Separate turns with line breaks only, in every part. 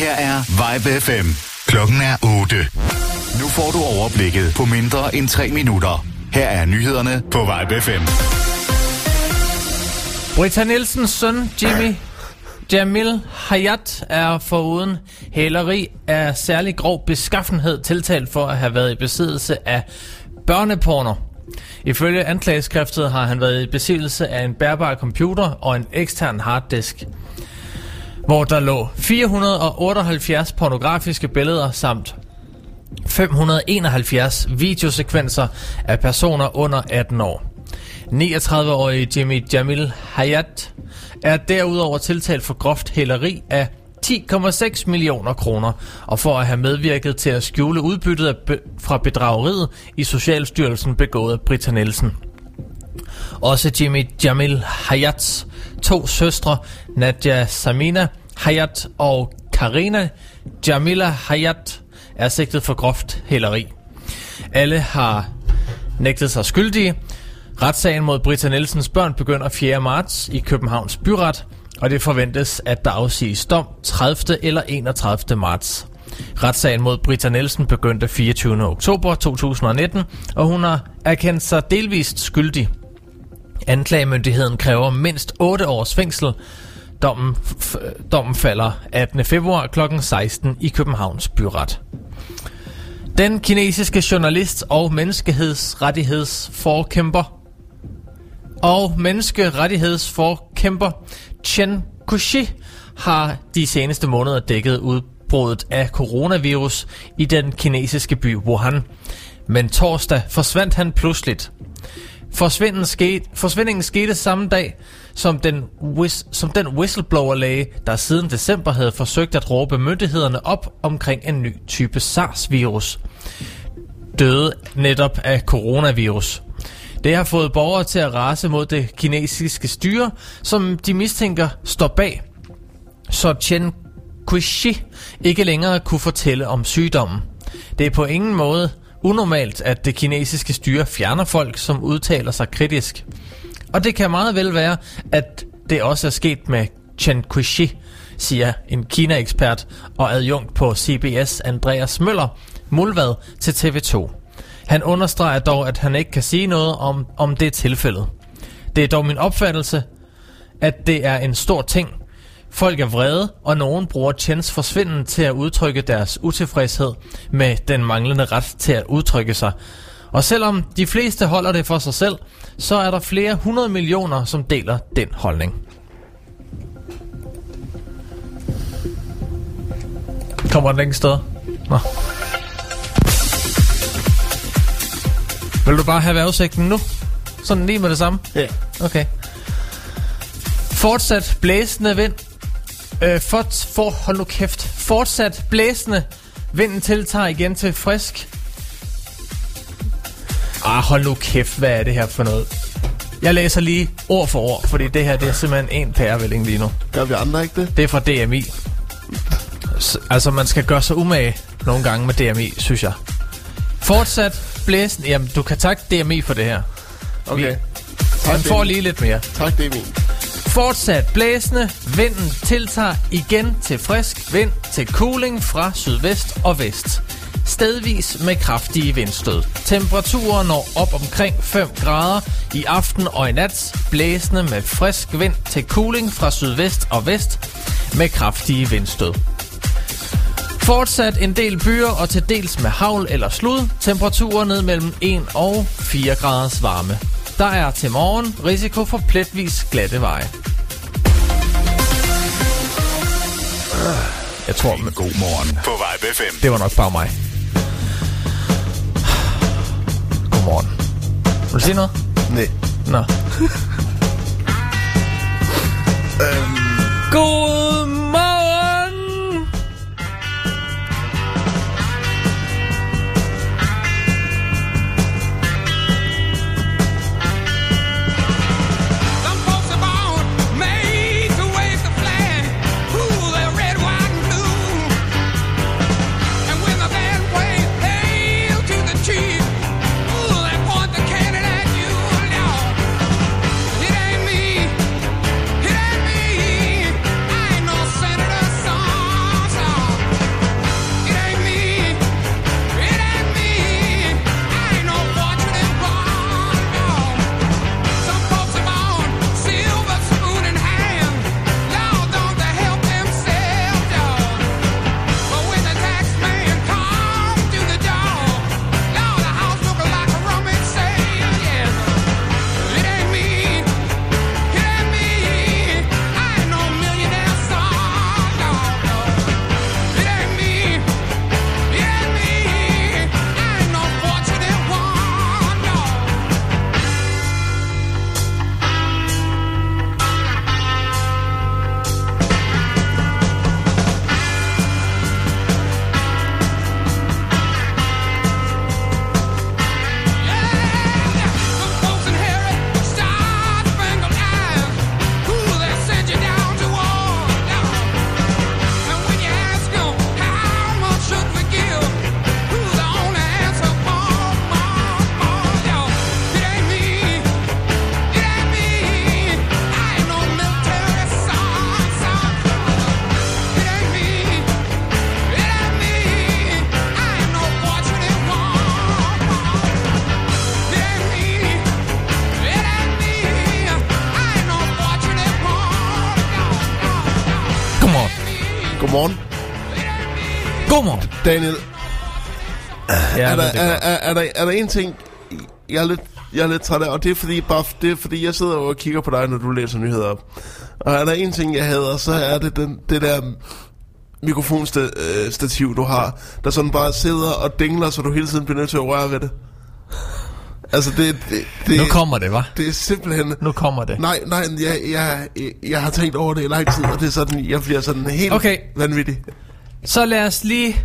her er Vibe FM. Klokken er 8. Nu får du overblikket på mindre end 3 minutter. Her er nyhederne på Vibe FM.
Britta Nielsens søn, Jimmy Jamil Hayat, er foruden hæleri af særlig grov beskaffenhed tiltalt for at have været i besiddelse af børneporno. Ifølge anklageskriftet har han været i besiddelse af en bærbar computer og en ekstern harddisk, hvor der lå 478 pornografiske billeder samt 571 videosekvenser af personer under 18 år. 39-årige Jimmy Jamil Hayat er derudover tiltalt for groft hæleri af 10,6 millioner kroner, og for at have medvirket til at skjule udbyttet af be- fra bedrageriet i Socialstyrelsen begået af Britta Nielsen. Også Jimmy Jamil Hayats to søstre, Nadja Samina Hayat og Karina Jamila Hayat, er sigtet for groft hæleri. Alle har nægtet sig skyldige. Retssagen mod Britta Nielsens børn begynder 4. marts i Københavns Byret, og det forventes, at der afsiges dom 30. eller 31. marts. Retssagen mod Britta Nielsen begyndte 24. oktober 2019, og hun har erkendt sig delvist skyldig. Anklagemyndigheden kræver mindst 8 års fængsel. Dommen, f- dommen falder 18. februar kl. 16 i Københavns Byret. Den kinesiske journalist og menneskehedsrettighedsforkæmper og menneskerettighedsforkæmper Chen Kushi har de seneste måneder dækket udbruddet af coronavirus i den kinesiske by Wuhan. Men torsdag forsvandt han pludseligt. Forsvinden skete, forsvindingen skete samme dag, som den, whis, som den whistleblower-læge, der siden december havde forsøgt at råbe myndighederne op omkring en ny type SARS-virus, døde netop af coronavirus. Det har fået borgere til at rase mod det kinesiske styre, som de mistænker står bag. Så Chen Kuishi ikke længere kunne fortælle om sygdommen. Det er på ingen måde unormalt, at det kinesiske styre fjerner folk, som udtaler sig kritisk. Og det kan meget vel være, at det også er sket med Chen Kuxi, siger en Kina-ekspert og adjunkt på CBS Andreas Møller, Mulvad til TV2. Han understreger dog, at han ikke kan sige noget om, om det er tilfældet. Det er dog min opfattelse, at det er en stor ting. Folk er vrede, og nogen bruger Chens forsvinden til at udtrykke deres utilfredshed med den manglende ret til at udtrykke sig. Og selvom de fleste holder det for sig selv, så er der flere hundrede millioner, som deler den holdning. Kommer den ikke sted? Nå. Vil du bare have vejrudsigten nu? Sådan lige med det samme?
Ja.
Okay. Fortsat blæsende vind. Øh, for, for, hold nu kæft. Fortsat blæsende. Vinden tiltager igen til frisk. Ah, hold nu kæft. Hvad er det her for noget? Jeg læser lige ord for ord, fordi det her det er simpelthen en pærevælling lige nu.
Gør vi andre ikke det?
Det er fra DMI. S- altså, man skal gøre sig umage nogle gange med DMI, synes jeg. Fortsat blæsende. Jamen, du kan takke DMI for det her.
Okay.
Han får lige lidt mere.
Tak, min.
Fortsat blæsende. Vinden tiltager igen til frisk vind til cooling fra sydvest og vest. Stedvis med kraftige vindstød. Temperaturer når op omkring 5 grader i aften og i nat. Blæsende med frisk vind til cooling fra sydvest og vest med kraftige vindstød. Fortsat en del byer og til dels med havl eller slud. Temperaturer ned mellem 1 og 4 graders varme. Der er til morgen risiko for pletvis glatte veje. Jeg tror, men
God morgen på Vibe FM.
det var nok bare mig. Godmorgen. Vil du sige noget?
Nej.
Nå. øhm. Godmorgen!
Daniel,
Ja,
er, der, er,
er,
er, er, der, er der en ting, jeg er lidt, jeg er lidt træt af, og det er fordi, bare, det er fordi, jeg sidder og kigger på dig, når du læser nyheder op. Og er der en ting, jeg hader, så er det den, det der mikrofonstativ, du har, der sådan bare sidder og dingler, så du hele tiden bliver nødt til at røre ved det. Altså, det, det, det,
nu kommer det, var.
det er simpelthen...
Nu kommer det.
Nej, nej, jeg, jeg, jeg har tænkt over det i lang tid, og det er sådan, jeg bliver sådan helt
Okay.
vanvittig.
Så lad os lige...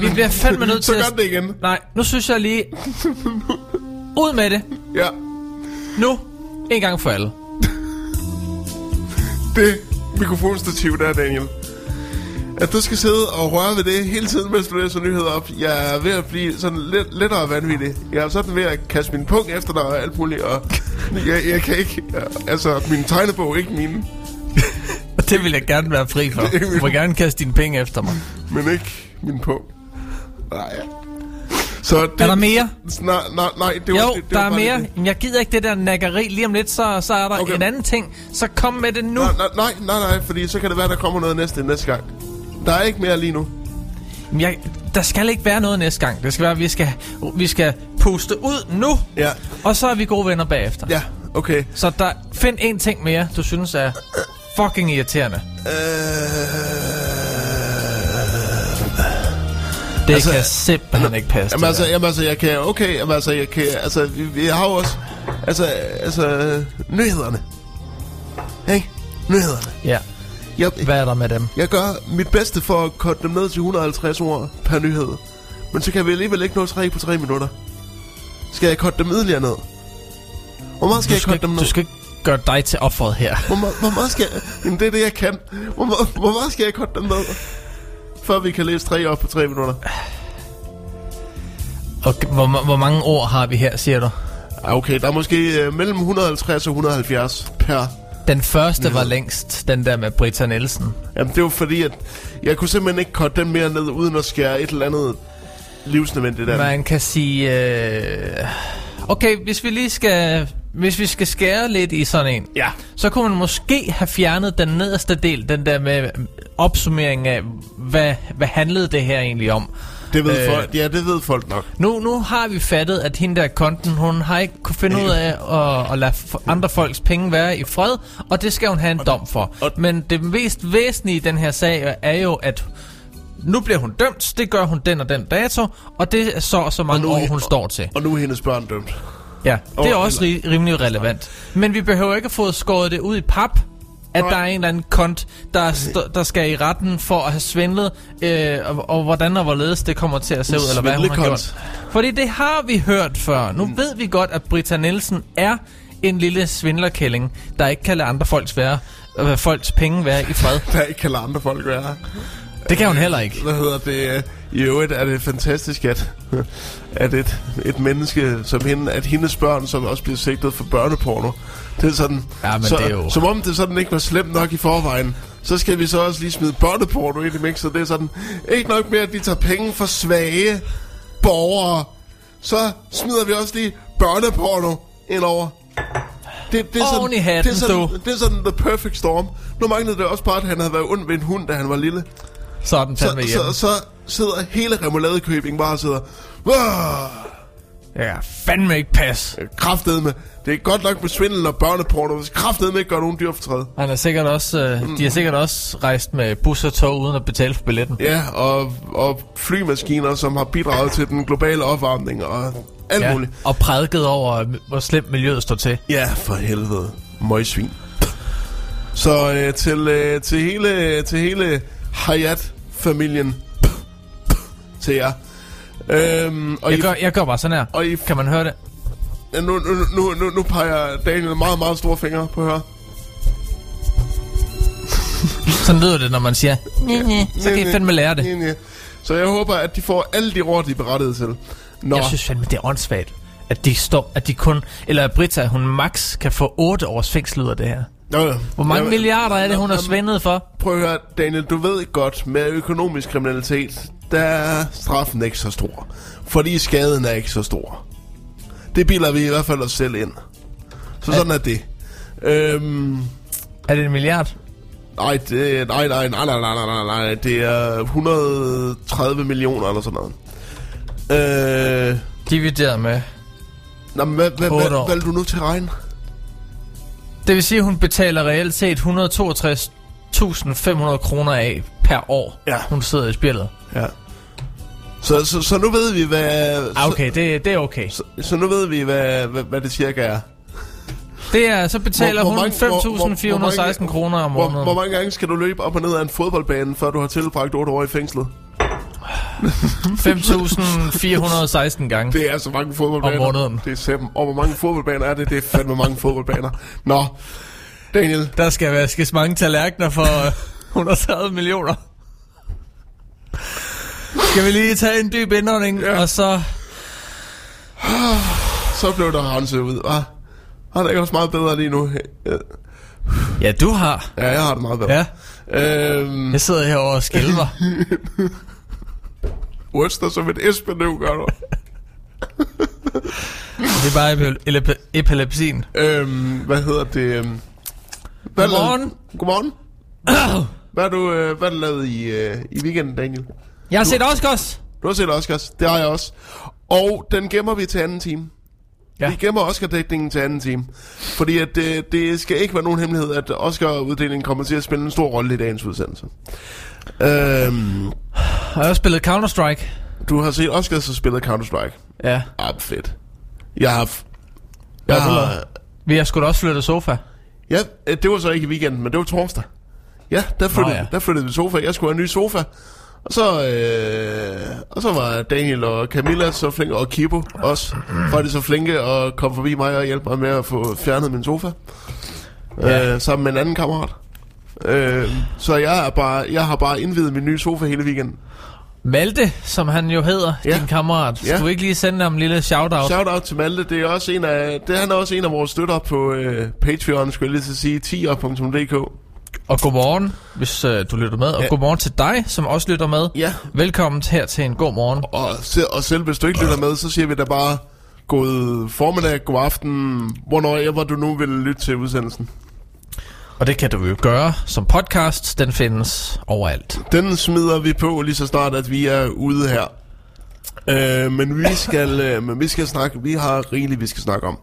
Vi bliver fandme nødt
Så
til
gør
at...
det igen.
Nej, nu synes jeg lige... Ud med det.
Ja,
Nu. En gang for alle.
det mikrofonstativ der, Daniel. At du skal sidde og røre ved det hele tiden, mens du læser nyheder op. Jeg er ved at blive sådan lidt lettere vanvittig. Jeg er sådan ved at kaste min punkt efter dig og alt muligt, og jeg, jeg kan ikke... Altså, min tegnebog, ikke min,
Og det vil jeg gerne være fri for. Du må gerne kaste dine penge efter mig.
men ikke min punkt. Nej, ja. Så det,
Er der mere?
Nej, nej, nej, det var,
Jo,
det, det
der
var
er mere.
Det.
Jeg gider ikke det der nakkeri. Lige om lidt, så, så er der
Okay.
en anden ting. Så kom med det nu.
Nej, nej, nej, nej, fordi så kan det være, der kommer noget næste næste gang. Der er ikke mere lige nu.
Men Jeg, der skal ikke være noget næste gang. Det skal være, at vi skal, vi skal puste ud nu.
Ja,
Og så er vi gode venner bagefter.
ja, okay.
Så der, find en ting mere, du synes er fucking irriterende. Det
Altså,
kan simpelthen ikke passe.
Jamen altså, jamen altså, jeg kan, okay, jamen altså, jeg kan, altså, vi, vi har jo også, altså, altså, nyhederne. Ikke? Nyhederne.
Ja,
Jeg,
hvad er der med dem?
jeg gør mit bedste for at korte dem ned til 150 ord per nyhed. Men så kan vi alligevel ikke nå 3 på 3 minutter. Skal jeg korte dem yderligere ned? Hvor meget skal
Du
jeg
skal,
korte dem ned?
du skal ikke gøre dig til offeret her.
Hvor, meget- hvor meget skal jeg... Jamen, det er det, jeg kan. Hvor, meget- hvor meget skal jeg korte dem ned? Før vi kan læse 3 op på 3 minutter.
Og hvor, hvor mange ord har vi her, siger du?
Okay, der er måske øh, mellem 150 og 170 per
Den første var længst, den der med Britta Nielsen.
Jamen, det var fordi, at jeg kunne simpelthen ikke korte den mere ned, uden at skære et eller andet livsnødvendigt af den.
Man kan sige... Øh... Okay, hvis vi lige skal... Hvis vi skal skære lidt i sådan en,
Ja.
så kunne man måske have fjernet den nederste del, den der med opsummering af, hvad, hvad handlede det her egentlig om.
Det ved
Øh.
folk, ja, det ved folk nok.
Nu, nu har vi fattet, at hende der konten, hun har ikke kunne finde ud af at, at lade andre folks penge være i fred, og det skal hun have en dom for.
og-
Men det mest væsentlige i den her sag er jo, at nu bliver hun dømt, det gør hun den og den dato, og det er så og så mange
nu er
år, hun står til.
Og nu er hendes børn dømt.
Ja, det er
Og-
også ri- rimelig relevant. Men vi behøver ikke at få skåret det ud i pap, at
Nej.
der er en eller anden kont, der, st- der skal i retten for at have svindlet, øh, og, og hvordan og hvorledes det kommer til at se ud, eller hvad hun har gjort. Fordi det har vi hørt før. Nu ved vi godt, at Britta Nielsen er en lille svindlerkælling, der ikke kan lade andre folks, være, øh, folks penge være i fred.
Der ikke kan lade andre folk være.
Det kan hun heller ikke.
Hvad hedder det? I øvrigt er det fantastisk, at, at et, et menneske som hende, at hendes børn, som også bliver sigtet for børneporno, det er sådan,
Ja, men
så,
det er jo-
som om det sådan ikke var slemt nok i forvejen, så skal vi så også lige smide børneporno ind i mixet. Det er sådan, ikke nok med, at vi tager penge for svage borgere, så smider vi også lige børneporno ind over. Det, det er
i hatten,
det er sådan,
du.
det er sådan the perfect storm. Nu manglede det også bare, at han havde været ond ved en hund, da han var lille.
Så den
Så, så, så sidder hele remouladekøbing bare og sidder... "Åh,
Ja, fandme ikke pas.
Kraftedeme. Det er godt nok med svindel og børneporno. hvis Kraftedeme ikke gør nogen dyr fortræd.
Han er sikkert også, øh, de har sikkert også rejst med bus og tog uden at betale for billetten.
Ja, og, og flymaskiner, som har bidraget til den globale opvarmning og alt ja. muligt.
og prædiket over, hvor slemt miljøet står til.
Ja, for helvede. Møgsvin. Så øh, til, øh, til hele, til hele Hayat-familien. til jer. Øhm, og
Jeg
I,
gør, jeg gør bare sådan her.
og I,
Kan man høre det?
nu, nu, nu, nu, nu peger Daniel meget, meget store fingre på her.
Sådan lyder det, når man siger, "Næ, næ." så kan I fandme lære det.
Ja, ja. Så jeg håber, at de får alle de ord, de er berettiget til. Nå,
Jeg synes fandme, det er åndssvagt, at de står, at de kun, eller at Britta, hun max kan få 8 års fængsel ud af det her.
Nå, ja.
Hvor mange
Jamen,
milliarder er det, hun har svindet for?
Prøv at høre, Daniel, du ved godt, med økonomisk kriminalitet, der er straffen ikke så stor. Fordi skaden er ikke så stor. Det bilder vi i hvert fald os selv ind. Så sådan er det. Øhm,
er det en milliard?
Nej, det, nej, nej, nej, nej, nej, nej, nej, det er 130 millioner eller sådan noget. Øh,
Divideret med
Nå, men hvad, hvad, hvad, hvad du nu til regn?
Det vil sige, at hun betaler reelt set 162.500 kroner af per år,
ja.
hun sidder i spillet.
Ja. Så, så, så nu ved vi, hvad...
Ah, okay, det, det er okay.
Så, så, nu ved vi, hvad, hvad, hvad det cirka er.
Det er, så betaler
Hvor- hvor
hun
mange- hvor- hvor- hvor
5.416
mange-
kroner om
Hvor,
måneden.
hvor mange gange skal du løbe op og ned af en fodboldbane, før du har tilbragt 8 år i fængslet?
5.416 gange.
Det er så mange fodboldbaner.
Om måneden.
Det er simpelthen. Og hvor mange fodboldbaner er det? Det er fandme mange fodboldbaner. Nå, Daniel.
Der skal vaskes mange tallerkener for øh, 130 millioner. Skal vi lige tage en dyb indånding,
Ja.
og så...
Så blev der renset ud, hva'? Har det ikke også meget bedre lige nu? Ja,
du har.
Ja, jeg har det meget bedre.
Ja,
Øhm,
jeg sidder herovre og skælver.
ryster som et espenøv, gør du.
Det er bare epi- epi- epilepsien.
Øhm, hvad hedder det? øhm, Hvad
Godmorgen.
lavede- Godmorgen. Hvad har du, øh, hvad har du lavet i, øh, i weekenden, Daniel?
Jeg har set Oscars.
Du har set Oscars, det har jeg også. Og den gemmer vi til anden time. Ja. Vi gemmer Oscar-dækningen til anden time. Fordi at det, det skal ikke være nogen hemmelighed, at Oscar-uddelingen kommer til at spille en stor rolle i dagens udsendelse. Øhm,
Har jeg også spillet Counter-Strike?
du har set Oscars og spillet Counter-Strike.
Ja.
Ah, fedt. Jeg har... Jeg har...
Vi har sgu da også flyttet sofa.
Ja, øh, det var så ikke i weekenden, men det var torsdag. Ja, der flyttede,
Nå, ja.
der flyttede vi sofa. Jeg skulle have en ny sofa. Og så, øh, og så var Daniel og Camilla så flinke, og Kibo også, var de så flinke og kom forbi mig og hjælpe mig med at få fjernet min sofa.
Ja.
Øh, sammen med en anden kammerat. Øh, så jeg, er bare, jeg har bare indvidet min nye sofa hele weekenden.
Malte, som han jo hedder,
Ja.
din kammerat. Skal
Ja.
du ikke lige sende ham en lille shout-out?
Shout out til Malte. Det er også en af, det, han er også en af vores støtter på øh, Patreon, skulle jeg lige til sige, tier.dk.
Og godmorgen, hvis øh, du lytter med. Og
Ja.
godmorgen til dig, som også lytter med.
Ja,
Velkommen her til en god morgen.
Og, og selv hvis du ikke lytter med, så siger vi da bare god formiddag, god aften, hvornår ever du nu vil lytte til udsendelsen.
Og det kan du jo gøre som podcast. Den findes overalt.
Den smider vi på lige så snart, at vi er ude her. Øh, men vi skal, øh, men vi skal snakke, vi har rigeligt, vi skal snakke om.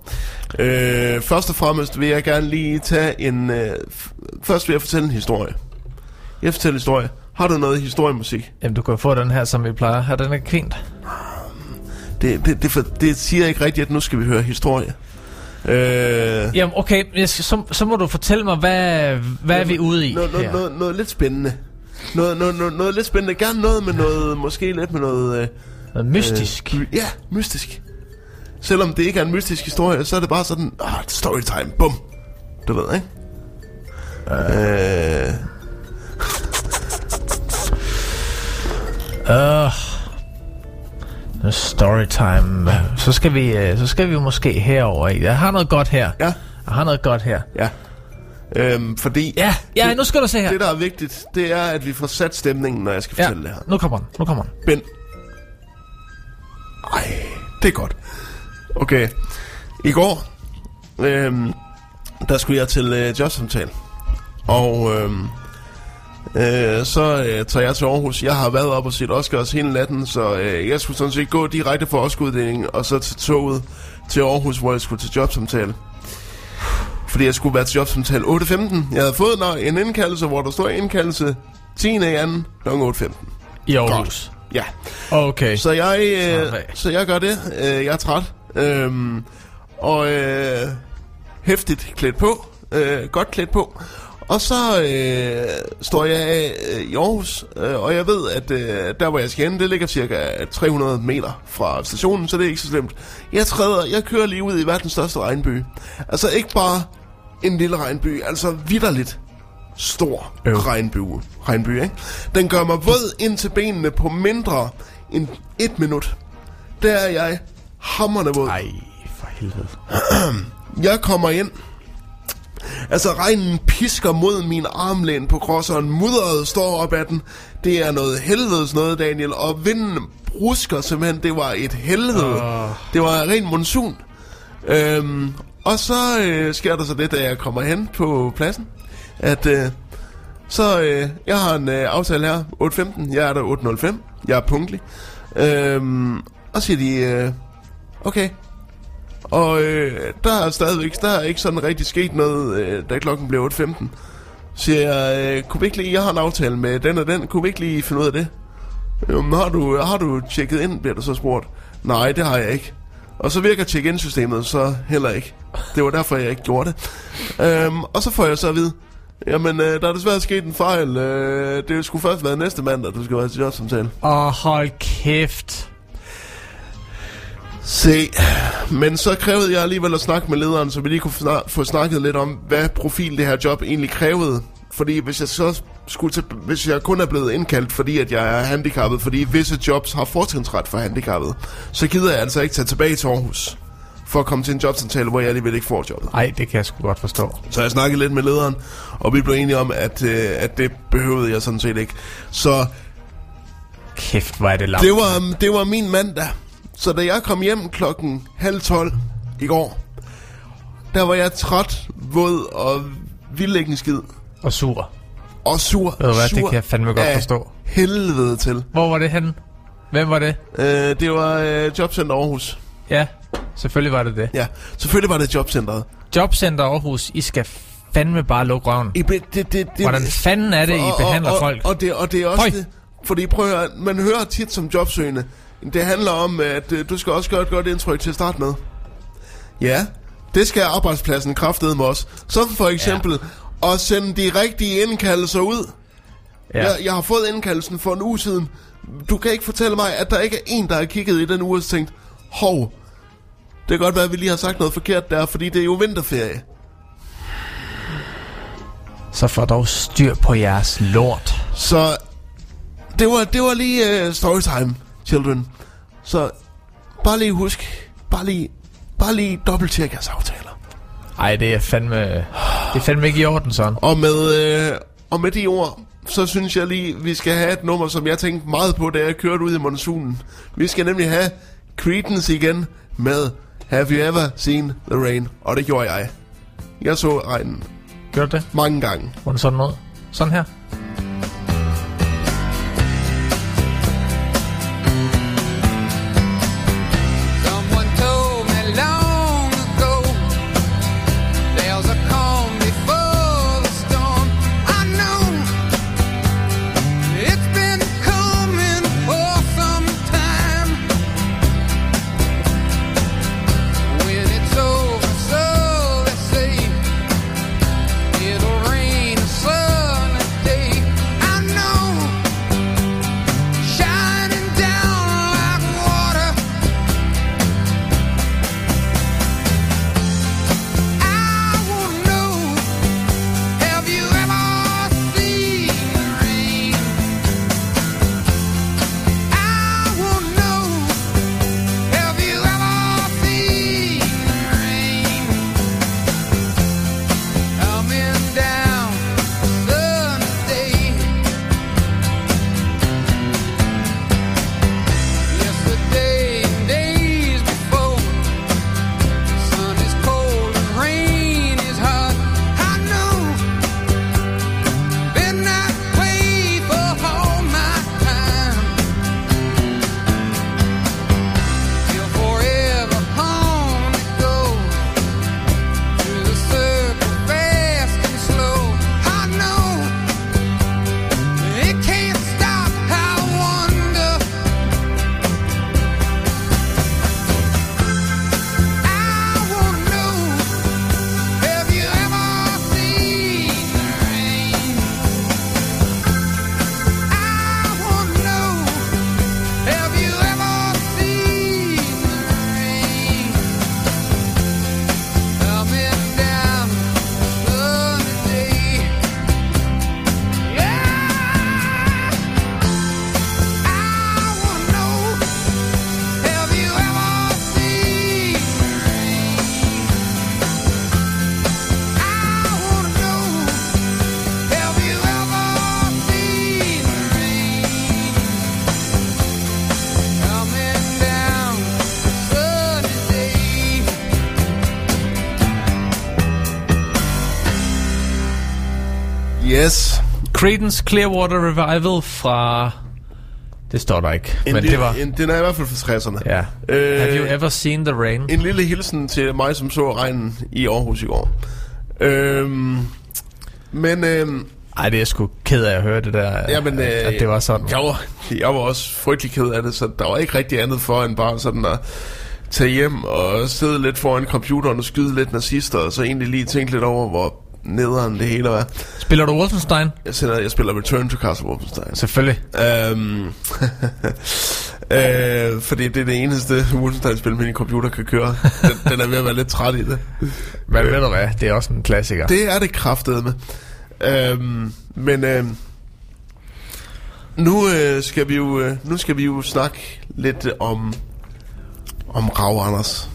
Øh, først og fremmest vil jeg gerne lige tage en, øh, først vil jeg fortælle en historie. Jeg fortæller en historie. Har du noget historiemusik?
Jamen, du kan få den her, som vi plejer. Her, den er fint.
Det, det, det, for, det siger ikke rigtigt, at nu skal vi høre historie. Øh,
Jamen, okay. Jeg skal, så, så må du fortælle mig, hvad, hvad er vi ude i
noget, noget, noget, noget lidt spændende. Noget, noget, noget, noget lidt spændende. Gerne noget med noget, måske lidt med noget... Øh,
Noget mystisk.
Øh, ja, mystisk. Selvom det ikke er en mystisk historie, så er det bare sådan, ah, storytime, bum. Du ved, ikke? Øh,
Uh, storytime. Så skal vi, øh, så skal vi måske herover i. Jeg har noget godt her.
ja,
Jeg har noget godt her.
ja. Øhm, fordi
Ja, ja, nu skal du se her.
det, der er vigtigt, det er, at vi får sat stemningen, når jeg skal
Ja,
fortælle det her.
nu kommer den. Nu kommer den.
Ben. Ej, det er godt. Okay. I går, øhm, der skulle jeg til øh, jobsamtale. Og øhm, øh, så øh, tager jeg til Aarhus. Jeg har været op og set Oscars hele natten, så øh, jeg skulle sådan set gå direkte fra Oscar-uddelingen og så til toget til Aarhus, hvor jeg skulle til jobsamtale. Fordi jeg skulle være til jobsamtale 8.15. Jeg havde fået en indkaldelse, hvor der står indkaldelse 10. i anden kl. 8.15.
I Aarhus.
Ja.
Okay.
Så jeg, øh, så jeg gør det. Øh, jeg er træt. Øhm, og øh, hæftigt klædt på. Øh, godt klædt på. Og så øh, står jeg af øh, i Aarhus, øh, og jeg ved, at øh, der hvor jeg skal hen, det ligger cirka 300 meter fra stationen, så det er ikke så slemt. Jeg træder, jeg kører lige ud i verdens største regnby. Altså ikke bare en lille regnby, altså vidderligt stor
Øv.
regnby. regnby ikke? Den gør mig våd ind til benene på mindre end et minut. Der er jeg hammerne våd.
Ej, for helvede.
Jeg kommer ind. Altså, regnen pisker mod min armlæn på crosseren. Mudderet står op ad den. Det er noget helvedes noget, Daniel. Og vinden brusker simpelthen. Det var et helvede.
Åh.
Det var ren monsun. Øhm, og så øh, sker der så det, da jeg kommer hen på pladsen, at, øh, Så øh, jeg har en øh, aftale her, 8.15, jeg er der 8.05, jeg er punktlig. Øhm, og så siger de, øh, okay. Og øh, der er stadigvæk, der er ikke sådan rigtig sket noget, øh, da klokken blev 8.15. Så siger jeg, øh, kunne vi ikke lige, jeg har en aftale med den og den, kunne vi ikke lige finde ud af det? Jamen, har du, har du tjekket ind, bliver der så spurgt. Nej, det har jeg ikke. Og så virker check-in-systemet så heller ikke. Det var derfor, jeg ikke gjorde det. Øhm, og så får jeg så at vide, jamen, øh, der er desværre sket en fejl. Øh, det skulle først være næste mandag, du skal være til jobsamtale.
Åh, hold kæft.
Se, men så krævede jeg alligevel at snakke med lederen, så vi lige kunne snak- få snakket lidt om, hvad profil det her job egentlig krævede. Fordi hvis jeg så skulle til, hvis jeg kun er blevet indkaldt, fordi at jeg er handicappet, fordi visse jobs har fortrinsret for handicappet, så gider jeg altså ikke tage tilbage til Aarhus for at komme til en jobsamtale, hvor jeg alligevel ikke får jobbet.
Ej, det kan jeg sgu godt forstå.
Så jeg snakkede lidt med lederen, og vi blev enige om, at, øh, at det behøvede jeg sådan set ikke. Så
Kæft, hvor er det langt.
det var, det var min mandag. Så da jeg kom hjem klokken halv tolv i går, der var jeg træt, våd og vildlæggende
Og sur.
og sur.
Ved du hvad,
sur
det kan jeg fandme godt forstå.
helvede til.
Hvor var det henne? Hvem var det?
Øh, det var øh, Jobcenter Aarhus.
Ja, selvfølgelig var det det.
Ja, selvfølgelig var det Jobcenteret.
Jobcenter Aarhus, I skal fandme bare lukke røven.
I, be- det, det, det,
Hvordan fanden er det, I
og-
behandler
og,
folk?
Og, det, og det er også
Høj.
det. Fordi prøv at høre, man hører tit som jobsøgende, det handler om, at øh, du skal også gøre et godt indtryk til at starte med. Ja, det skal arbejdspladsen kraftede med os. Som for eksempel ja. at sende de rigtige indkaldelser ud.
Ja.
Jeg, jeg har fået indkaldelsen for en uge siden. Du kan ikke fortælle mig, at der ikke er en, der har kigget i den uge og tænkt, hov, det kan godt være, at vi lige har sagt noget forkert der, fordi det er jo vinterferie.
Så får dog styr på jeres lort.
Så det var, det var lige uh, storytime, children. Så bare lige husk, bare lige, bare lige dobbelttjek jeres aftaler.
Ej, det er fandme... Det er fandme ikke i orden, sådan.
Og med, øh, og med de ord, så synes jeg lige, vi skal have et nummer, som jeg tænkte meget på, da jeg kørte ud i monsunen. Vi skal nemlig have Creedence igen med Have You Ever Seen The Rain? Og det gjorde jeg. Jeg så regnen
Gør det?
mange gange.
Hvordan sådan noget? Sådan her?
Creedence Clearwater Revival fra... Det står der ikke,
En
men
lille,
det var...
En, den er i hvert fald fra 60'erne.
Ja.
Øh,
Have you ever seen the rain?
En lille hilsen til mig, som så regnen i Aarhus i går. Øhm, men øhm,
Ej, det er jeg sgu ked af at høre det der,
Jamen,
at,
øh,
at det var sådan.
jeg var, jeg var også frygtelig ked af det, så der var ikke rigtig andet for end bare sådan at tage hjem og sidde lidt foran computeren og skyde lidt nazister, og så egentlig lige tænke lidt over, hvor nederen det hele er.
Spiller du Wolfenstein?
Jeg, sender, jeg spiller Return to Castle Wolfenstein.
Selvfølgelig.
Øhm, øh, fordi det er det eneste Wolfenstein-spil, min computer kan køre. Den, den er ved at være lidt træt i det.
Men ved du hvad, det er også en klassiker.
Det er det kraftede med. Øhm, men øhm, nu øh, skal vi jo øh, nu skal vi jo snakke lidt om om Rav Anders.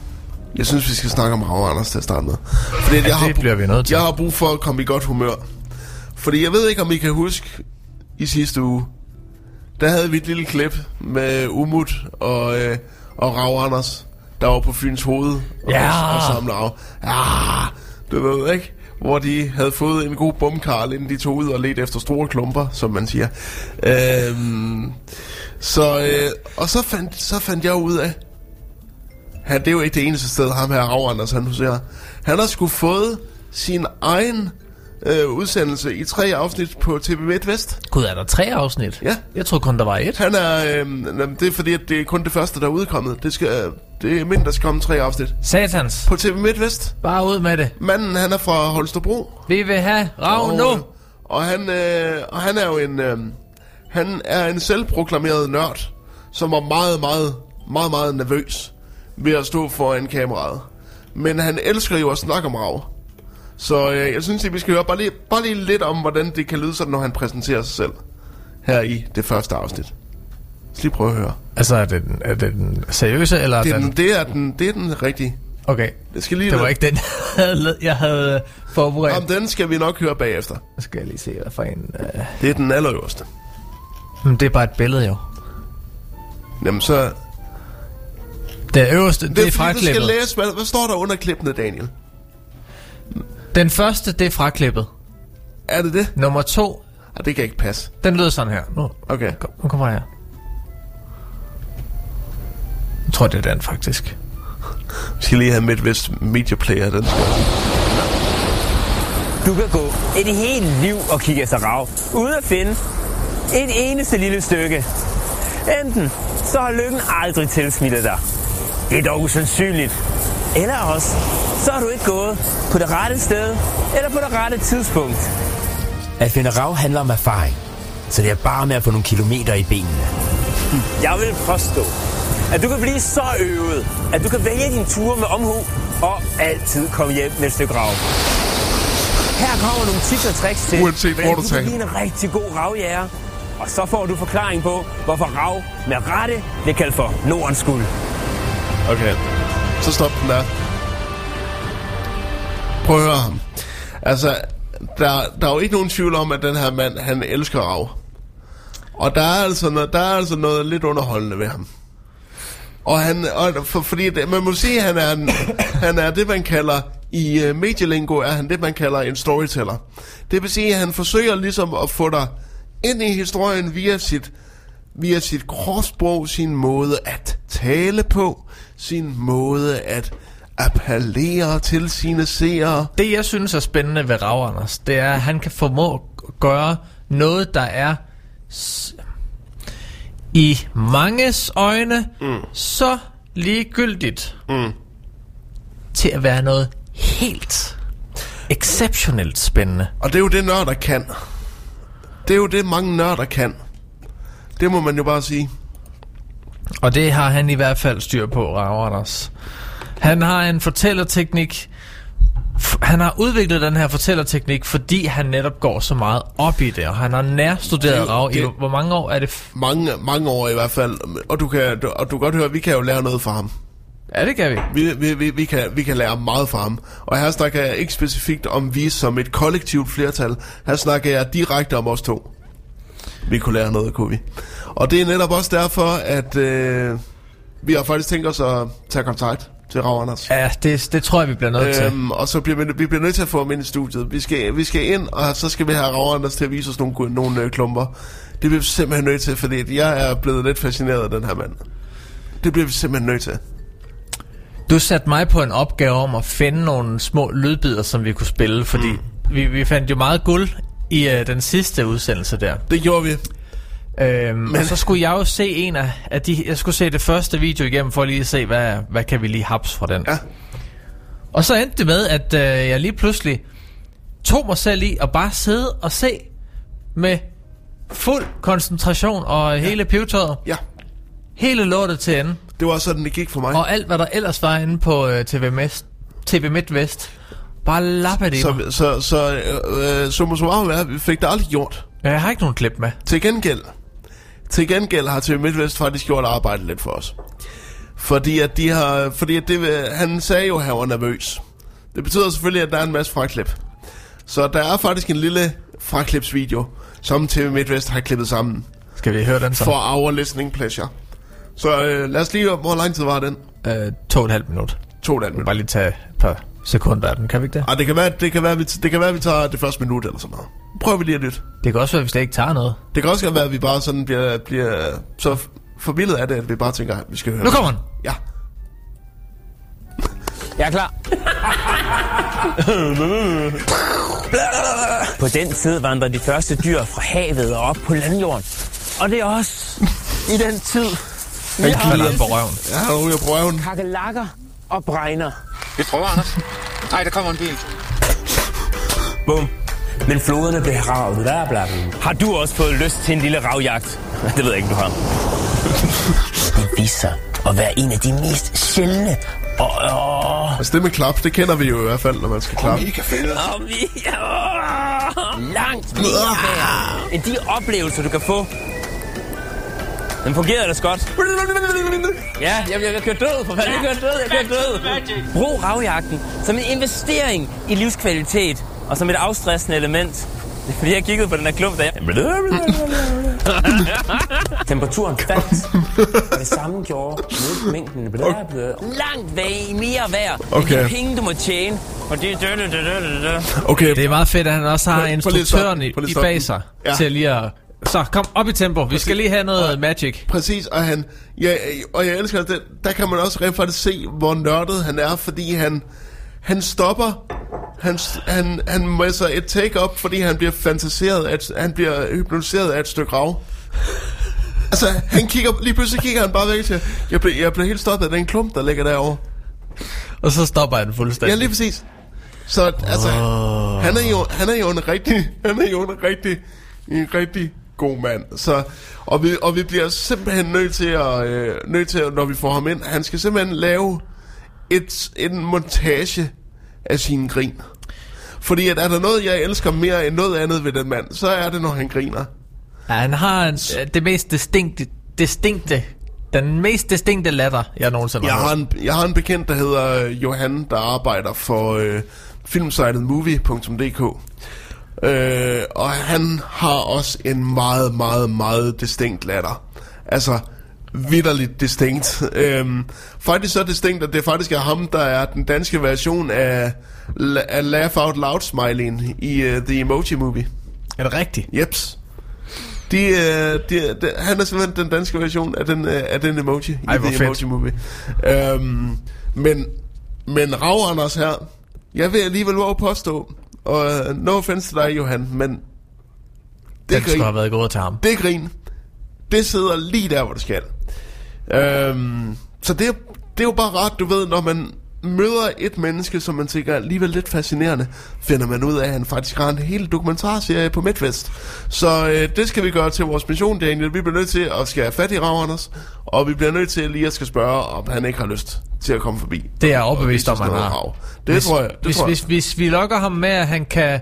Jeg synes vi skal snakke om Rav Anders til at starte med. Fordi at jeg har,
det bliver vi nødt til.
Jeg har brug for at komme i godt humør. Fordi jeg ved ikke om I kan huske i sidste uge. Der havde vi et lille klip med Umut og øh, og Rav Anders der var på Fyns hoved og,
Ja.
og samle af. Ja, du ved ikke? Hvor de havde fået en god bumkarl, inden de tog ud og ledte efter store klumper, som man siger. Øhm, så, øh, og så fandt, så fandt jeg ud af, han, det er jo ikke det eneste sted, ham her Rav Anders, han huserer. Han har sgu fået sin egen øh, udsendelse i tre afsnit på TV Midt Vest.
Gud, er der tre afsnit?
Ja.
Jeg troede kun, der var et.
Han er, øh, det er fordi, at det er kun det første, der er udkommet. Det, skal, det er mindre, der skal komme tre afsnit.
Satans.
På TV Midt Vest.
Bare ud med det.
Manden, han er fra Holstebro.
Vi vil have Rav nu.
Og han, øh, og han er jo en, øh, han er en selvproklameret nørd, som var meget, meget, meget, meget nervøs ved at stå foran kameraet. Men han elsker jo at snakke om rav. Så øh, jeg synes, at vi skal høre bare lige, bare lige lidt om, hvordan det kan lyde sådan, når han præsenterer sig selv. Her i det første afsnit. Så lige prøve at høre.
Altså, er det, den, er det den seriøse, eller er
Det er,
den...
den, det, er den, det er den rigtige.
Okay.
Det skal lige
Det var ikke den, jeg havde, havde forberedt.
Om den skal vi nok høre bagefter.
Nu skal jeg lige se, hvad for en... Uh...
Det er den allerøverste.
Men det er bare et billede, jo.
Jamen så...
Den øverste, det,
Det
er
er du skal
fraklippet.
læse, hvad, hvad står der under klippene, Daniel?
Den første, det er fraklippet.
Er det det?
Nummer to,
Ah, det kan ikke passe.
den lyder sådan her. Nu,
Okay.
kom, nu kommer jeg. Jeg tror, det er den, faktisk.
Vi skal lige have Midwest Media Player, den skal.
Du kan gå et helt liv og kigge efter rav, uden at finde et eneste lille stykke. Enten så har lykken aldrig tilsmittet dig. Det er dog usandsynligt. Eller også, så har du ikke gået på det rette sted eller på det rette tidspunkt. At finde rav handler om erfaring, så det er bare med at få nogle kilometer i benene. Jeg vil påstå, at du kan blive så øvet, at du kan vælge din ture med omhu og altid komme hjem med et stykke rav. Her kommer nogle tips og tricks til,
Uanset hvor
hvordan
du
kan blive en rigtig god ravjæger. Og så får du forklaring på, hvorfor rav med rette bliver kaldt for Nordens guld.
Okay. Så stop den der. Prøv at høre ham. Altså, der, der er jo ikke nogen tvivl om, at den her mand, han elsker rav. Og der er altså noget, der er altså noget lidt underholdende ved ham. Og han, og for, fordi det, man må sige, at han er, en, han er det, man kalder, i uh, medielingo er han det, man kalder en storyteller. Det vil sige, at han forsøger ligesom at få dig ind i historien via sit, via sit kropssprog, sin måde at tale på, sin måde at appellere til sine seere.
Det, jeg synes er spændende ved Rav Anders, det er, at han kan formå at gøre noget, der er i manges øjne mm. så ligegyldigt mm. til at være noget helt exceptionelt spændende.
Og det er jo det, nørder kan. Det er jo det, mange nørder kan. Det må man jo bare sige.
Og det har han i hvert fald styr på, Rav Anders. Han har en fortællerteknik. Han har udviklet den her fortællerteknik, fordi han netop går så meget op i det, og han har nærstuderet
Det-
Rav i
det-
hvor mange år er det?
Mange, mange år i hvert fald. Og du kan, du, og du kan godt høre, vi kan jo lære noget fra ham.
ja, det kan vi.
Vi, vi, vi, vi, kan, vi kan lære meget fra ham. Og her snakker jeg ikke specifikt om vi som et kollektivt flertal. Her snakker jeg direkte om os to. Vi kunne lære noget, kunne vi. Og det er netop også derfor, at øh, vi har faktisk tænkt os at tage kontakt til Rav Anders.
Ja, det, det tror jeg, vi bliver nødt til.
Øhm, og så bliver vi, vi bliver nødt til at få ham ind i studiet. Vi skal, vi skal ind, og så skal vi have Rav Anders til at vise os nogle, nogle øh, klumper. Det bliver vi simpelthen nødt til, fordi jeg er blevet lidt fascineret af den her mand. Det bliver vi simpelthen nødt til.
Du satte mig på en opgave om at finde nogle små lydbider, som vi kunne spille, fordi mm. vi, vi fandt jo meget guld i uh, den sidste udsendelse der.
Det gjorde vi.
Øhm, Men... Og så skulle jeg jo se en af, af de... Jeg skulle se det første video igennem, for lige at se, hvad, hvad kan vi lige haps fra den.
Ja.
Og så endte det med, at øh, jeg lige pludselig tog mig selv i at bare sidde og se med fuld koncentration og hele pivetøjet.
Ja,
Hele lortet til ende.
det var sådan, det gik for mig.
Og alt, hvad der ellers var inde på øh, TV, Mest, TV MidtVest. Bare lappe det mig.
Så, så, så øh, øh, summa summarum er, vi fik det aldrig gjort.
Jeg har ikke nogen klip med.
Til gengæld, til gengæld har TV MidtVest faktisk gjort arbejdet lidt for os. Fordi at de har, fordi at det, han sagde jo, at han var nervøs. Det betyder selvfølgelig, at der er en masse fraklip. Så der er faktisk en lille fraklipsvideo, som TV MidtVest har klippet sammen.
Skal vi høre den så?
For our listening pleasure. Så øh, lad os lige, hvor lang tid var den?
Øh, to og et halvt minut.
To og et halvt minut.
Bare lige tage et par sekunder af den, kan vi ikke det?
Ah, det kan være, det kan være, vi, det kan være, vi tager det første minut eller sådan noget. Prøv vi lige at lytte.
Det kan også være, hvis det ikke tager noget.
Det kan også være, at vi bare sådan bliver, bliver så forvildet af det, at vi bare tænker, at vi skal høre
Nu kommer den!
Ja.
Jeg er klar. På den tid vandrede de første dyr fra havet og op på landjorden. Og det er også i den tid, vi har
Knider den på røven.
Ja, han ryger på røven.
kakelakker og bregner.
Vi prøver, Anders. Nej, der kommer en bil.
Bum. Men floderne blev ravet. Bla, bla, bla. Har du også fået lyst til en lille ravjagt? Det ved jeg ikke, du har. Det viser sig at være en af de mest sjældne og... og
Altså det med klap, det kender vi jo i hvert fald, når man skal klappe.
I kan fælde.
Og vi er langt mere end de oplevelser, du kan få. Den fungerede ellers godt. Ja, jeg, jeg, jeg kører død, for fanden. Jeg kører død, jeg kører død. Brug ravjagten som en investering i livskvalitet og som et afstressende element. Det er fordi, jeg kiggede på den her klump der. Temperaturen faldt, og det samme gjorde mængden bla, langt væk mere værd
Okay.
de penge, du må tjene. Og det er.
Okay,
Det er meget fedt, at han også har instruktøren i, i bag sig
Ja.
til lige at... Så, kom op i tempo. Vi skal lige have noget magic.
præcis, og han, ja, og jeg elsker det, der kan man også rent faktisk se, hvor nørdet han er, fordi han, han stopper, han, han, han messer et take op, fordi han bliver fantaseret, at han bliver hypnotiseret af et stykke rav. Altså, han kigger, lige pludselig kigger han bare væk til, jeg bliver, jeg bliver helt stoppet af den klump, der ligger derovre.
Og så stopper han
Ja,
fuldstændig.
lige præcis. Så altså, han er jo, han er jo en rigtig, han er jo en rigtig, en rigtig god mand. Så, og, vi, og vi bliver simpelthen nødt til at, øh, nødt til at, når vi får ham ind, han skal simpelthen lave et, en montage af sine grin. Fordi at er der noget, jeg elsker mere end noget andet ved den mand, så er det, når han griner.
Ja, han har en, det mest distinkte, distinkte, den mest distinkte latter, jeg nogensinde
Jeg
har
en, jeg har en bekendt, der hedder øh, Johan, der arbejder for øh, filmsitet movie.dk. Øh, og han har også en meget, meget, meget distinkt latter. Altså, vidderligt distinkt. Øhm, faktisk så distinkt, at det faktisk er ham, der er den danske version af, af Laugh Out Loud smileyen i uh, The Emoji Movie.
Er det rigtigt?
Jeps. De, øh, de, de, han er simpelthen den danske version af den, øh, af den emoji
Ej,
i The
fedt.
Emoji Movie. Øhm, men, men Rav Anders her, jeg vil alligevel våge påstå, og uh, no offense til dig, Johan, men det
skulle
grin,
have været gået til ham.
det grin, det sidder lige der, hvor det skal. Øhm, så det, er- det er jo bare rart, du ved, når man møder et menneske, som man tænker er alligevel lidt fascinerende, finder man ud af, at han faktisk har en hel dokumentarserie på MidtVest. Så øh, det skal vi gøre til vores mission, Daniel. Vi bliver nødt til at have fat i Rav Anders, og vi bliver nødt til lige at skal spørge, om han ikke har lyst til at komme forbi.
Det er
vise
om, han har.
Rav. Det
hvis,
tror jeg. Det
hvis,
tror jeg.
hvis, hvis vi lokker ham med, at han kan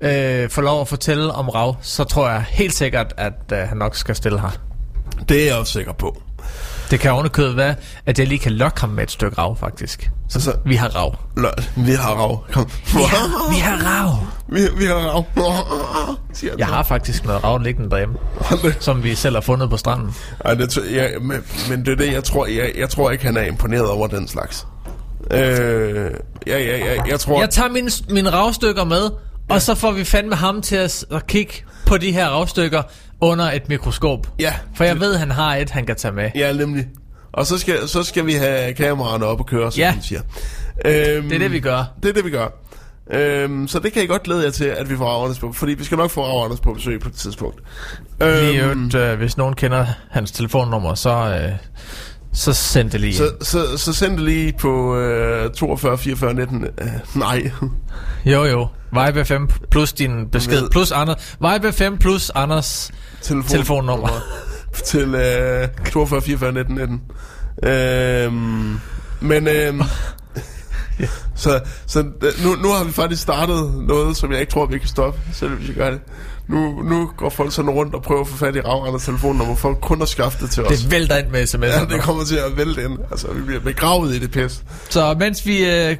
øh, få lov at fortælle om Rav, så tror jeg helt sikkert, at øh, han nok skal stille her.
Det er jeg også sikker på.
Det kan ovenikøbet være, at jeg lige kan lokke ham med et stykke Rav, faktisk. Så
Altså-
vi har Rav.
Lø, vi har Rav. Kom.
Vi har Rav.
vi, vi har Rav. Siger
Jeg
så.
har faktisk noget Rav liggende derhjemme, som vi selv har fundet på stranden.
Ej, det, ja, men, men det er det, jeg tror, jeg, jeg tror ikke, han er imponeret over den slags. Øh, ja, ja, ja, jeg tror...
Jeg tager mine, mine ravstykker med, og så får vi fandme ham til at, at kigge på de her ravstykker under et mikroskop.
Ja.
For jeg ved, han har et, han kan tage med.
Ja, nemlig. Og så skal, så skal vi have kameraerne op og køre, som
Ja.
man siger. Øhm,
Det er det, vi gør.
Det er det, vi gør. Øhm, så det kan I godt glæde jer til, at vi får Rav på, fordi vi skal nok få Rav på besøg på et tidspunkt.
Lige
Øhm,
øvrigt, øh, hvis nogen kender hans telefonnummer, så, øh, så send det lige
så, så, så send det lige på øh, 42 44 19. Øh, nej.
Jo, jo. Vibe 5 plus din besked, plus Anders. Vibe 5 plus Anders
Telefon,
telefonnummer.
til øh, 42 44 19 19. Øhm, men øhm, så, så øh, nu, nu har vi faktisk startet noget, som jeg ikke tror, vi kan stoppe, selv hvis vi gør det. Nu, nu går folk sådan rundt og prøver at få fat i Ravanders telefonnummer, folk kun har skaffet det til os.
Det vælter ind med sms'er.
ja, det kommer til at vælte ind. Altså, vi bliver begravet i det pis.
Så mens vi øh,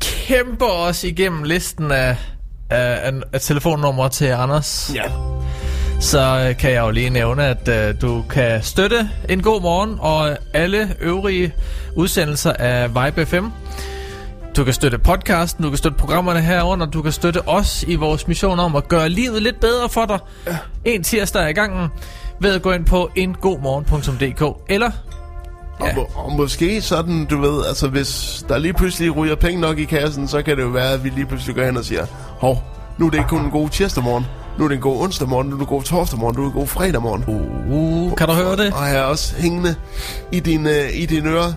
kæmper os igennem listen af, af, af, af telefonnumre til Anders,
Ja.
så øh, kan jeg jo lige nævne, at øh, du kan støtte En God Morgen og alle øvrige udsendelser af Vibe FM. Du kan støtte podcasten, du kan støtte programmerne herunder, du kan støtte os i vores mission om at gøre livet lidt bedre for dig. Ja. En tirsdag i gangen ved at gå ind på engodmorgen.dk eller
Og, må, og måske sådan, du ved, altså hvis der lige pludselig ryger penge nok i kassen, så kan det jo være, at vi lige pludselig går hen og siger, hov, nu er det ikke kun en god tirsdag morgen, nu er det en god onsdag morgen, nu er det en god torsdag morgen, nu er det en god fredag morgen.
uh, kan du høre det?
Og jeg er også hængende i din, øh, i din øre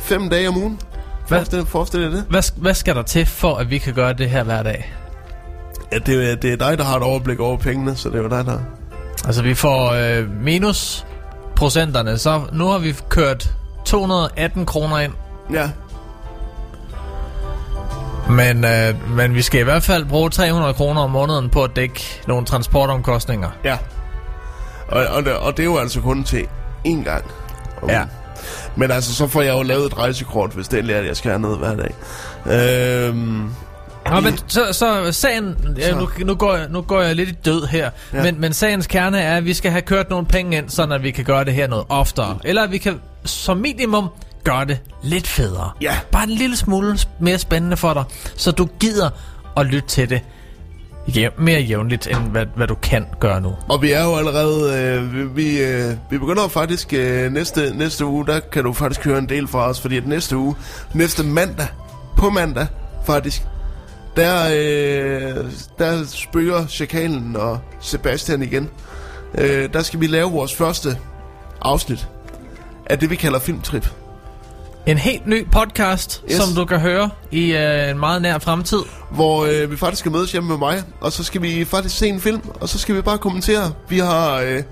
fem dage om ugen. Forestil, forestil dig det.
Hvad, hvad skal der til for, at vi kan gøre det her hver dag?
Ja, det, er, det er dig, der har et overblik over pengene, så det er jo dig, der...
Altså, vi får øh, minus procenterne, så nu har vi kørt 218 kroner ind.
Ja,
Men, øh, men vi skal i hvert fald bruge 300 kroner om måneden på at dække nogle transportomkostninger.
ja. Og, og, det, og det er jo altså kun til én gang. om
Ja.
Men altså, så får jeg jo lavet et rejsekort, hvis det er, at jeg skal herned hver dag. Øhm,
Nå, men så, så sagen, ja, nu, nu, går jeg, nu går jeg lidt i død her,
Ja.
men, men sagens kerne er, at vi skal have kørt nogle penge ind, sådan at vi kan gøre det her noget oftere. Eller at vi kan som minimum gøre det lidt federe.
Ja.
Bare en lille smule mere spændende for dig, så du gider at lytte til det jæv- mere jævnligt, end hvad, hvad du kan gøre nu.
Og vi er jo allerede, øh, vi, vi, øh, vi begynder faktisk øh, næste, næste uge, der kan du faktisk høre en del fra os, fordi at næste uge, næste mandag, på mandag faktisk, der, øh, der spørger Chakalen og Sebastian igen. Øh, der skal vi lave vores første afsnit af det, vi kalder Filmtrip.
En helt ny podcast,
yes.
som du kan høre i øh, en meget nær fremtid.
hvor øh, vi faktisk skal mødes hjemme med mig, og så skal vi faktisk se en film, og så skal vi bare kommentere. Vi har øh,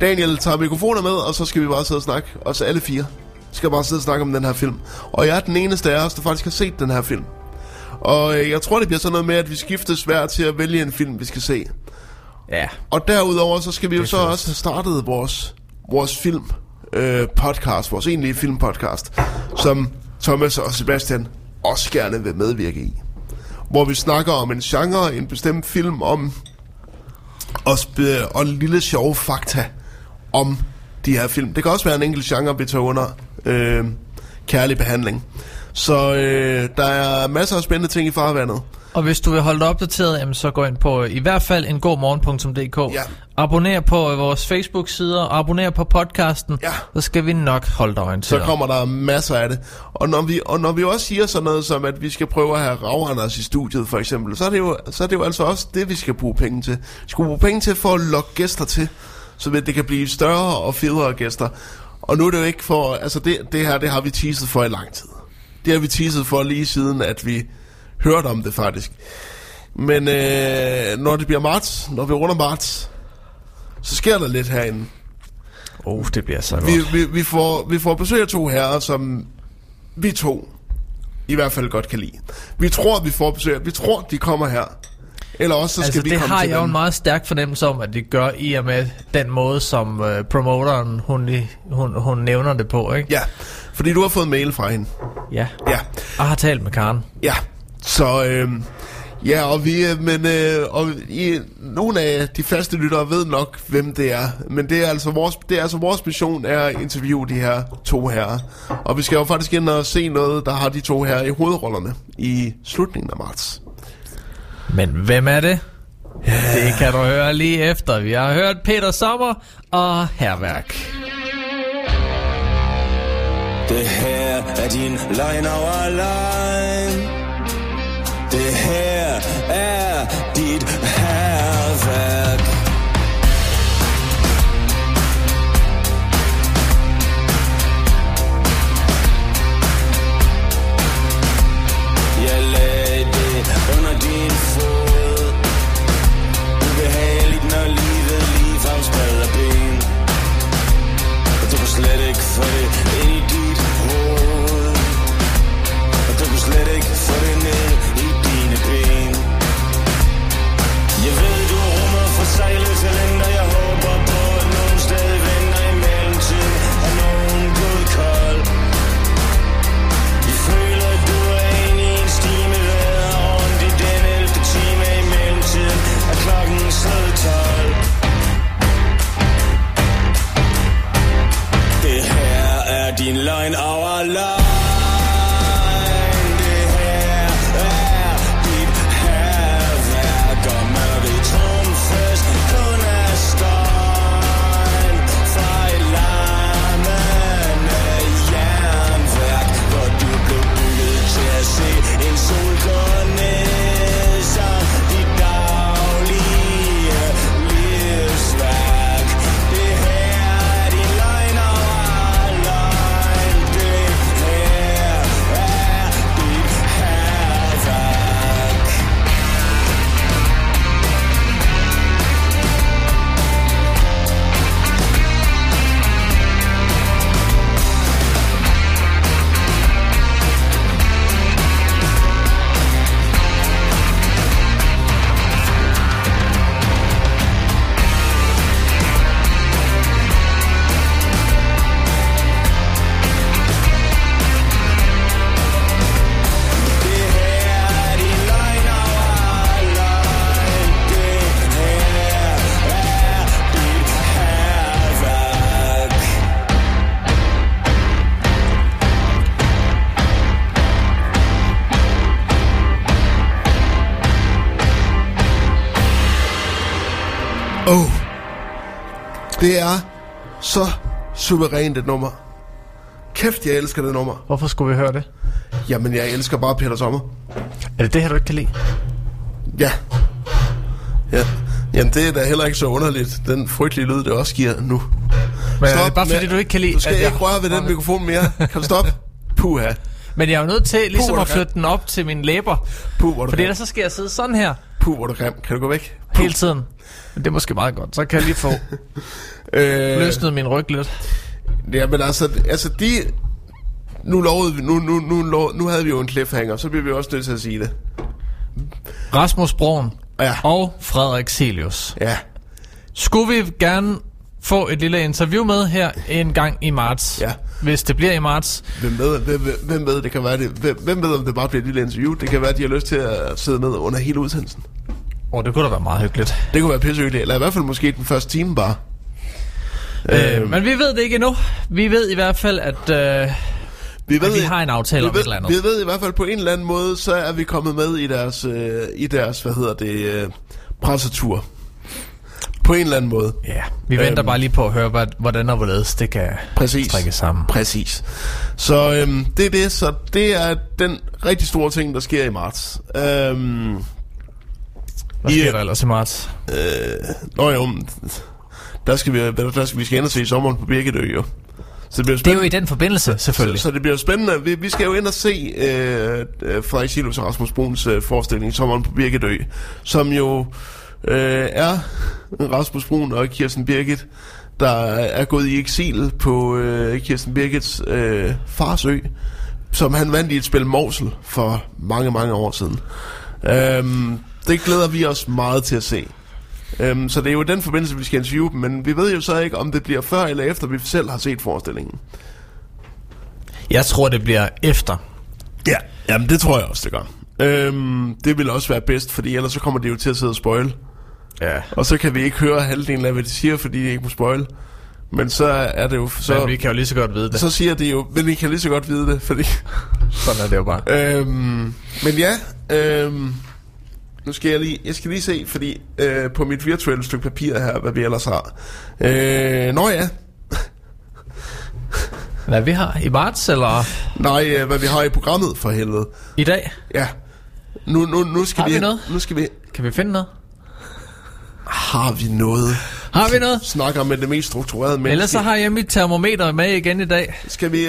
Daniel tager mikrofoner med, og så skal vi bare sidde og snakke, og så alle fire skal bare sidde og snakke om den her film. Og jeg er den eneste af os, der faktisk har set den her film. Og øh, jeg tror, det bliver sådan noget med, at vi skiftes hver til at vælge en film, vi skal se.
Ja.
Og derudover, så skal vi jo så
fedt.
også have startet vores, vores film øh, podcast, vores egentlige filmpodcast, som Thomas og Sebastian også gerne vil medvirke i. Hvor vi snakker om en genre, en bestemt film, om og, sp- og en lille sjov fakta om de her film. Det kan også være en enkelt genre, vi tager under øh, kærlig behandling. Så øh, der er masser af spændende ting i farvandet.
Og hvis du vil holde dig opdateret, jamen, så gå ind på øh, i hvert fald en godmorgen.dk.
Ja.
Abonner på øh, vores Facebook-sider, og abonner på podcasten.
Ja.
Så skal vi nok holde dig
Så
orienteret.
kommer der masser af det. Og når vi, og når vi også siger sådan noget som, at vi skal prøve at have Ravanders i studiet for eksempel, så er, det jo, så er det jo altså også det, vi skal bruge penge til. Vi skal bruge penge til for at lokke gæster til, så det kan blive større og federe gæster. Og nu er det jo ikke for, altså det, det her, det har vi teaset for i lang tid. Det har vi teaset for lige siden, at vi hørte om det faktisk. Men øh, når det bliver marts, når vi runder marts, så sker der lidt herinde.
Oh, det bliver så
Vi,
godt.
vi, vi, får, vi får besøg af to herrer, som vi to i hvert fald godt kan lide. Vi tror, vi får besøg. Vi tror, de kommer her. Eller også så skal
Altså,
vi
det
komme
har
til
jeg jo en meget stærk fornemmelse om, at det gør i og med den måde, som øh, promoteren, hun, hun, hun nævner det på, ikke?
Ja, fordi du har fået mail fra hende.
Ja.
Ja,
Jeg har talt med Karen.
ja. Så øh, Ja, og vi, øh, men øh, og I, nogle af de faste lyttere ved nok, hvem det er. Men det er altså vores, det er altså vores mission er at interviewe de her to herrer. Og vi skal jo faktisk ind og se noget, der har de to her i hovedrollerne i slutningen af marts.
Men hvem er det? Det kan du høre lige efter. Vi har hørt Peter Sommer og Herværk.
Det her er din line over line. Det er
så suverænt et nummer. Kæft, jeg elsker det nummer.
Hvorfor skulle vi høre det?
Jamen, jeg elsker bare Peter Sommer.
Er det det her, du ikke kan lide?
Ja. Ja. Jamen, det er da heller ikke så underligt, den frygtelige lyd, det også giver nu.
Men er
Stop
det bare fordi, du ikke kan lide...
Du skal
at jeg-
ikke røre ved den mikrofon mere. Kan du stoppe? Puha.
Men jeg er jo nødt til ligesom
hvor
at flytte den op til mine læber.
Puh, hvor du
Fordi
grim.
ellers så skal jeg sidde sådan her
Puh, hvor du grim. Kan du gå væk?
hele tiden. Men det er måske meget godt. Så kan jeg lige få
Øh,
løsnet min ryg lidt.
Ja, men altså, altså de... Nu lovede vi, nu, nu, nu, lov, nu havde vi jo en cliffhanger, så bliver vi også nødt til at sige det.
Rasmus Broen
Ja.
og Frederik Celius.
Ja,
Skulle vi gerne få et lille interview med her en gang i marts?
Ja.
Hvis det bliver i marts.
hvem ved, hvem, hvem- ved, det kan være det, hvem, hvem ved, om det bare bliver et lille interview? Det kan være, at de har lyst til at sidde med under hele udsendelsen.
Åh, oh, det kunne da være meget hyggeligt.
Det kunne være pissehyggeligt, eller i hvert fald måske den første time bare.
Øh, men vi ved det ikke endnu. Vi ved i hvert fald, at øh,
Vi,
vi har en aftale
vi
om
ved,
et eller andet.
Vi ved i hvert fald på en eller anden måde, så er vi kommet med i deres, øh, i deres hvad hedder det, øh, pressetur. På en eller anden måde.
ja, vi venter
Øhm.
bare lige på at høre, hvad, hvordan og hvorledes det kan
Præcis.
strikkes sammen.
Præcis. Så øhm, det er det. Så det er den rigtig store ting, der sker i marts. Øhm,
Hvad
I-
sker der ellers i marts?
nå jo, der skal vi, der skal vi skal ind og se sommeren på Birkedø jo. Så det bliver
Det er jo i den forbindelse, selvfølgelig.
Så, så det bliver spændende. Vi, vi skal jo ind og se øh, øh, Frederik Silus og Rasmus Bruns øh, forestilling Sommeren på Birkedø, som jo øh, er Rasmus Brun og Kirsten Birgit, der er gået i eksil på øh, Kirsten Birgits øh, fars ø, som han vandt i et spil Morsel for mange, mange år siden. Øhm, det glæder vi os meget til at se. Øhm, så det er jo i den forbindelse, vi skal interviewe dem, men vi ved jo så ikke, om det bliver før eller efter, vi selv har set forestillingen.
Jeg tror, det bliver efter.
Ja, jamen det tror jeg også, det gør. Øhm, det vil også være bedst, fordi ellers så kommer de jo til at sidde og spoil.
Ja.
Og så kan vi ikke høre halvdelen af, hvad de siger, fordi de ikke må spoil. Men så er det jo... Så,
Men vi kan jo lige så godt vide det.
så siger de jo, men vi kan lige så godt vide det, fordi...
Sådan er det jo bare.
Øhm, men ja, øhm, nu skal jeg lige, jeg skal lige se, fordi øh, på mit virtuelle stykke papir her, hvad vi ellers har. Øh, nå ja,
Hvad vi har i marts, eller
nej, øh, hvad vi har i programmet for helvede.
i dag?
Ja, nu, nu, nu skal
Har vi noget?
Nu skal vi...
Kan vi finde noget?
Har vi noget?
Har vi noget?
Snakker med det mest strukturerede menneske.
Ellers så har jeg mit termometer med igen i dag.
Skal vi...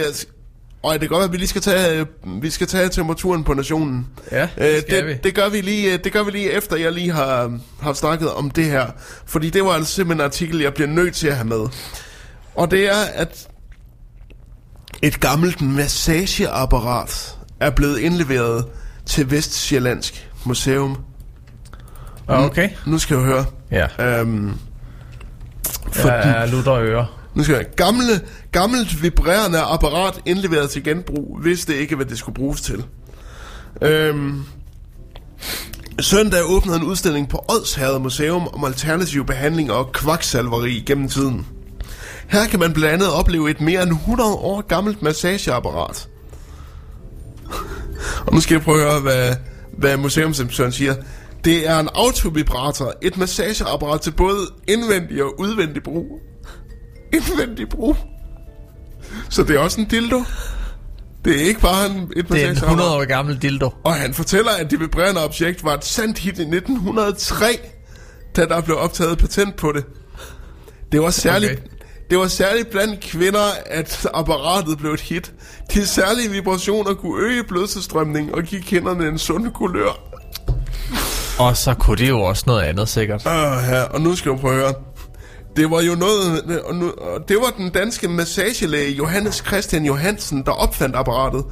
Og det kan godt være, at vi lige skal tage, vi skal tage temperaturen på nationen.
Ja,
Øh,
det skal vi.
det, det, gør vi lige, øh, det gør vi lige efter, jeg lige har, har snakket om det her. Fordi det var altså simpelthen en artikel, jeg bliver nødt til at have med. Og det er, at et gammelt massageapparat er blevet indleveret til Vestsjællandsk Museum.
Okay.
Nu skal jeg høre.
Ja.
Øhm, for,
Jeg er lutter ører
nu skal jeg. Gamle, gammelt vibrerende apparat indleveret til genbrug, hvis det ikke, hvad det skulle bruges til. Øhm, søndag åbnede en udstilling på Odsherred Museum om alternativ behandling og kvaksalveri gennem tiden. Her kan man blandt andet opleve et mere end 100 år gammelt massageapparat. og nu skal jeg prøve at høre, hvad, hvad museumsinspektøren siger. Det er en autovibrator, et massageapparat til både indvendig og udvendig brug. Indvendig brug. Så det er også en dildo. Det er ikke bare en, et
Det er en
massageapparat.
100 år gammel dildo.
Og han fortæller, at det vibrerende objekt var et sandt hit i 1903, da der blev optaget patent på det. Det var særligt,
Okay.
det var særligt blandt kvinder, at apparatet blev et hit. De særlige vibrationer kunne øge blodtilstrømningen og give kinderne en sund kulør.
Og så kunne det jo også noget andet sikkert.
Uh, ja, og nu skal du prøve at høre. Det var jo noget, og nu, og det var den danske massagelæge Johannes Christian Johansen, der opfandt apparatet.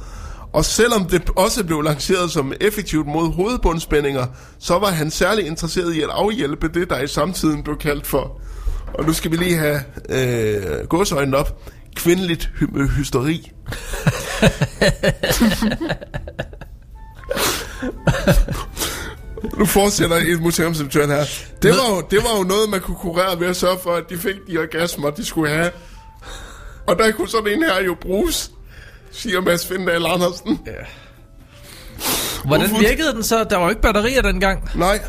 Og selvom det også blev lanceret som effektivt mod hovedbundspændinger, så var han særlig interesseret i at afhjælpe det, der i samtiden blev kaldt for, og nu skal vi lige have øh, gåsøjnen op, kvindeligt hy- hysteri. Nu fortsætter et museumsinspektøren her. Det var, jo, det var jo noget, man kunne kurere ved at sørge for, at de fik de orgasmer, de skulle have. Og der kunne sådan en her jo bruges, siger Mads Findal Andersen. Ja.
Hvordan
Hvorfor-
virkede den så? Der var jo ikke batterier dengang.
Nej.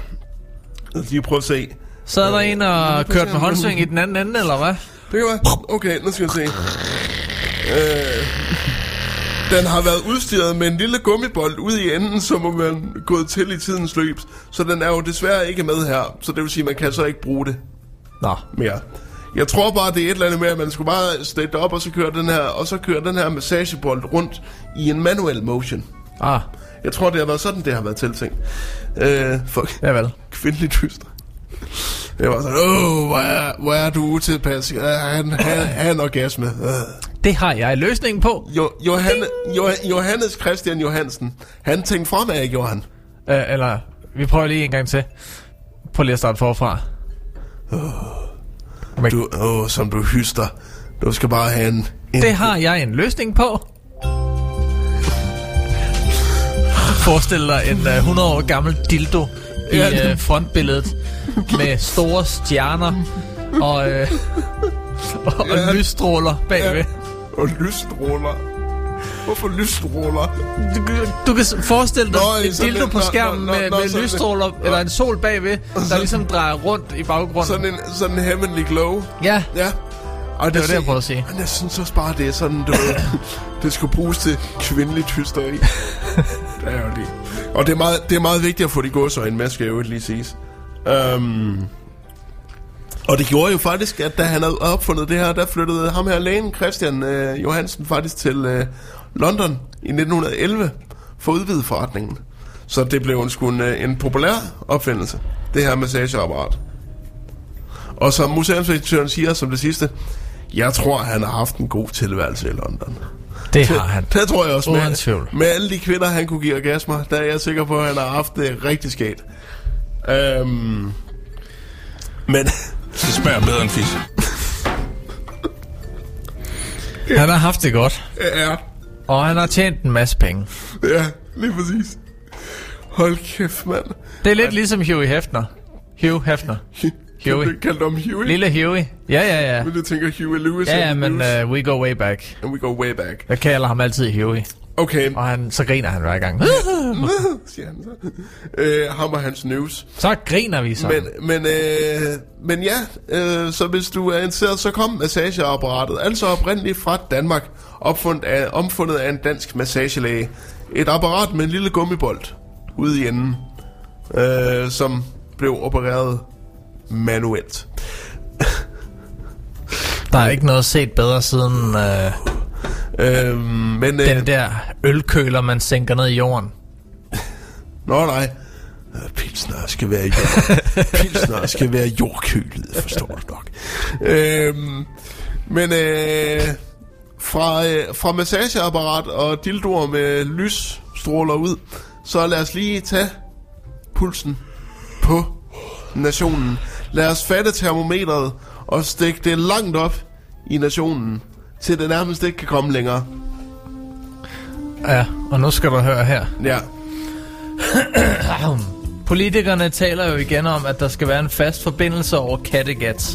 Lad os lige prøve at se.
Så er der en og kørt med håndsving i den anden ende, eller hvad?
Det kan være. Okay, nu skal vi se. Øh, den har været udstyret med en lille gummibold ude i enden, som må være gået til i tidens løb. Så den er jo desværre ikke med her. Så det vil sige, at man kan så ikke bruge det
Nå.
mere. Jeg tror bare, det er et eller andet med, at man skulle bare stætte op, og så køre den her, og så køre den her massagebold rundt i en manuel motion.
Ah,
Jeg tror, det har været sådan, det har været tiltænkt. Øh, for
ja vel.
kvindeligt hyster. Det var sådan, åh, hvor er, hvor er du utilpas. Uh, han, han, han orgasme. Uh.
Det har jeg løsningen på.
Jo, Johanne, jo, Johannes Christian Johansen, han tænkte fremad, gjorde han.
Uh, eller, vi prøver lige en gang til. Prøv lige at starte forfra.
Du, åh, som du hyster. Du skal bare have en... en
Det har jeg en løsning på. Forestil dig en uh, 100 år gammel dildo i
Ja,
uh, frontbilledet med store stjerner og, uh, og,
Ja.
og lysstråler bagved.
Og lysstråler. Hvorfor lysstråler?
Du, du kan forestille dig
Nå, sådan
dildo på skærmen
nå, nå,
med,
nå,
med
sådan-
lysstråler, eller en sol bagved, der ligesom drejer rundt i baggrunden.
Sådan en, sådan en heavenly glow.
Ja,
Ja. Og
det var det, jeg prøvede at sige.
Men jeg synes også bare, det er sådan, du det skulle bruges til kvindeligt hysteri. det er jo det. Og det er meget, det er meget vigtigt at få de gåsøjne med, skal jeg jo lige siges. Um, og det gjorde jo faktisk, at da han havde opfundet det her, der flyttede ham her lægen, Christian øh, Johansen, faktisk til øh, London i 1911 for at udvide forretningen. Så det blev en, sgu en, øh, en populær opfindelse, det her massageapparat. Og som museumsinspektøren siger som det sidste, jeg tror, han har haft en god tilværelse i London.
det har han.
Det tror jeg også.
Uden
Med,
tvivl.
med alle de kvinder, han kunne give orgasmer, der er jeg sikker på, at han har haft det rigtig skægt. Øhm, men
Det smager bedre end fis.
Han har haft det godt,
ja,
og han har tjent en masse penge.
ja, lige præcis. Hold kæft, mand.
Det er lidt ligesom Huey Hefner. Hugh Hefner. Huey.
Du kaldte om Huey?
Lille Huey. Ja, ja, ja.
Men du tænker Huey Lewis
Ja, ja, men
Lewis.
uh, we go way back.
And we go way back.
Jeg kalder ham altid Huey.
Okay,
Og han, så griner han hver gang.
siger han så. Øh, ham og hans news.
Så griner vi så.
Men, men, øh, men ja, øh, så hvis du er interesseret, så kom massageapparatet. Altså oprindeligt fra Danmark, opfundet af, omfundet af en dansk massagelæge. Et apparat med en lille gummibold ude i enden, øh, som blev opereret manuelt.
Der er ikke noget set bedre siden uh,
Øh, men, øh,
den der ølkøler, man sænker ned i jorden.
Nå nej. Øh, Pilsner skal være jord. Pilsner skal være jordkølet, forstår du nok. Øhm, men øh, fra, øh, fra massageapparat og dildoer med lysstråler ud, så lad os lige tage pulsen på nationen. Lad os fatte termometret og stikke det langt op i nationen, til det nærmest ikke kan komme længere.
Ja, og nu skal du høre her.
Ja,
Politikerne taler jo igen om, at der skal være en fast forbindelse over Kattegat.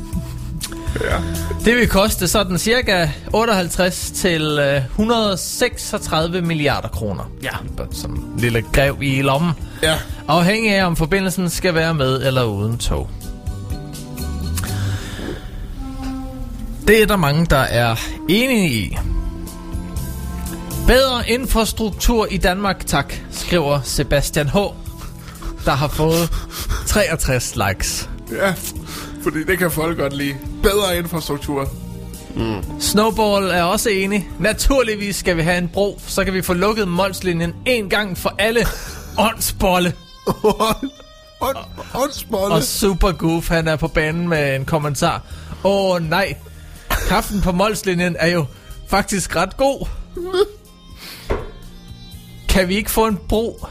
ja.
Det vil koste sådan cirka 58 til øh, 136 milliarder kroner. Ja, som en lille grev i lommen.
ja.
Afhængig af, om forbindelsen skal være med eller uden tog. Det er der mange, der er enige i. Bedre infrastruktur i Danmark, tak, skriver Sebastian H., der har fået 63 likes.
Ja, fordi det kan folk godt lide. Bedre infrastruktur.
Snowball er også enig. Naturligvis skal vi have en bro, så kan vi få lukket Molslinjen en gang for alle. Åndsbolle.
Ånd, åndsbolle.
Og Super Goof, han er på banen med en kommentar. Åh oh, nej, kaffen på Molslinjen er jo faktisk ret god. Kan vi ikke få en bro,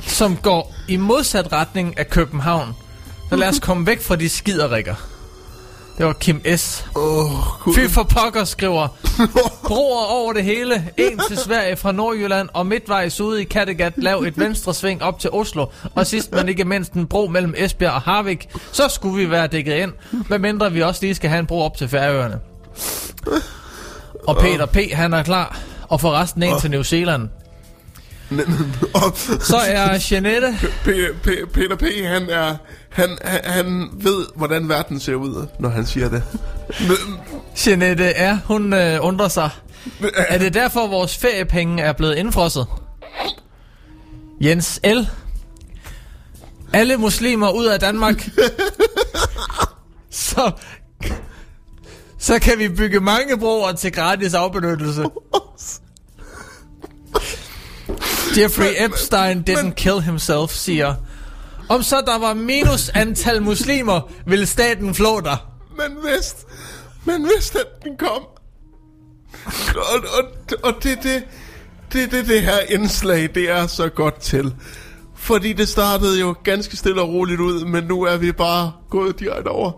som går i modsat retning af København? Så lad os komme væk fra de skiderikker. Det var Kim S.
Åh, Gud.
Fy for pokker, skriver. Broer over det hele. En til Sverige fra Nordjylland og midtvejs ude i Kattegat. Lav et venstre sving op til Oslo. Og sidst men ikke mindst en bro mellem Esbjerg og Harvik. Så skulle vi være dækket ind. Hvad mindre vi også lige skal have en bro op til Færøerne. Og Peter P. han er klar. Og for resten en til New Zealand. Så er Jeanette.
P- P- Peter P. Han, er, han, han, han ved, hvordan verden ser ud, når han siger det.
Jeanette er, hun øh, undrer sig. Er det derfor, vores feriepenge er blevet indfrosset? Jens L. Alle muslimer ud af Danmark. så, så kan vi bygge mange broer til gratis afbenyttelse. Jeffrey Epstein didn't kill himself, siger. Om så der var minus antal muslimer, ville staten flå dig.
Man vidste, man vidste, at den kom. Og, og, og det, det, det, det, det her indslag, det er så godt til. Fordi det startede jo ganske stille og roligt ud, men nu er vi bare gået direkte over.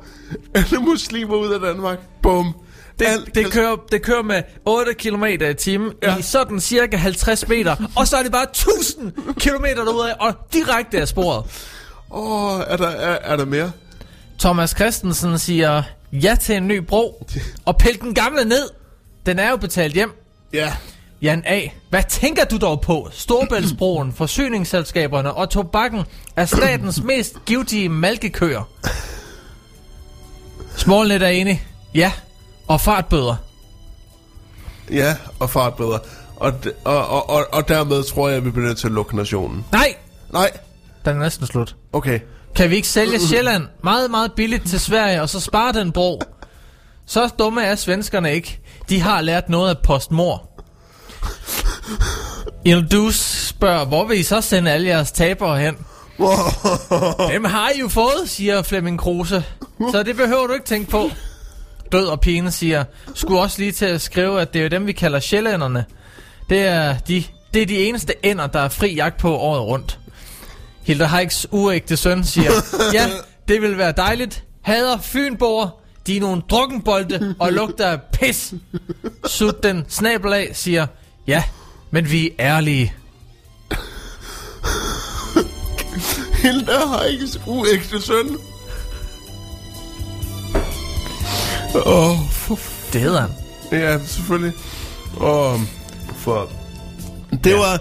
Alle muslimer ud af Danmark. Bum.
Det,
Alt
det, kører, det kører med 8 km i timen ja. I sådan cirka 50 meter, og så er det bare 1000 km derudad, og direkte af sporet.
Åh, er der, er, er der mere?
Thomas Christensen siger ja til en ny bro, og pil den gamle ned. Den er jo betalt hjem.
Ja.
Jan A. Hvad tænker du dog på? Storbæltsbroen, forsyningsselskaberne og tobakken er statens mest givtige malkekøer. Smålnet er enig. Ja. Og fartbøder.
Ja, og fartbøder. Og, og, og, og, og dermed tror jeg, at vi bliver nødt til at lukke nationen.
Nej,
Nej,
den er næsten slut.
okay.
Kan vi ikke sælge Sjælland meget, meget billigt til Sverige, og så spare den bro? Så dumme er svenskerne ikke. De har lært noget af postmor. Ildus spørger, hvor vil I så sende alle jeres tabere hen? Dem har I jo fået, siger Flemming Kruse. Så det behøver du ikke tænke på. Død og pine siger, skulle også lige til at skrive, at det er jo dem, vi kalder sjællænderne. Det er de, det er de eneste ender, der er fri jagt på året rundt. Hilda Heiks uægte søn siger, ja, det vil være dejligt. Hader fynboer, de er nogle drukkenbolde og lugter af pis. Sut den snabel af siger, ja, men vi er ærlige.
Hilda Heikkes uægte søn. Åh, oh, for
Det hedder han.
Ja, selvfølgelig. Og for... Det ja. var...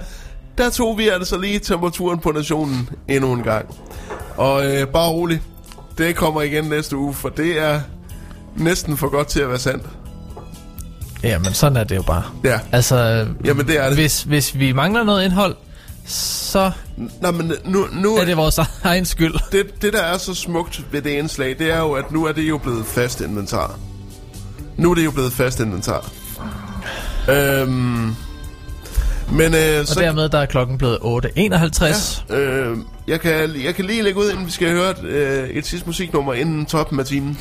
Der tog vi altså lige temperaturen på nationen endnu en gang. Og øh, bare rolig. Det kommer igen næste uge, for det er næsten for godt til at være sandt.
Ja, men sådan er det jo bare.
Ja.
Altså,
Jamen, det er det.
Hvis, hvis vi mangler noget indhold, så
Nå, men nu, nu
er det vores egen skyld.
det, det, der er så smukt ved det indslag, det er jo, at nu er det jo blevet fast inventar. Nu er det jo blevet fast inventar. Øhm, men øh,
Og
så,
dermed der er klokken blevet 8.51.
øh, jeg, kan, jeg kan lige lægge ud, inden vi skal høre et, øh, et sidste musiknummer inden toppen af timen.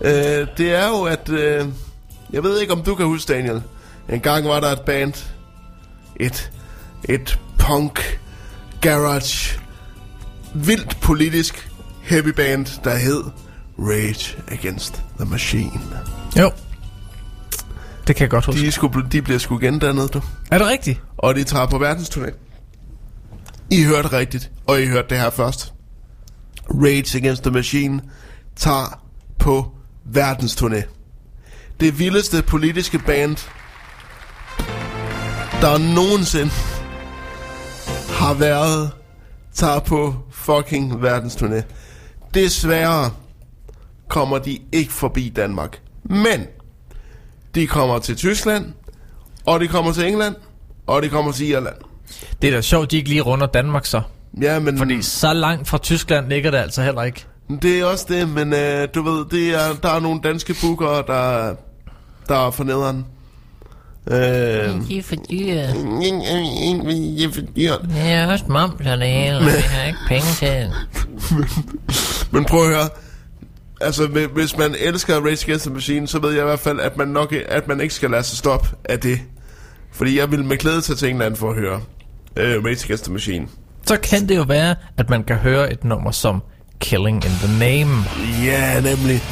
Øh, det er jo, at... Øh, jeg ved ikke, om du kan huske, Daniel. En gang var der et band. Et, et punk, garage, vildt politisk heavy band, der hed Rage Against the Machine.
Jo. Det kan jeg godt huske.
De, skulle, de bliver sgu gendannet, du.
Er det rigtigt?
Og de tager på verdensturné. I hørte rigtigt, og I hørte det her først. Rage Against the Machine tager på verdensturné. Det vildeste politiske band, der nogensinde har været, tager på fucking verdensturné. Desværre kommer de ikke forbi Danmark. Men de kommer til Tyskland, og de kommer til England, og de kommer til Irland.
Det er da sjovt, de ikke lige runder Danmark så.
Ja, men
Fordi så langt fra Tyskland ligger det altså heller ikke.
det er også det, men øh, du ved, det er, der er nogle danske bookere, der, der er for nederen. Øh,
De er for dyre.
det er for dyrt.
Det er også moms og det hele, og vi har ikke penge til det.
Men prøv at høre. Altså, hvi- hvis man elsker Rage Against the Machine, så ved jeg i hvert fald, at man, nok, at man ikke skal lade sig stoppe af det. Fordi jeg vil med glæde tage til England for at høre øh, Rage Against the Machine.
Så kan det jo være, at man kan høre et nummer som Killing in the Name.
Ja, nemlig.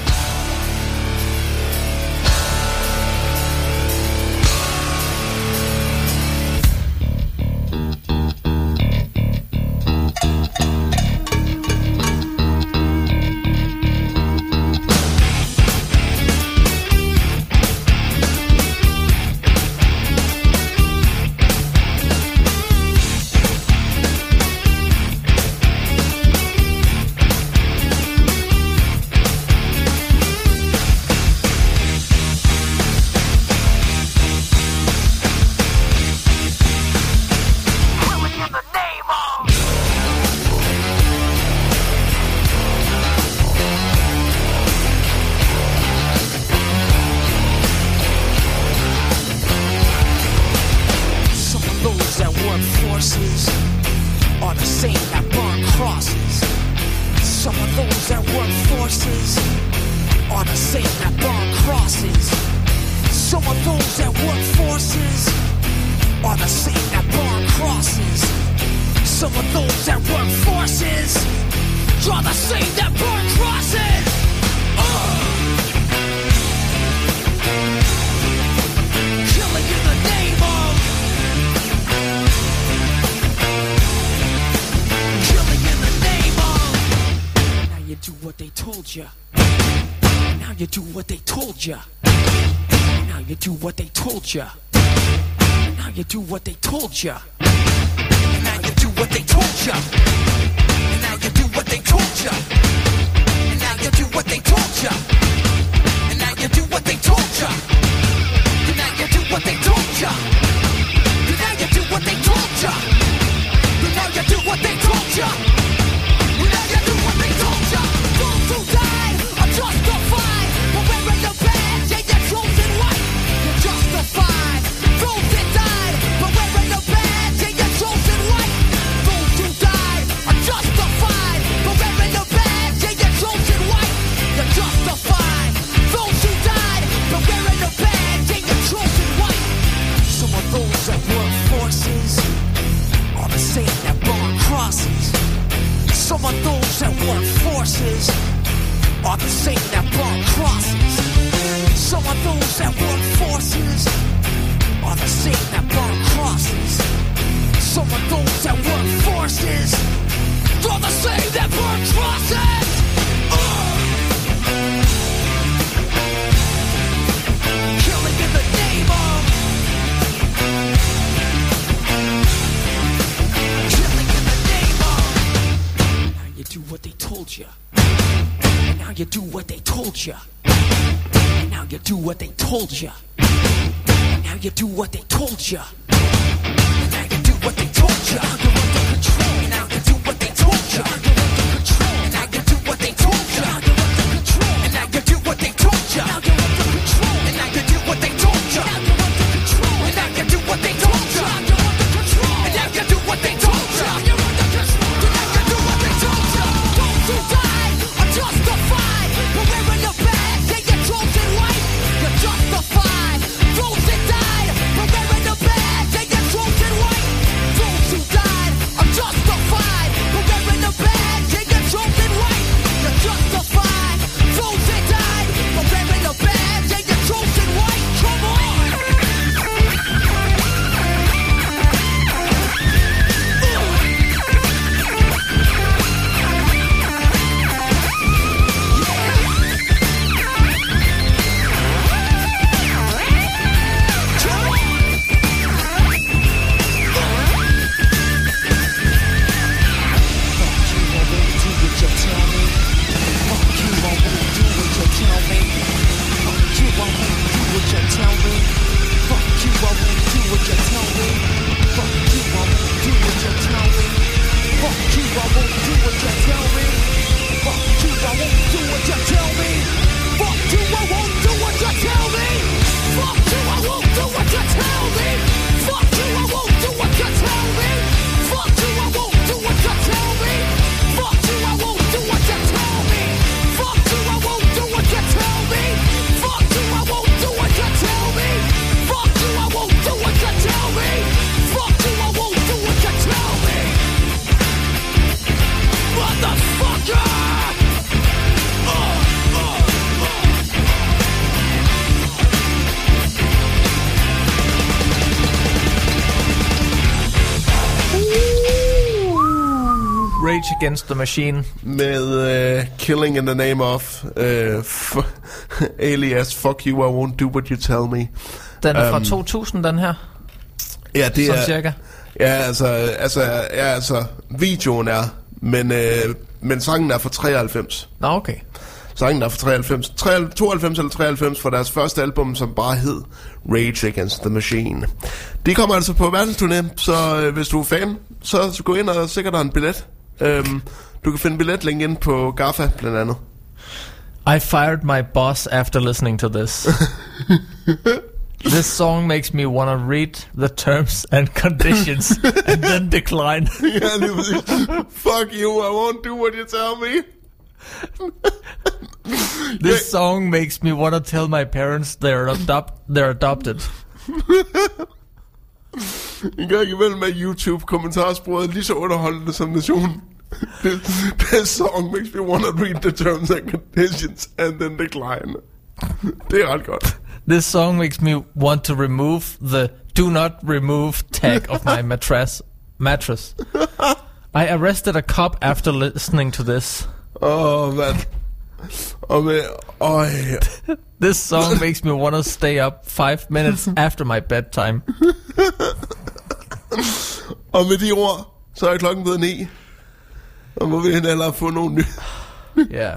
You. And now you do what they told you. And now you do what they told you. And now you do what they told you.
Against the Machine.
Med uh, Killing in the Name of uh, f- alias Fuck You, I Won't Do What You Tell Me.
Den er fra
Øhm,
2000, den her.
Ja, det
Sådan
er...
cirka.
Ja, altså, altså, ja, altså, videoen er, men, øh, men sangen er fra 93.
Nå, okay.
Sangen er fra 93. 93 92 eller 93 for deres første album, som bare hed Rage Against the Machine. De kommer altså på verdensturné, så øh, hvis du er fan, så, så gå ind og sikre dig en billet. Øhm, du kan finde billetlink ind på GAFA, blandt andet.
I fired my boss after listening to this. this song makes me want to read the terms and conditions and then decline.
ja, lige præcis. Fuck you, I won't do what you tell me.
This song makes me want to tell my parents they're adopt they're adopted.
En gang imellem er YouTube-kommentarsporet lige så underholdende som nationen. This song makes me want to read the terms and conditions and then decline. Det er ret godt.
This song makes me want to remove the do not remove tag of my mattress mattress. I arrested a cop after listening to this.
Oh, mand. Og med... Øj.
This song makes me want to stay up five minutes after my bedtime.
Og med de ord, så er klokken blevet ni. Og må vi hellere få nogle nye.
Ja.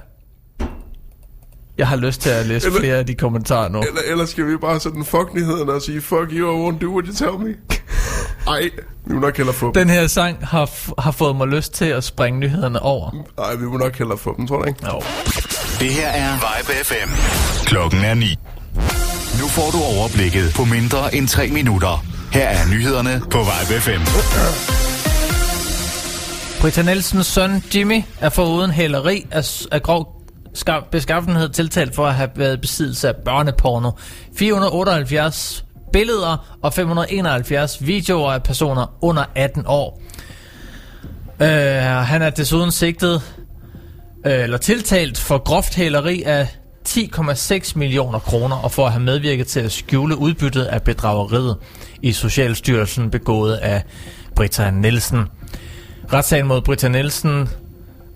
Jeg har lyst til at læse
Eller-
flere af de kommentarer nu.
Eller, eller skal vi bare sådan fuck nyhederne og sige, fuck you, I won't do what you tell me. Ej, vi må nok hellere få dem.
Den her sang har, har fået mig lyst til at springe nyhederne over.
Ej, vi må nok hellere få dem, tror du ikke?
Jo.
Det her er Vibe FM. Klokken er 9. Nu får du overblikket på mindre end 3 minutter. Her er nyhederne på Vibe FM.
Britta Nielsens søn Jimmy er foruden hæleri af, af grov ska- beskaffenhed tiltalt for at have været besiddelse af børneporno. 478 billeder og 571 videoer af personer under 18 år. Øh, han er desuden sigtet øh, eller tiltalt for groft hæleri af 10,6 millioner kroner og for at have medvirket til at skjule udbyttet af bedrageriet i Socialstyrelsen begået af Britta Nielsen. Retssagen mod Britta Nielsen,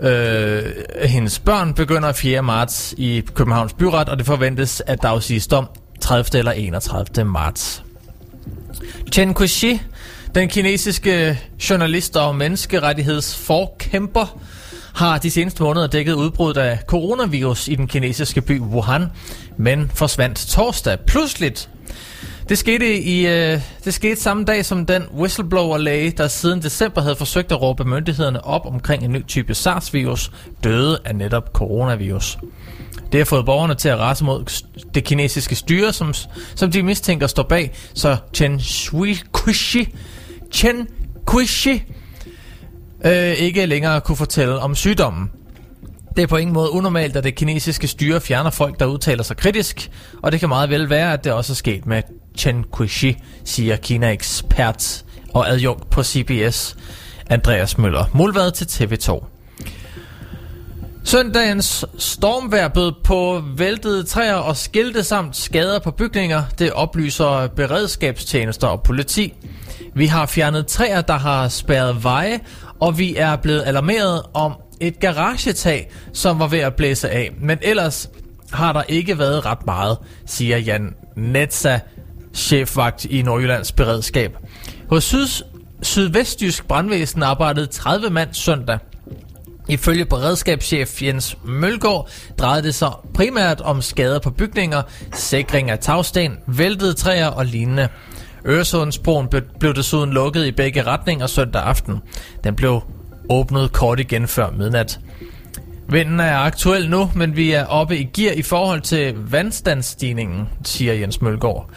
øh, hendes børn, begynder 4. marts i Københavns Byret, og det forventes, at der afsiges dom 30. eller 31. marts. Chen Kuxi, den kinesiske journalist og menneskerettighedsforkæmper, har de seneste måneder dækket udbruddet af coronavirus i den kinesiske by Wuhan, men forsvandt torsdag pludseligt. Det skete, i, øh, det skete samme dag som den whistleblower-læge, der siden december havde forsøgt at råbe myndighederne op omkring en ny type SARS-virus, døde af netop coronavirus. Det har fået borgerne til at rase mod det kinesiske styre, som, som de mistænker står bag, så Chen Shui Kushi, Chen Kuishi øh, ikke længere kunne fortælle om sygdommen. Det er på ingen måde unormalt, at det kinesiske styre fjerner folk, der udtaler sig kritisk, og det kan meget vel være, at det også er sket med Chen Kuishi, siger Kina-ekspert og adjunkt på CBS, Andreas Møller. Mulvad til TV2. Søndagens stormvejr bød på væltede træer og skilte samt skader på bygninger. Det oplyser beredskabstjenester og politi. Vi har fjernet træer, der har spærret veje, og vi er blevet alarmeret om et garagetag, som var ved at blæse af. Men ellers har der ikke været ret meget, siger Jan Netza, chefvagt i Nordjyllands beredskab. Hos Syd Sydvestjysk Brandvæsen arbejdede 30 mand søndag. Ifølge beredskabschef Jens Mølgaard drejede det sig primært om skader på bygninger, sikring af tagsten, væltede træer og lignende. Øresundsbroen blev- blev desuden lukket i begge retninger søndag aften. Den blev åbnet kort igen før midnat. Vinden er aktuel nu, men vi er oppe i gear i forhold til vandstandsstigningen, siger Jens Mølgaard.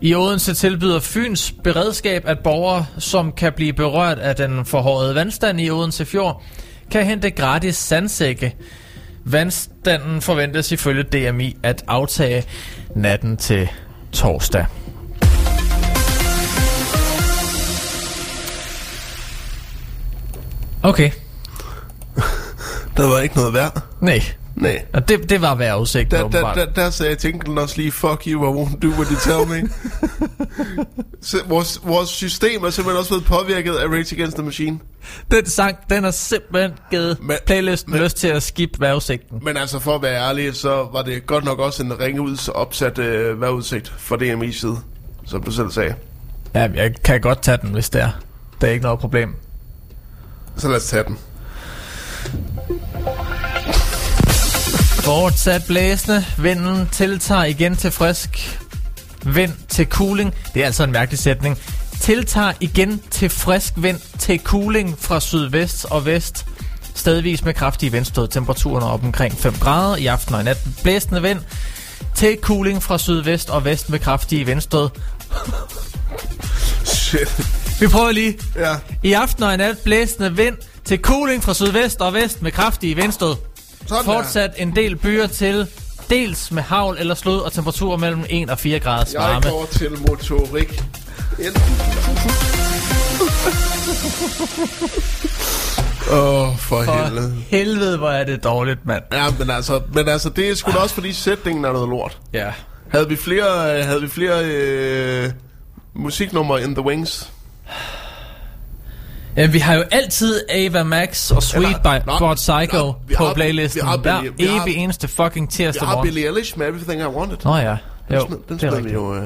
I Odense tilbyder Fyns beredskab, at borgere, som kan blive berørt af den forhøjede vandstand i Odense Fjord, kan hente gratis sandsække. Vandstanden forventes ifølge DMI at aftage natten til torsdag. Okay.
Der var ikke noget værd.
Nej.
Nej.
Og det, det var vejrudsigten,
Der, der, der, der sagde Tinklen også lige, fuck you, I won't do what you tell me. Så vores, vores system er simpelthen også blevet påvirket af Rage Against the Machine.
Den sang, den har simpelthen givet
Men-
playlisten
men-
lyst til at skifte vejrudsigten.
Men altså, for at være ærlig, så var det godt nok også en ringe ud opsat øh, vejrudsigt fra DMI's side, som du selv sagde.
Ja, jeg kan godt tage den, hvis det er. Det er ikke noget problem.
Så lad os tage den.
Fortsat blæsende. Vinden tiltager igen til frisk vind til cooling. Det er altså en mærkelig sætning. Tiltager igen til frisk vind til cooling fra sydvest og vest. Stedvis med kraftige vindstød. Temperaturen er op omkring 5 grader i aften og i nat. Blæsende vind til cooling fra sydvest og vest med kraftige vindstød.
Shit.
Vi prøver lige.
Ja.
I aften og i nat blæsende vind til cooling fra sydvest og vest med kraftige vindstød.
Sådan
Fortsat en del byer til dels med havl eller slud og temperaturer mellem 1 og 4 graders
der. Jeg
varme.
går til motorik. Åh, oh, for,
For
helvede.
helvede, hvor er det dårligt, mand.
Ja, men altså, men altså, det er sgu da også fordi sætningen er noget lort.
Ja.
Havde vi flere, øh, havde vi flere øh, musiknumre in the wings?
Ja. Vi har jo altid Ava Max og Sweet
Eller-
by
Nå,
God Psycho
vi
på
har-
playlisten
vi har
hver
Billie- vi har-
evig eneste fucking
Vi
tirsdag
har
morgen.
Billie Eilish med Everything I Wanted.
Nå ja, jo,
den den
det er
vi
rigtigt.
jo... Øh,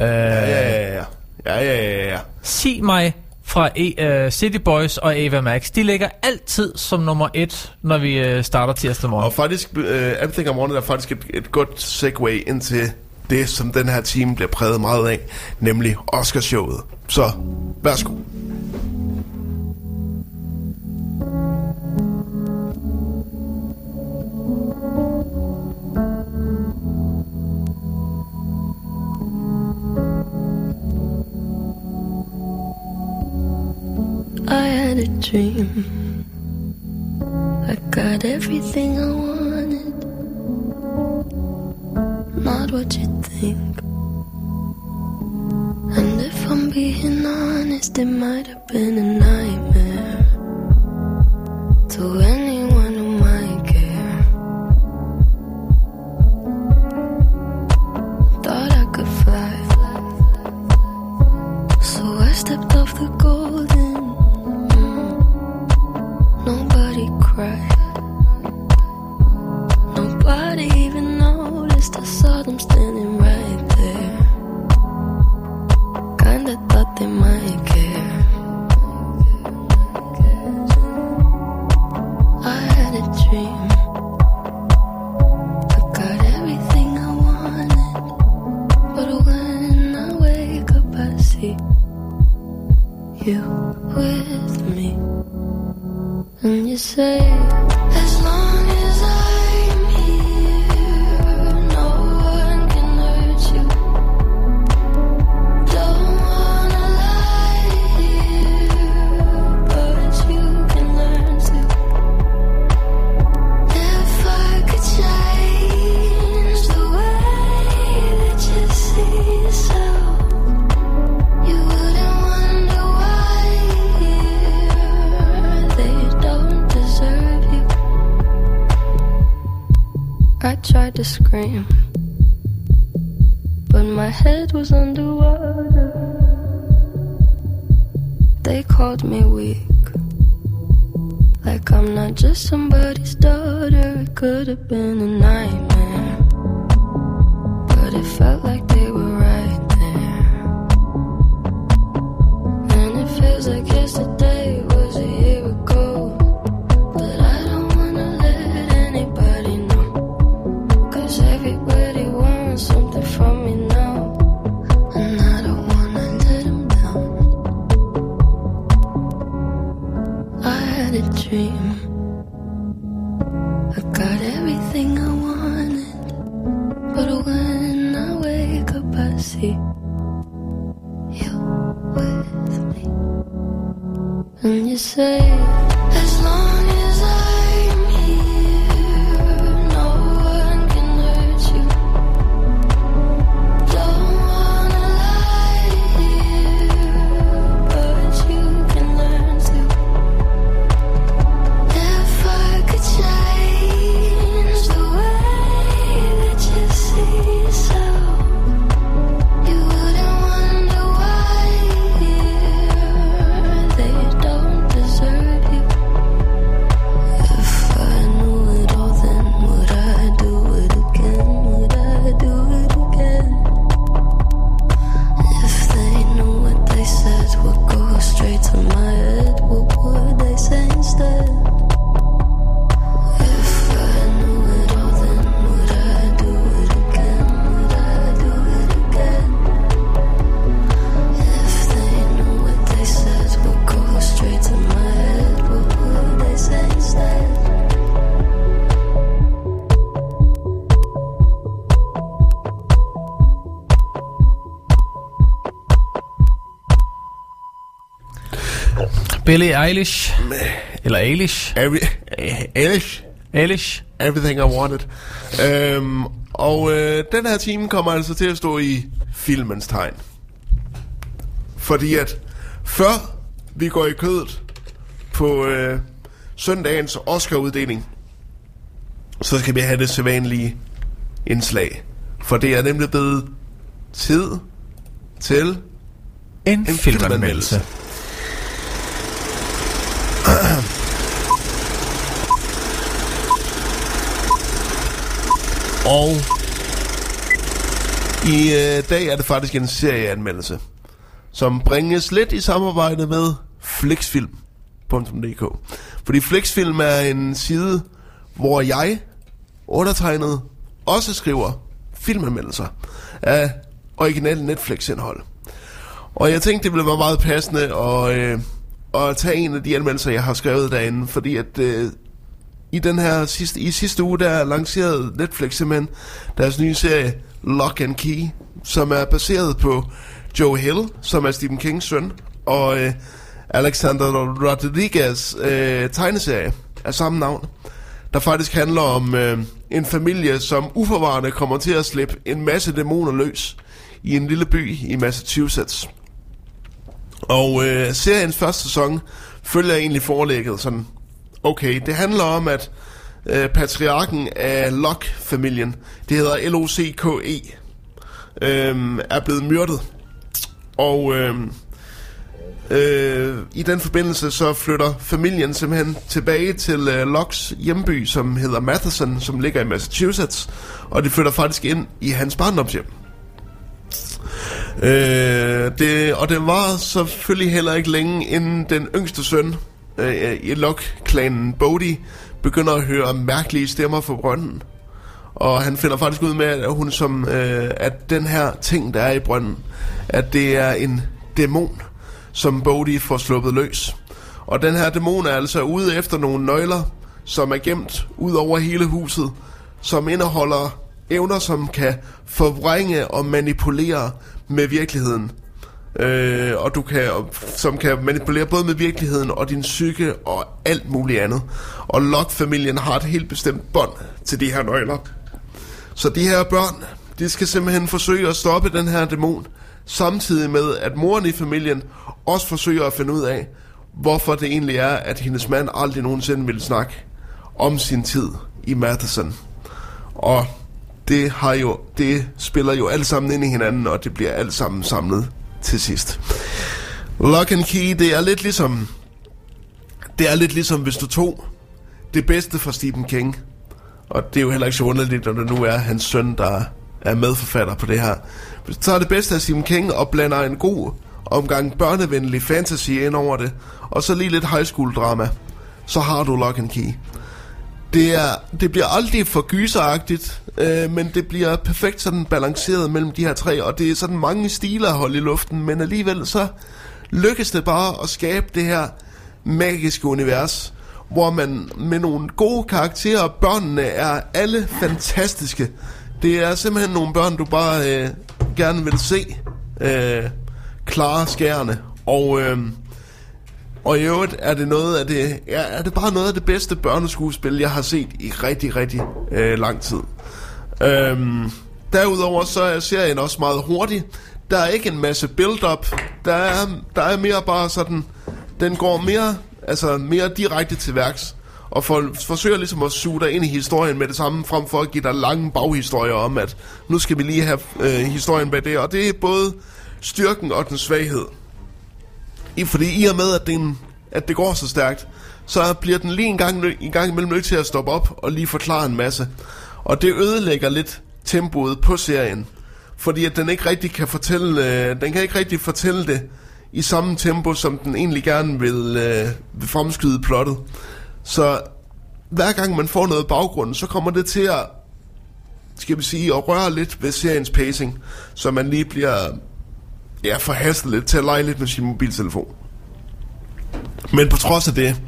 Øh,
ja, ja, ja. Ja, ja, ja, ja.
Sig mig fra e, uh, City Boys og Ava Max. De ligger altid som nummer et, når vi uh, starter tirsdag morgen.
Og faktisk, uh, Everything I Wanted er faktisk et, et godt segue ind til det, som den her time bliver præget meget af, nemlig Oscarshowet. Så, værsgo.
I had a dream. I got everything I want. Not what you think. And if I'm being honest, it might have been a nightmare to anyone like I'm not just somebody's daughter. It could have been a nightmare, but it felt like they were
Billie Eilish. Eller Eilish.
Every, Elish.
Eilish.
Everything I Wanted. Øhm, og øh, den her time kommer altså til at stå i filmens tegn. Fordi at før vi går i kødet på øh, søndagens Oscar-uddeling, så skal vi have det sædvanlige indslag. For det er nemlig blevet tid til
En,
en
filmanmeldelse.
Og i øh, dag er det faktisk en serieanmeldelse, som bringes lidt i samarbejde med Flixfilm.dk. Fordi Flixfilm er en side, hvor jeg, undertegnet, også skriver filmanmeldelser af original Netflix-indhold. Og jeg tænkte, det ville være meget passende at, øh, at tage en af de anmeldelser, jeg har skrevet derinde, fordi at øh, i den her sidste, i sidste uge, der lancerede Netflix simpelthen deres nye serie Lock and Key, som er baseret på Joe Hill, som er Stephen Kings søn, og øh, Alexander Rodriguez øh, tegneserie af samme navn, der faktisk handler om øh, en familie, som uforvarende kommer til at slippe en masse dæmoner løs i en lille by i Massachusetts. Og øh, seriens første sæson følger egentlig forelægget sådan, okay, det handler om, at øh, patriarken af Locke-familien, det hedder L-O-C-K-E, øh, er blevet myrdet. Og øh, øh, i den forbindelse så flytter familien simpelthen tilbage til øh, Locks hjemby, som hedder Matheson, som ligger i Massachusetts, og de flytter faktisk ind i hans barndomshjem. Øh, det, og det var selvfølgelig heller ikke længe, inden den yngste søn øh, øh i Locke-klanen, Bodhi, begynder at høre mærkelige stemmer fra brønden. Og han finder faktisk ud med, at hun som, øh, at den her ting, der er i brønden, at det er en dæmon, som Bodhi får sluppet løs. Og den her dæmon er altså ude efter nogle nøgler, som er gemt ud over hele huset, som indeholder evner, som kan forvrænge og manipulere med virkeligheden. Øh, og du kan, som kan manipulere både med virkeligheden og din psyke og alt muligt andet. Og Locke-familien har et helt bestemt bånd til de her nøgler. Så de her børn, de skal simpelthen forsøge at stoppe den her dæmon, samtidig med, at moren i familien også forsøger at finde ud af, hvorfor det egentlig er, at hendes mand aldrig nogensinde ville snakke om sin tid i Matheson. Og det, har jo, det spiller jo alt sammen ind i hinanden, og det bliver alt sammen samlet til sidst. Lock and Key, det er lidt ligesom... Det er lidt ligesom, hvis du tog det bedste fra Stephen King, og det er jo heller ikke så underligt, når det nu er hans søn, der er medforfatter på det her. Hvis du tager det bedste af Stephen King og blander en god omgang børnevenlig fantasy ind over det, og så lige lidt high school drama, så har du Lock and Key. Det, er, det bliver aldrig for gyseragtigt, øh, men det bliver perfekt sådan balanceret mellem de her tre, og det er sådan mange stiler at holde i luften, men alligevel så lykkes det bare at skabe det her magiske univers, hvor man med nogle gode karakterer, børnene er alle fantastiske. Det er simpelthen nogle børn, du bare øh, gerne vil se øh, klare skærene, og... Øh, og i øvrigt er det noget af det, ja, er det bare noget af det bedste børneskuespil, jeg har set i rigtig, rigtig øh, lang tid. Øhm, derudover så er serien også meget hurtig. Der er ikke en masse build-up. Der er, der er mere bare sådan, den går mere, altså mere direkte til værks. Og for, forsøger ligesom at suge dig ind i historien med det samme, frem for at give dig lange baghistorier om, at nu skal vi lige have øh, historien bag det. Og det er både styrken og den svaghed. I, fordi i og med, at, det, en, at det går så stærkt, så bliver den lige en gang, en gang imellem nødt til at stoppe op og lige forklare en masse. Og det ødelægger lidt tempoet på serien. Fordi at den ikke rigtig kan fortælle, øh, den kan ikke rigtig fortælle det i samme tempo, som den egentlig gerne vil, øh, vil fremskyde plottet. Så hver gang man får noget baggrund, så kommer det til at, skal vi sige, at røre lidt ved seriens pacing, så man lige bliver ja, forhastet lidt til at lege lidt med sin mobiltelefon. Men på trods af det,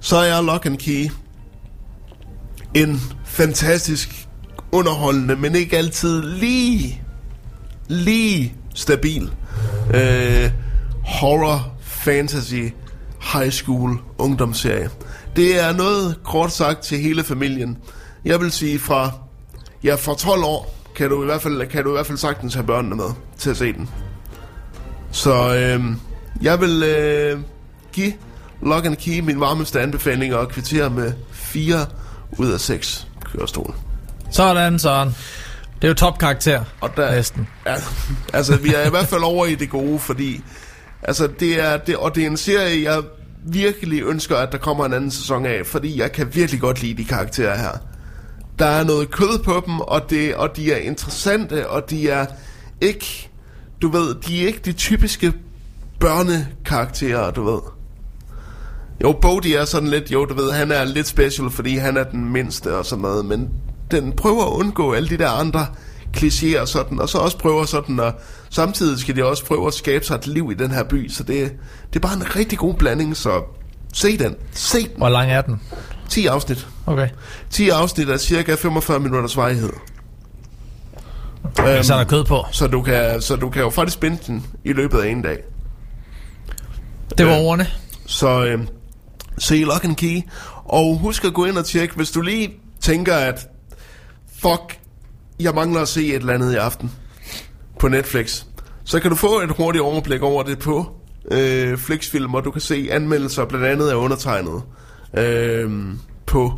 så er Lock and Key en fantastisk underholdende, men ikke altid lige, lige stabil øh, horror, fantasy, high school ungdomsserie. Det er noget, kort sagt, til hele familien. Jeg vil sige fra, ja, fra 12 år, kan du i hvert fald, kan du i hvert fald sagtens have børnene med til at se den. Så øh, jeg vil øh, give Lock and Key min varmeste anbefaling og kvittere med 4 ud af 6 kørestol.
Sådan, sådan. Det er jo topkarakter.
Og der,
Næsten.
Ja, altså, vi er i hvert fald over i det gode, fordi altså, det er, det, og det er en serie, jeg virkelig ønsker, at der kommer en anden sæson af, fordi jeg kan virkelig godt lide de karakterer her. Der er noget kød på dem, og, det, og de er interessante, og de er ikke, du ved, de er ikke de typiske børnekarakterer, du ved. Jo, Bodhi er sådan lidt, jo, du ved, han er lidt special, fordi han er den mindste og sådan noget, men den prøver at undgå alle de der andre klichéer og sådan, og så også prøver sådan, og samtidig skal de også prøve at skabe sig et liv i den her by, så det, det er bare en rigtig god blanding, så se den. Se den.
Hvor lang er den?
10 afsnit.
Okay.
10 afsnit er cirka 45 minutters varighed.
Så er der kød på.
Så du kan, så du kan jo faktisk binde den i løbet af en dag.
Det var
Øh,
ordene.
Så øh, se Lock and Key. Og husk at gå ind og tjekke, hvis du lige tænker, at fuck, jeg mangler at se et eller andet i aften på Netflix. Så kan du få et hurtigt overblik over det på øh, Flixfilm, og du kan se anmeldelser blandt andet af undertegnet øh, på,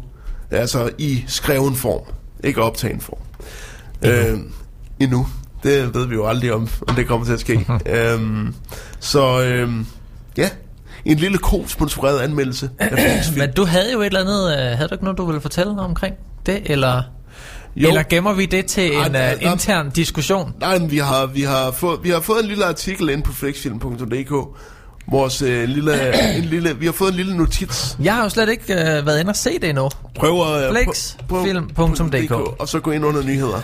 altså i skreven form, ikke optagen form. Øh, endnu. Det ved vi jo aldrig om, om det kommer til at ske. øhm, så øhm, ja, en lille ko-sponsoreret anmeldelse.
Men du havde jo et eller andet, øh, havde du ikke noget, du ville fortælle omkring det, eller,
Jo.
eller gemmer vi det til
Ej,
en
der-
uh, intern diskussion?
Nej, men vi har, vi, har fået, vi har fået en lille artikel ind på flexfilm.dk. Vores øh, lille, en lille, vi har fået en lille notits.
Jeg har jo slet ikke uh, været inde og se det endnu.
Prøv at... øh,
Flexfilm.dk.
Og så gå ind under nyheder.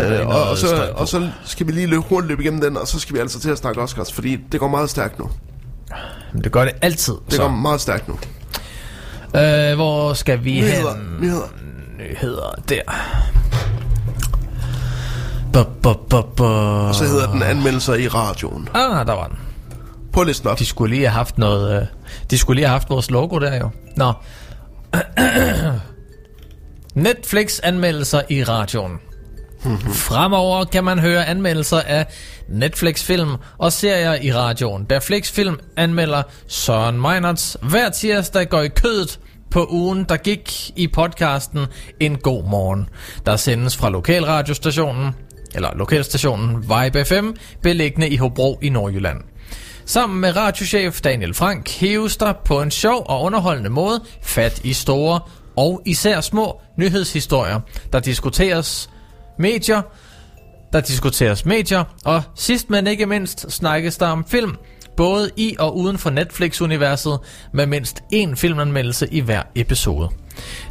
Øh, og, og, så, og så skal vi lige løbe hurtigt løbe igennem den, og så skal vi altså til at snakke Oscars, fordi det går meget stærkt nu.
Men det gør det altid.
Det
så.
går meget stærkt nu.
Øh, hvor skal vi
Nyheder,
hen?
nyheder.
Nyheder, der. Bu, bu, bu, bu.
Og så hedder den anmeldelser i radioen.
Ah, der var den.
På listen op.
De skulle lige have haft noget... Øh, de skulle lige have haft vores logo der jo. Nå. Netflix-anmeldelser i radioen. Fremover kan man høre anmeldelser af Netflix-film og serier i radioen. Da Flix-film anmelder Søren Meinerts hver tirsdag går i kødet på ugen, der gik i podcasten En God Morgen, der sendes fra lokalradiostationen, eller lokalstationen Vibe FM, beliggende i Hobro i Nordjylland. Sammen med radiochef Daniel Frank hæves der på en sjov og underholdende måde fat i store og især små nyhedshistorier, der diskuteres medier, der diskuteres medier, og sidst men ikke mindst snakkes der om film, både i og uden for Netflix-universet, med mindst én filmanmeldelse i hver episode.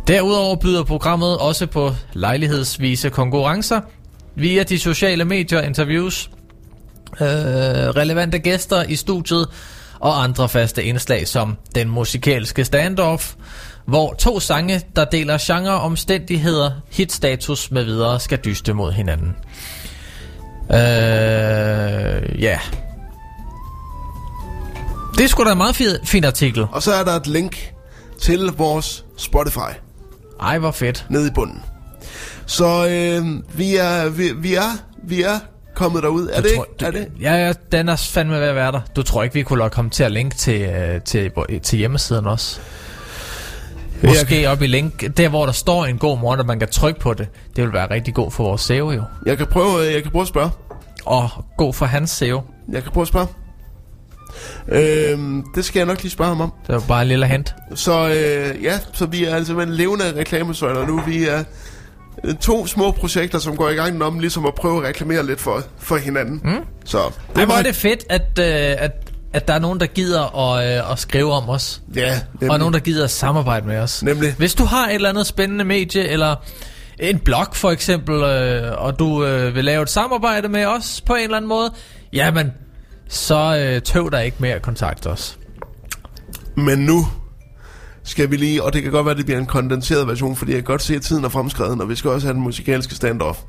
Derudover byder programmet også på lejlighedsvise konkurrencer via de sociale medier, interviews, øh, relevante gæster i studiet og andre faste indslag som den musikalske standoff, hvor to sange, der deler genre, omstændigheder, hitstatus med videre, skal dyste mod hinanden. Øh, ja. Det er sgu da en meget fin, fin artikel.
Og så er der et link til vores Spotify
Ej, hvor fedt.
nede i bunden. Så øh, vi, er, vi, vi er vi er kommet derud. Er
Du
det,
tror,
ikke? er det?
Ja, ja, den er fandme ved at være der. Du tror ikke, vi kunne lade komme til at linke til, øh, til, til hjemmesiden også? Måske op i link, der hvor der står en god morgen, og man kan trykke på det. Det vil være rigtig god for vores SEO jo.
Jeg kan prøve, jeg kan prøve at spørge.
Og god for hans SEO.
Jeg kan prøve at spørge. Øhm, det skal jeg nok lige spørge ham om.
Det var bare en lille hint.
Så øh, ja, så vi er altså med en levende reklamesøjler nu. Vi er øh, to små projekter, som går i gang om ligesom at prøve at reklamere lidt for, for hinanden. Mm. Så
Det Ej, hvor er det fedt, at, øh, at, at der er nogen, der gider at, øh, at skrive om os.
Ja, nemlig.
Og nogen, der gider at samarbejde med os.
Nemlig.
Hvis du har et eller andet spændende medie, eller en blog for eksempel, øh, og du øh, vil lave et samarbejde med os på en eller anden måde, jamen, så øh, tøv dig ikke med at kontakte os.
Men nu skal vi lige, og det kan godt være, at det bliver en kondenseret version, fordi jeg kan godt se, at tiden er fremskreden, og vi skal også have den musikalske standoff.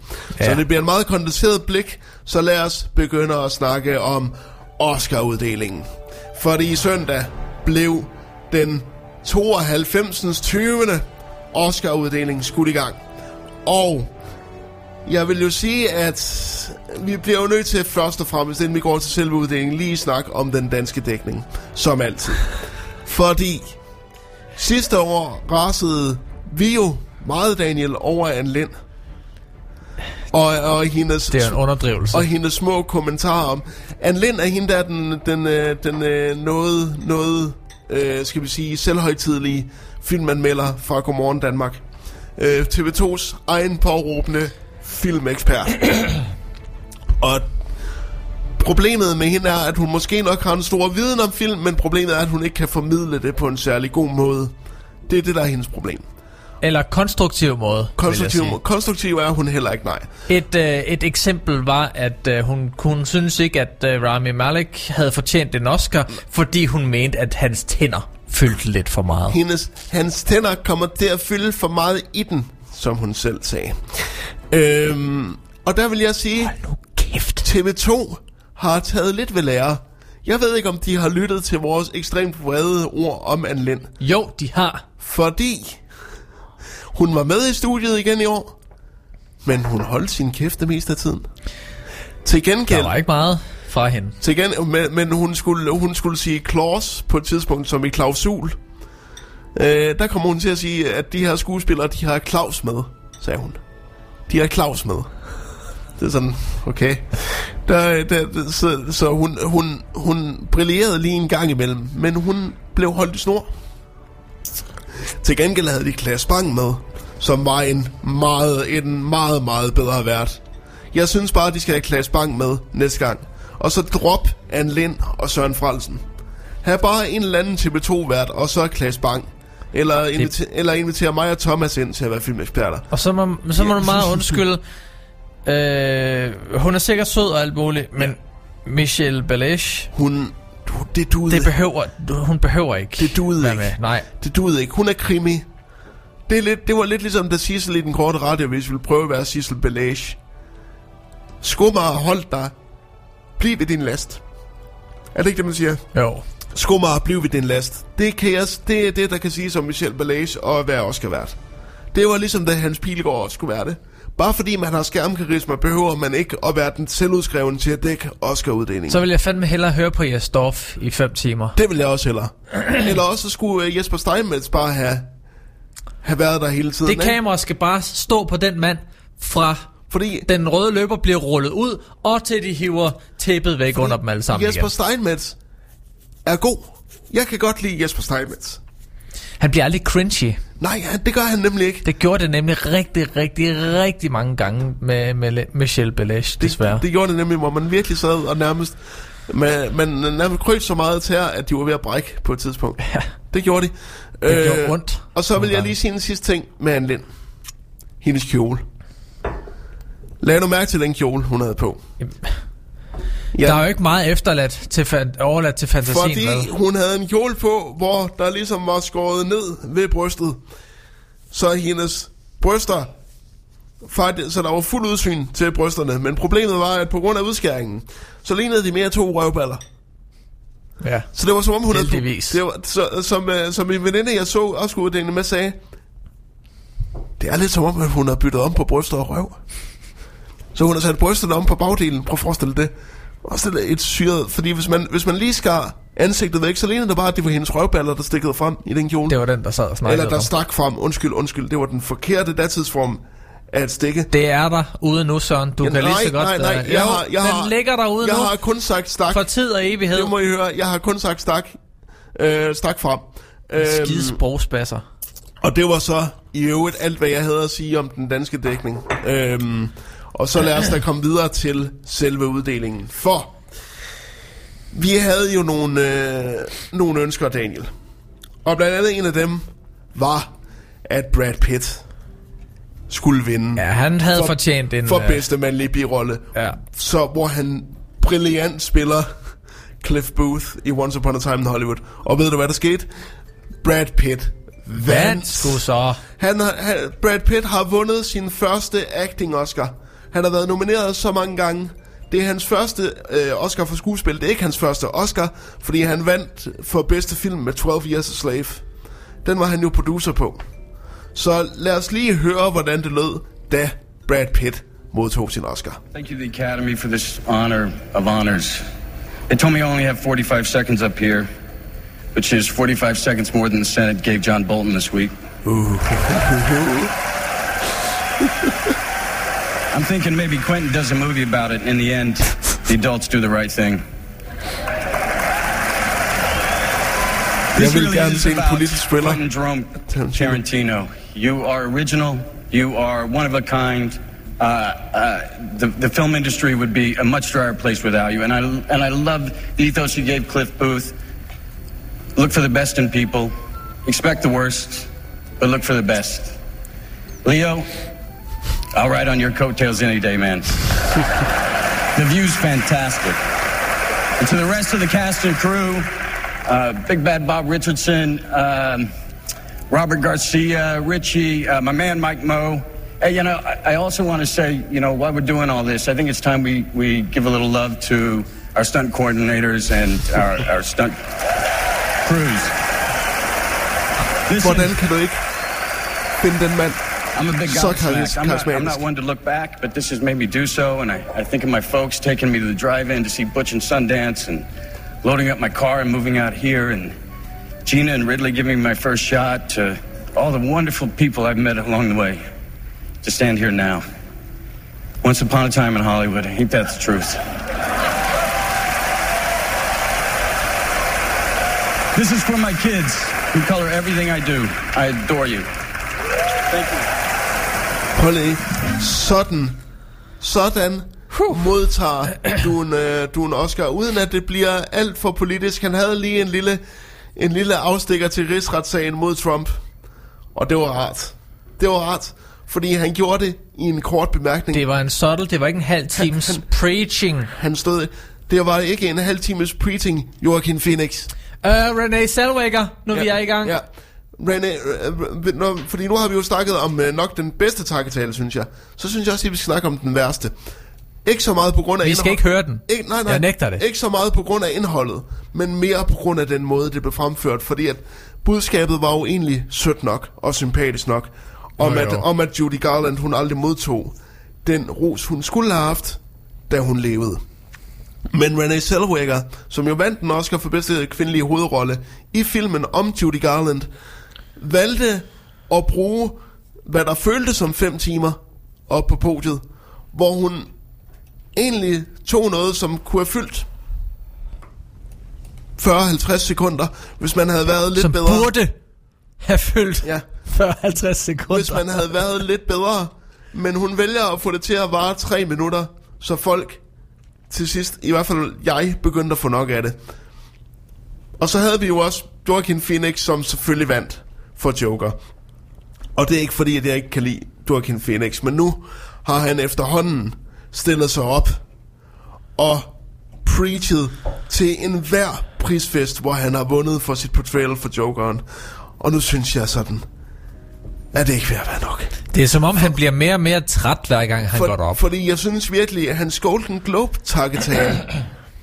Ja. Så det bliver en meget kondenseret blik, så lad os begynde at snakke om Oscar-uddelingen. Fordi i søndag blev den 92. 20. Oscar-uddeling skudt i gang. Og jeg vil jo sige, at vi bliver jo nødt til først og fremmest, inden vi går til selve uddelingen, lige snakke om den danske dækning, som altid. Fordi sidste år rasede vi jo meget, Daniel, over en Lind. Og, og hendes,
Det er en underdrivelse.
og hendes små kommentarer om. Anne Lind er hende der, den, den, øh, den øh, noget, noget øh, skal vi sige, selvhøjtidlige filmanmelder fra Godmorgen Danmark. Øh, TV2's egen påråbende filmekspert. og problemet med hende er, at hun måske nok har en stor viden om film, men problemet er, at hun ikke kan formidle det på en særlig god måde. Det er det, der er hendes problem.
Eller konstruktiv måde,
Konstruktiv, konstruktiv er hun heller ikke, nej.
Et, øh, et eksempel var, at øh, hun, hun synes ikke, at øh, Rami Malek havde fortjent en Oscar, fordi hun mente, at hans tænder fyldte lidt for meget.
Hendes, hans tænder kommer til at fylde for meget i den, som hun selv sagde. Øhm, og der vil jeg sige,
Hold nu kæft.
TV2 har taget lidt ved lære. Jeg ved ikke, om de har lyttet til vores ekstremt vrede ord om Anne Lind.
Jo, de har.
Fordi hun var med i studiet igen i år, men hun holdt sin kæft det meste af tiden. Til gengæld,
Der var ikke meget fra hende.
til gen, men, men hun, skulle, hun skulle sige clause på et tidspunkt som i klausul. Øh, der kommer hun til at sige, at de her skuespillere, de har Claus med, sagde hun. De har Claus med. Det er sådan, okay. Der, der, så så hun, hun, hun brillerede lige en gang imellem, men hun blev holdt i snor. Til gengæld havde de Klaas Bang med, som var en meget, en meget, meget bedre vært. Jeg synes bare, at de skal have Klaas Bang med næste gang. Og så drop Anne Lind og Søren Frelsen. Ha' bare en eller anden TV2-vært, og så Klaas Bang. Eller, inviter, eller invitere mig og Thomas ind til at være filmeksperter.
Og så må, så må du meget undskylde. Øh, hun er sikkert sød og alt muligt, men Michelle Balash,
Hun, du, det duede,
det behøver, hun behøver ikke
det duede
være
ikke.
med. Nej.
Det duede ikke. Hun er krimi. Det, er lidt, det var lidt ligesom, da Sissel i den korte radio, hvis vi ville prøve at være Sissel Belage. Skummer hold dig. Bliv ved din last. Er det ikke det, man siger?
Jo.
Skummer, bliv ved din last. Det, kan jeg, det er det, der kan sige om Michel Balage og hvad Oscar vært. Det var ligesom, da Hans Pilgaard også skulle være det. Bare fordi man har skærmkarisma, behøver man ikke at være den selvudskreven til at dække Oscar-uddelingen.
Så vil jeg fandme hellere høre på Jes Dorf i 5 timer.
Det vil jeg også hellere. Eller også skulle øh, Jesper Steinmetz bare have, have været der hele tiden.
Det
ikke?
kamera skal bare stå på den mand fra
Fordi
den røde løber bliver rullet ud, og til de hiver tæppet væk under dem alle sammen
Jesper
igen.
Steinmetz er god. Jeg kan godt lide Jesper Steinmetz.
Han bliver aldrig cringy.
Nej, det gør han nemlig ikke.
Det gjorde det nemlig rigtig, rigtig, rigtig mange gange med, med Michelle Balash, desværre.
Det, det gjorde det nemlig, hvor man virkelig sad og nærmest... Man, man nærmest krøb så meget til at de var ved at brække på et tidspunkt.
Ja.
Det gjorde de. Øh,
Det gjorde ondt
Og så vil jeg lige sige en sidste ting med Anne Lind. Hendes kjole. Lad nu mærke til den kjole, hun havde på.
Der er jo ikke meget efterladt til fan- overladt til fantasien.
Fordi
vel?
hun havde en kjole på, hvor der ligesom var skåret ned ved brystet. Så hendes bryster, faktisk, så der var fuld udsyn til brysterne. Men problemet var, at på grund af udskæringen, så lignede de mere to røvballer.
Ja.
Så det var som om hun
Heldigvis.
havde... Det var, så, som, øh, som min veninde, jeg så Oscar-uddelingen med, sagde, det er lidt som om, at hun har byttet om på bryster og røv. Så hun har sat brysterne om på bagdelen. Prøv at forestille det. Også er et syret, fordi hvis man, hvis man lige skar ansigtet væk, så lignede det bare, at det var hendes røvballer, der stikkede frem i den kjole.
Det var den, der sad og snakkede
Eller der
om.
stak frem. Undskyld, undskyld. Det var den forkerte datidsform af et stikke.
Det er der ude nu, Søren. Du
Ja,
kan lige så godt...
Nej, nej,
øh,
jeg
jo,
har, jeg
den
har,
ligger derude
jeg
nu.
har kun sagt stak.
For tid og evighed.
Det må I høre. Jeg har kun sagt stak. Øh, stak frem. Øhm,
Skide sprogspasser.
og det var så i øvrigt alt, hvad jeg havde at sige om den danske dækning. Øhm, og så lad os da komme videre til selve uddelingen. For vi havde jo nogle, øh, nogle ønsker, Daniel. Og blandt andet en af dem var, at Brad Pitt skulle vinde
Ja, han havde fortjent en...
for
øh,
bedste mandlige birolle.
Ja.
Så hvor han brilliant spiller Cliff Booth i Once Upon a Time in Hollywood. Og ved du, hvad der skete? Brad Pitt
Vandt
vandt.
sgu så.
Han, han, Brad Pitt har vundet sin første acting Oscar. Han har været nomineret så mange gange. Det er hans første øh, Oscar for skuespil. Det er ikke hans første Oscar, fordi han vandt for bedste film med 12 Years a Slave. Den var han jo producer på. Så lad os lige høre, hvordan det lød, da Brad Pitt modtog sin Oscar.
Thank you to the Academy for this honor of honors. They told me I only have 45 seconds up here, which is 45 seconds more than the Senate gave John Bolton this week. I'm thinking maybe Quentin does a movie about it, and in the end, the adults do the right thing. This really is about. Quentin Jerome
Tarantino.
Tarantino. You are original. You are one of a kind. Uh, uh, the, the film industry would be a much drier place without you. And I, and I love the ethos you gave Cliff Booth. Look for the best in people. Expect the worst, but look for the best. Leo, I'll ride on your coattails any day, man. the view's fantastic. And to the rest of the cast and crew, uh, Big Bad Bob Richardson, um, Robert Garcia, Richie, uh, my man Mike Moe. Hey, you know, I, I also want to say, you know, while we're doing all this, I think it's time we, we give a little love to our stunt coordinators and our, our stunt crews. Listen,
Hvordan kan du ikke finde den mand?
I'm a big
Så
Godsmack. I'm not, I'm not one to look back, but this has made me do so. And I, I think of my folks taking me to the drive-in to see Butch and Sundance and loading up my car and moving out here. And Gina and Ridley giving me my first shot to all the wonderful people I've met along the way. To stand here now. Once upon a time in Hollywood. Ain't that the truth? This is for my kids who color everything I do. I adore you. Thank you.
Lige. Sådan. Sådan modtager du en, øh, du en Oscar, uden at det bliver alt for politisk. Han havde lige en lille, en lille afstikker til rigsretssagen mod Trump. Og det var rart. Det var rart. Fordi han gjorde det i en kort bemærkning.
Det var en subtle, det var ikke en halv times
han-
preaching.
Han stod... Det var ikke en halv times preaching, Joaquin Phoenix.
Uh, Renee Zellweger, nu ja. vi er i gang.
Ja. René, øh, øh, når, fordi nu har vi jo snakket om øh, nok den bedste takketale, synes jeg. Så synes jeg også, at vi skal snakke om den værste. Ikke så meget på grund af
Vi skal
indhold-
ikke høre den.
Ikke, nej, nej,
Jeg nægter det.
Ikke så meget på grund af indholdet, men mere på grund af den måde, det blev fremført. Fordi at budskabet var jo egentlig sødt nok og sympatisk nok. Om,
Jo,
at,
jo.
om at Judy Garland, hun aldrig modtog den ros, hun skulle have haft, da hun levede. Men Renee Zellweger, som jo vandt den Oscar for bedste kvindelige hovedrolle i filmen om Judy Garland, valgte at bruge, hvad der føltes som fem timer op på podiet, hvor hun egentlig tog noget, som kunne have fyldt 40-50 sekunder, hvis man havde været lidt
Som
bedre.
burde have fyldt
Ja.
40-50 sekunder.
Hvis man havde været lidt bedre. Men hun vælger at få det til at vare tre minutter, så folk til sidst, i hvert fald jeg, begyndte at få nok af det. Og så havde vi jo også Joaquin Phoenix, som selvfølgelig vandt for Joker. Og det er ikke fordi, at jeg ikke kan lide Joaquin Phoenix, men nu har han efterhånden stillet sig op og preachet til enhver prisfest, hvor han har vundet for sit portrayal for Jokeren. Og nu synes jeg sådan, at det ikke at være nok.
Det er som om, han bliver mere og mere træt, hver gang han går derop.
Fordi jeg synes virkelig, at hans Golden Globe takketale,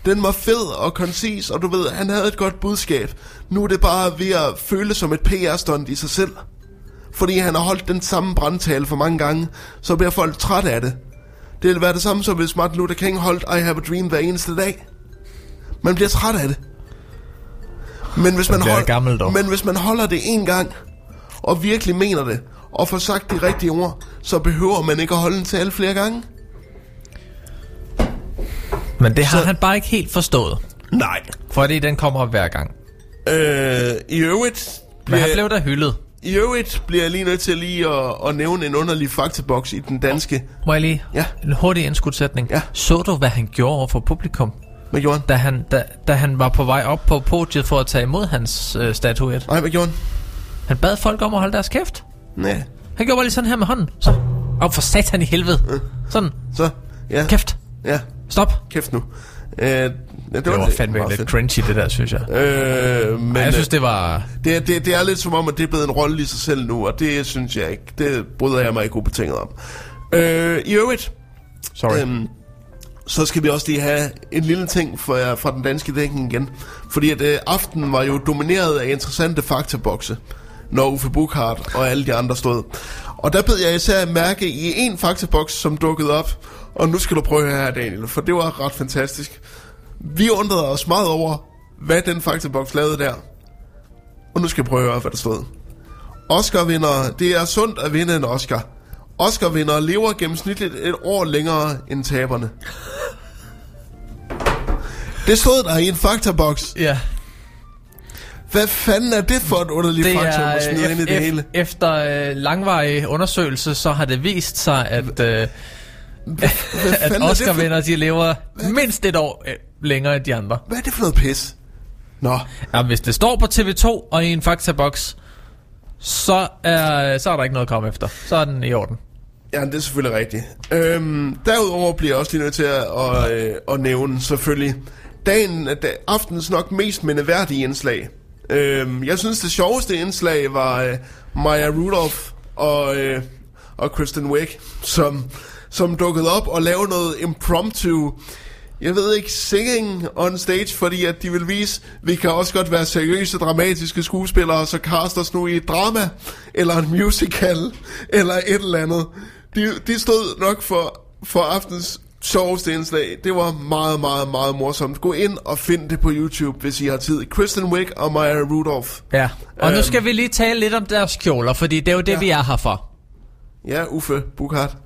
den var fed og koncis, og du ved, han havde et godt budskab. Nu er det bare ved at føle som et PR-stunt i sig selv. Fordi han har holdt den samme brandtale for mange gange, så bliver folk træt af det. Det vil være det samme som hvis Martin Luther King holdt I Have a Dream hver eneste dag. Man bliver træt af det. Men hvis, man, hold,
gammel, dog.
men hvis man holder det en gang, og virkelig mener det, og får sagt de rigtige ord, så behøver man ikke at holde en tale flere gange.
Men det har han bare ikke helt forstået.
Nej.
Fordi den kommer op hver gang.
Øh, I øvrigt...
Men han blev da hyldet.
I øvrigt bliver jeg lige nødt til lige at, at nævne en underlig faktaboks i den danske.
Må jeg lige?
Ja.
En hurtig indskudsætning.
Ja.
Så du, hvad han gjorde over for publikum?
Hvad gjorde han?
Da han, da, da han var på vej op på podiet for at tage imod hans øh, statuet.
Nej, hvad gjorde han?
Han bad folk om at holde deres kæft.
Nej.
Han gjorde bare lige sådan her med hånden. Så. Og for satan i helvede. Sådan.
Så, ja.
Kæft.
Ja,
Stop.
kæft nu. Øh, ja, det,
Det var fandme
meget
lidt
fedt.
cringy, det der, synes jeg.
Øh, men,
jeg synes, det var...
det, er- det, det er lidt som om, at det er blevet en rolle i sig selv nu, og det synes jeg ikke. Det bryder jeg mig ikke ubetinget om. Øh, I øvrigt,
Sorry.
Øhm, så skal vi også lige have en lille ting fra, fra den danske dækning igen. Fordi at øh, aftenen var jo domineret af interessante faktabokse, når Uffe Bukhardt og alle de andre stod. Og der bed jeg især mærke i en faktaboks, som dukkede op. Og nu skal du prøve her, Daniel, for det var ret fantastisk. Vi undrede os meget over, hvad den faktaboks lavede der. Og nu skal jeg prøve at høre, hvad der stod. Oscar-vinder, det er sundt at vinde en Oscar. Oscar-vinder lever gennemsnitligt et år længere end taberne. Det stod der i en faktaboks.
Ja.
Hvad fanden er det for et underligt
Det
faktum at smide ind i det
ef-
hele?
efter øh, langvarig undersøgelse, så har det vist sig, at, øh, at
er
Oscar-vinder, de lever mindst et år øh, længere end de andre.
Hvad er det for noget pis? Nå,
Ja, hvis det står på TV2 og i en faktaboks, så er, så er der ikke noget at komme efter. Så er den i orden.
ja, det er selvfølgelig rigtigt. Øhm, derudover bliver jeg også lige nødt til at, at, øh, at nævne selvfølgelig dagen, da, aftens nok mest mindeværdige indslag. Øhm, jeg synes, det sjoveste indslag var øh, Maya Rudolph og, øh, og Kristen Wiig, som, som dukkede op og lavede noget impromptu jeg ved ikke, singing on stage, fordi at de vil vise, vi kan også godt være seriøse, dramatiske skuespillere, så cast os nu i et drama, eller en musical, eller et eller andet. De, de stod nok for, for aftens sjoveste indslag. Det var meget, meget, meget morsomt. Gå ind og find det på YouTube, hvis I har tid. Kristen Wiig og Maya Rudolph.
Ja. Og nu
Øhm.
skal vi lige tale lidt om deres kjoler, fordi det er jo det,
ja.
vi er her for.
Ja, Uffe Bukhardt.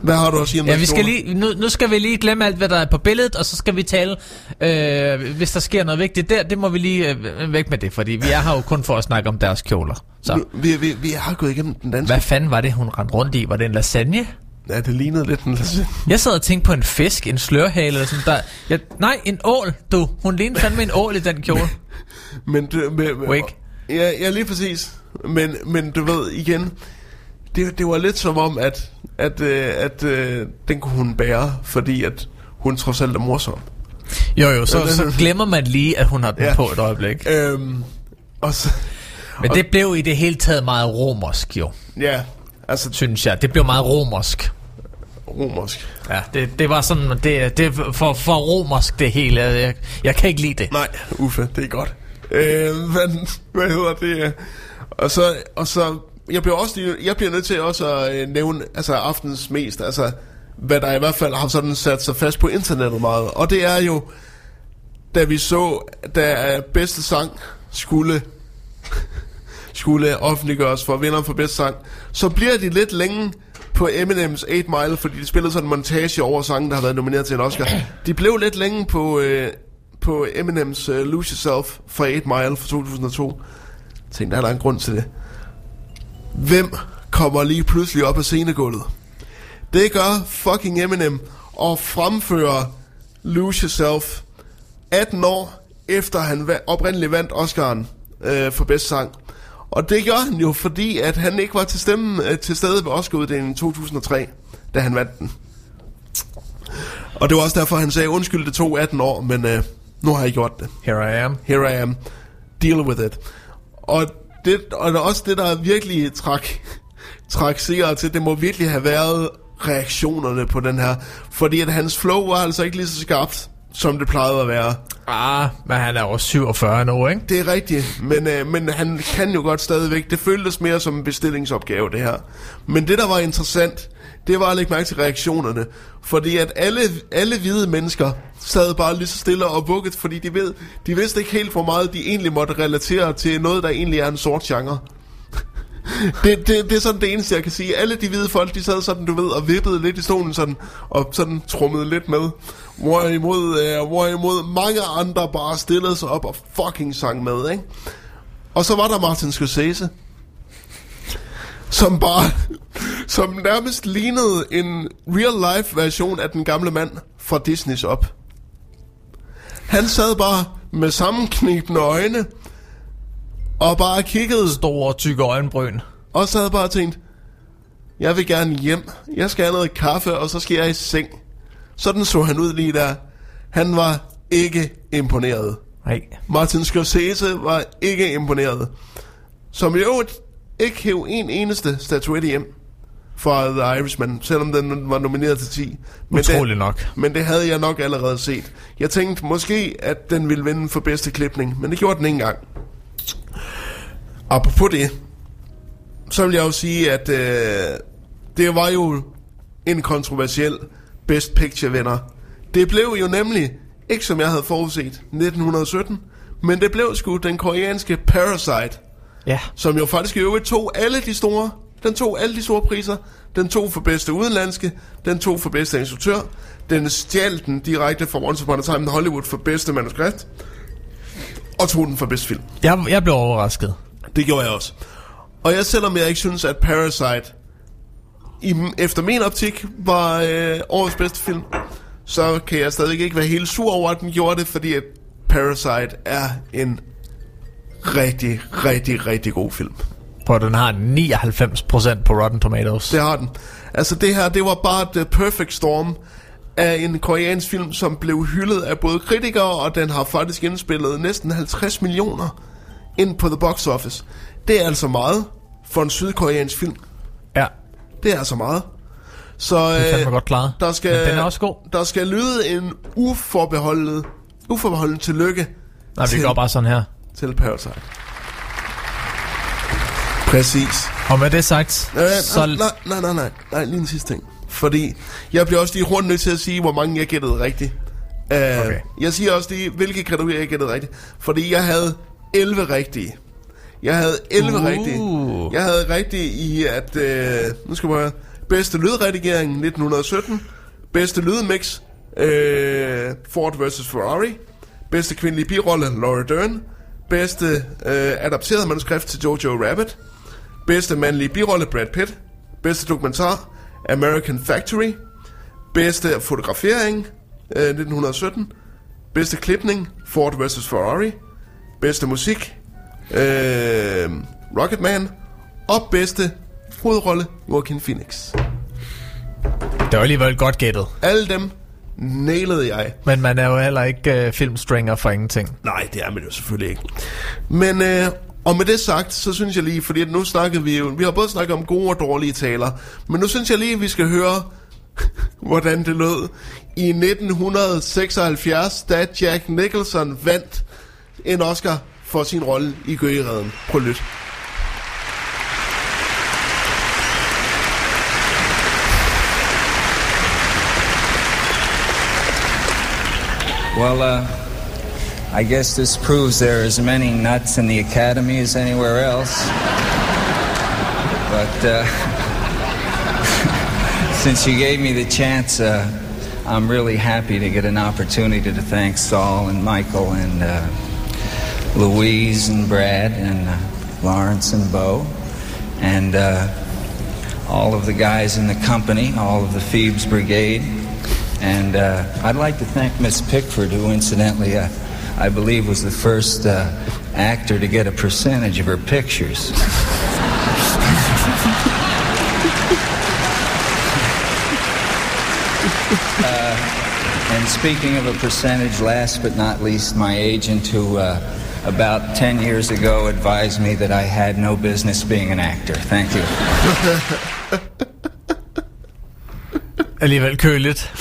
Hvad har du at sige om
Ja, vi skal lige, nu, nu skal vi lige glemme alt, hvad der er på billedet, og så skal vi tale, øh, hvis der sker noget vigtigt der, det må vi lige øh, væk med det, fordi vi er her jo kun for at snakke om deres kjoler. Så,
Vi, vi, vi har gået igennem den danske.
hvad fanden var det, hun rendte rundt i? Var det en lasagne?
Ja, det lignede lidt en lasagne.
Jeg sad og tænkte på en fisk, en slørhale eller sådan der. Jeg, nej, en ål, du. Hun lignede fandme en ål i den kjole.
Men med, med,
Wig.
Ja, ja, lige præcis. Men, men du ved, igen, det, det var lidt som om, at, at, øh, at øh, den kunne hun bære, fordi at hun trods alt er morsom.
Jo, jo, så, så glemmer man lige, at hun har den
Ja.
på et øjeblik.
Øhm, og så,
Men det blev i det hele taget meget romersk, jo,
ja, altså
synes jeg. Det blev meget romersk.
romersk.
Ja, det, det var sådan, det, det for, for romersk det hele. Jeg, jeg kan ikke lide det.
Nej, Uffe, det er godt. Øh, men, hvad hedder det? Og så, og så jeg bliver også lige- jeg bliver nødt til også at øh, nævne altså aftens mest, altså hvad der i hvert fald har sådan sat sig fast på internettet meget. Og det er jo, da vi så, da øh, bedste sang skulle skulle offentliggøres for vinderen for bedste sang, så bliver de lidt længe på Eminems 8 Mile, fordi de spillede sådan en montage over sangen, der har været nomineret til en Oscar. De blev lidt længe på, øh, på Eminems uh, Lose Yourself fra 8 Mile fra 2002. Jeg tænkte, er der en grund til det? Hvem kommer lige pludselig op af scenegulvet? Det gør fucking Eminem og fremfører Lose Yourself 18 år efter han oprindeligt vandt Oscaren øh, for bedste sang. Og det gør han jo, fordi at han ikke var til, stemme, øh, til stede ved Oscaruddelingen i 2003, da han vandt den. Og det var også derfor, han sagde, undskyld, det tog 18 år, men øh, nu har jeg gjort det.
Here I am.
Here I am. Deal with it. Og det, og det er også det, der virkelig trak, trak seere til, det må virkelig have været reaktionerne på den her. Fordi at hans flow var altså ikke lige så skarpt, som det plejede at være.
Ah, men han er jo 47 nu, ikke?
Det er rigtigt, men, øh, men han kan jo godt stadigvæk. Det føltes mere som en bestillingsopgave, det her. Men det, der var interessant, det var at lægge mærke til reaktionerne. Fordi at alle, alle hvide mennesker sad bare lige så stille og vugget, fordi de, ved, de vidste ikke helt, hvor meget de egentlig måtte relatere til noget, der egentlig er en sort genre. Det, det, det er sådan det eneste, jeg kan sige. Alle de hvide folk, de sad sådan, du ved, og vippede lidt i stolen sådan, og sådan trummede lidt med. Hvorimod, øh, hvorimod mange andre bare stillede sig op og fucking sang med, ikke? Og så var der Martin Scorsese, som bare, som nærmest lignede en real-life version af den gamle mand fra Disneys op. Han sad bare med sammenknibende øjne, og bare kiggede
Store, tykke øjenbryn.
og jeg bare tænkt, jeg vil gerne hjem, jeg skal have noget kaffe, og så skal jeg i seng. Sådan så han ud lige der. Han var ikke imponeret.
Nej.
Martin Scorsese var ikke imponeret. Som i øvrigt ikke hæv en eneste statuette hjem fra The Irishman, selvom den var nomineret til 10. Men
Utroligt
det,
nok.
Men det havde jeg nok allerede set. Jeg tænkte måske, at den ville vinde for bedste klipning, men det gjorde den ikke engang. Apropos det, så vil jeg jo sige, at øh, det var jo en kontroversiel Best Picture vinder. Det blev jo nemlig, ikke som jeg havde forudset, 1917, men det blev sgu den koreanske Parasite,
Ja.
som jo faktisk i øvrigt tog alle de store, den tog alle de store priser. Den tog for bedste udenlandske, den tog for bedste instruktør, den stjal den direkte fra Once Upon a Time in Hollywood for bedste manuskript, og tog den for bedste film.
Jeg, jeg blev overrasket.
Det gjorde jeg også. Og jeg, selvom jeg ikke synes, at Parasite i, efter min optik var øh, årets bedste film, så kan jeg stadig ikke være helt sur over, at den gjorde det, fordi at Parasite er en rigtig, rigtig, rigtig god film.
På den har 99% på Rotten Tomatoes.
Det har den. Altså det her, det var bare the perfect storm af en koreansk film, som blev hyldet af både kritikere, og den har faktisk indspillet næsten 50 millioner ind på the box office. Det er altså meget for en sydkoreansk film.
Ja.
Det er altså meget. Så
Det er fandme
øh,
godt klaret.
der skal,
Men den er også god.
Der skal lyde en uforbeholdet, uforbeholden tillykke
Nej, vi
til,
går bare sådan her.
til Parasite. Præcis.
Og med det sagt,
Øh,
så...
nej, nej, nej, nej, nej, lige en sidste ting. Fordi jeg bliver også lige hurtigt nødt til at sige, hvor mange jeg gættede rigtigt. Uh,
Okay.
Jeg siger også lige, hvilke kategorier jeg gættede rigtigt. Fordi jeg havde 11 rigtige. Jeg havde 11
Uh.
rigtige. Jeg havde rigtigt i, at... Uh, nu skal vi høre. Bedste lydredigering 1917. Bedste lydmix. Uh, Ford vs. Ferrari. Bedste kvindelige birolle Laura Dern. Bedste uh, adapteret manuskript til Jojo Rabbit. Bedste mandlige birolle Brad Pitt. Bedste dokumentar American Factory. Bedste fotografering øh, 1917. Bedste klipning Ford vs. Ferrari. Bedste musik øh, Rocketman. Og bedste hovedrolle Joaquin Phoenix.
Det var alligevel godt gættet.
Alle dem nailede jeg.
Men man er jo heller ikke uh, filmstringer for ingenting.
Nej, det er man jo selvfølgelig ikke. Men, øh, og med det sagt, så synes jeg lige, fordi at nu snakkede vi jo, vi har både snakket om gode og dårlige taler, men nu synes jeg lige, at vi skal høre, hvordan det lød i 1976, da Jack Nicholson vandt en Oscar for sin rolle i Gøgeredden. Prøv lyt.
Well, uh, I guess this proves there are as many nuts in the academy as anywhere else. But uh, since you gave me the chance, uh, I'm really happy to get an opportunity to thank Saul and Michael and uh, Louise and Brad and uh, Lawrence and Bo and uh, all of the guys in the company, all of the Phoebes Brigade. And uh, I'd like to thank Miss Pickford, who incidentally, I believe, was the first uh, actor to get a percentage of her pictures. Uh, and speaking of a percentage, last but not least, my agent, who uh, about 10 years ago advised me that I had no business being an actor. Thank you.
Alligevel køligt.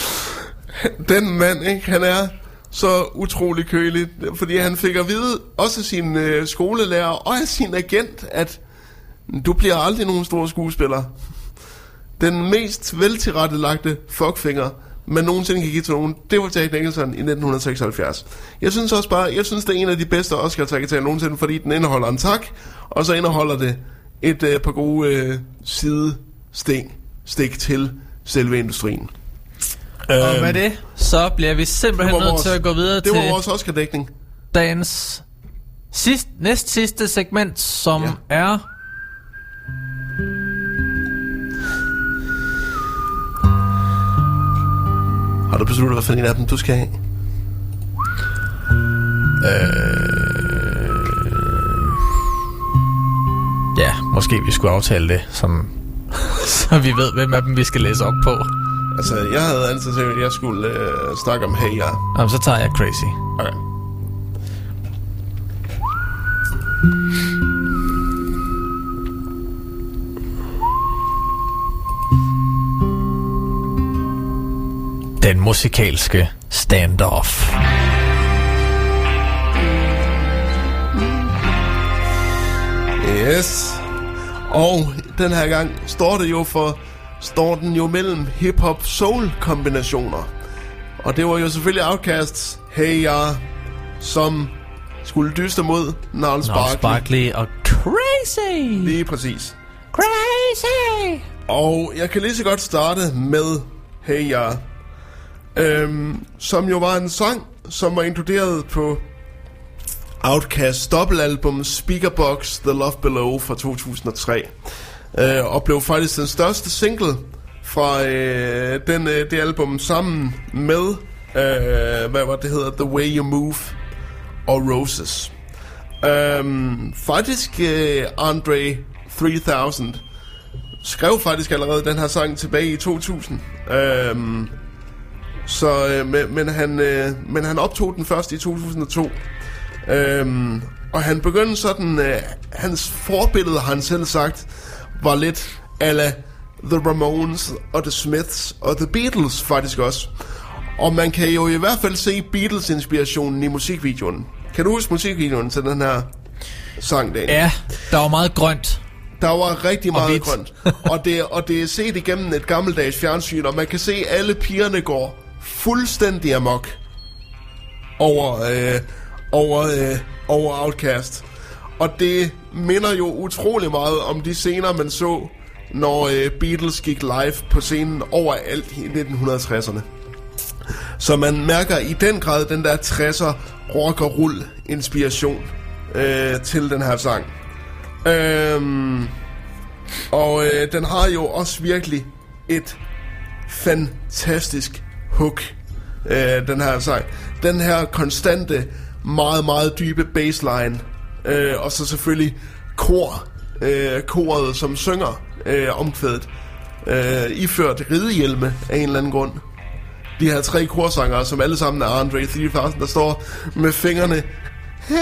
Den mand, ikke, han er så utrolig køligt, fordi han fik at vide, også af sin øh, skolelærer og af sin agent, at du bliver aldrig nogen stor skuespiller. Den mest veltilrettelagte fuckfinger, man nogensinde kan give til nogen, det var Jack Nicholson i 1976. Jeg synes også bare, jeg synes det er en af de bedste oscar til nogensinde, fordi den indeholder en tak, og så indeholder det et øh, par gode øh, sting stik til selve industrien.
Og med det, så bliver vi simpelthen
Det
nødt til at gå videre
det
til
var vores Oscar-dækning.
dagens sidst, næst sidste segment, som ja. er...
Har du besluttet, hvad for en af dem du skal have?
Øh, ja, måske vi skulle aftale det, som, så vi ved, hvem af dem vi skal læse op på.
Altså, jeg havde altid tænkt, at jeg skulle øh, snakke om Hey Ja.
Jamen, så tager jeg Crazy.
Okay.
Den musikalske standoff.
Yes. Og den her gang står det jo for står den jo mellem hip-hop soul kombinationer. Og det var jo selvfølgelig Outcasts Hey Ya, som skulle dyste mod Gnarls Barkley.
Barkley og Crazy.
Lige præcis.
Crazy.
Og jeg kan lige så godt starte med Hey Ya. Øhm, som jo var en sang, som var inkluderet på Outcasts dobbeltalbum Speakerbox The Love Below fra 2003. Øh, og blev faktisk den største single fra øh, den, øh, det album sammen med, øh, hvad var det hedder, The Way You Move og Roses. Øhm, faktisk øh, Andre 3000 skrev faktisk allerede den her sang tilbage i 2000. Øhm, så, øh, men, men, han, øh, men han optog den først i 2002. Øhm, og han begyndte sådan, øh, hans forbillede har han selv sagt, var lidt ala The Ramones og The Smiths og The Beatles faktisk også. Og man kan jo i hvert fald se Beatles-inspirationen i musikvideoen. Kan du huske musikvideoen til den her sang, Daniel?
Ja, der var meget grønt.
Der var rigtig
Og
meget
hvidt.
grønt. Og det, og det er set igennem et gammeldags fjernsyn, og man kan se, at alle pigerne går fuldstændig amok over, øh, over, øh, over Outcast. Og det minder jo utrolig meget om de scener, man så, når øh, Beatles gik live på scenen overalt i 1960'erne. Så man mærker i den grad den der 60'er rock og rull inspiration øh, til den her sang. Øhm, og øh, den har jo også virkelig et fantastisk hook, øh, den her sang. Den her konstante, meget, meget dybe bassline, øh, og så selvfølgelig kor, øh, koret, som synger øh, omkvædet. Øh, iført ridehjelme af en eller anden grund. De her tre korsangere, som alle sammen er Andre 3000, der står med fingrene. Hey,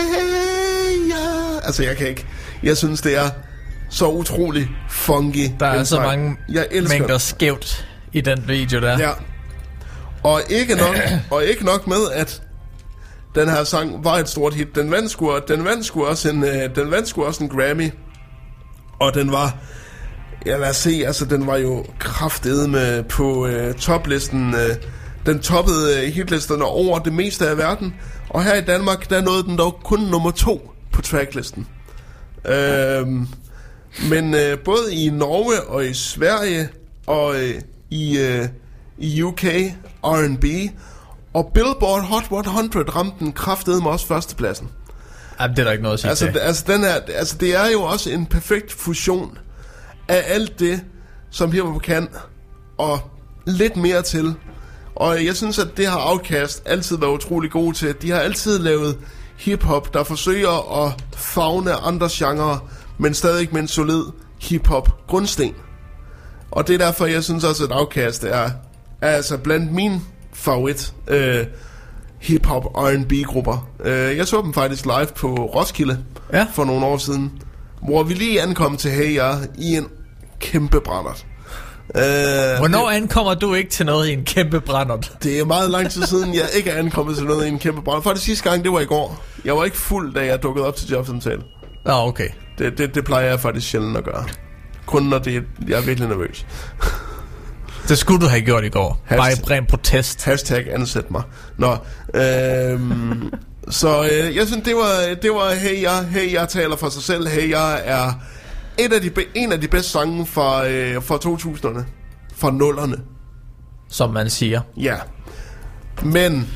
ja. Altså, jeg kan ikke. Jeg synes, det er så utrolig funky.
Der er så
sang.
mange
jeg elsker
mængder skævt i den video der.
Ja. Og ikke nok, og ikke nok med, at den her sang var et stort hit. Den vandt sgu, den vandt sgu også en, øh, den vandt sgu også en Grammy. Og den var, ja lad os se, altså den var jo kraftedet med på øh, toplisten. Øh, den toppede øh, hitlisterne over det meste af verden. Og her i Danmark, der nåede den dog kun nummer to på tracklisten. Øh, men øh, både i Norge og i Sverige og øh, i, øh, i UK R&B og Billboard Hot 100 ramte den kraftede med også førstepladsen.
Jamen, det er der ikke noget at sige
Altså,
til.
altså, den er, altså, det er jo også en perfekt fusion af alt det, som hiphop kan, og lidt mere til. Og jeg synes, at det har Outkast altid været utrolig gode til. De har altid lavet hiphop, der forsøger at fagne andre genrer, men stadig med en solid hiphop grundsten. Og det er derfor, jeg synes også, at Outkast er, er altså blandt mine favorit øh, hip-hop R&B grupper. Øh, jeg så dem faktisk live på Roskilde
ja.
for nogle år siden, hvor vi lige ankom til Hey Ya i en kæmpe brændert. Øh,
Hvornår ankommer du ikke til noget i en kæmpe brændert?
det er meget lang tid siden, jeg ikke er ankommet til noget i en kæmpe brændert. For det sidste gang, det var i går. Jeg var ikke fuld, da jeg dukkede op til jobsamtale.
Nå, okay.
Det, det, det plejer jeg faktisk sjældent at gøre. Kun når det, jeg er virkelig nervøs.
Det skulle du have gjort i går. Bare i ren protest.
Hashtag ansæt mig. Nå, øhm, så øh, jeg synes, det var, det var Hey Jeg, Hey Jeg taler for sig selv. Hey Jeg er et af de, en af de bedste sange fra, øh, fra 2000'erne. Fra nullerne.
Som man siger.
Ja. Men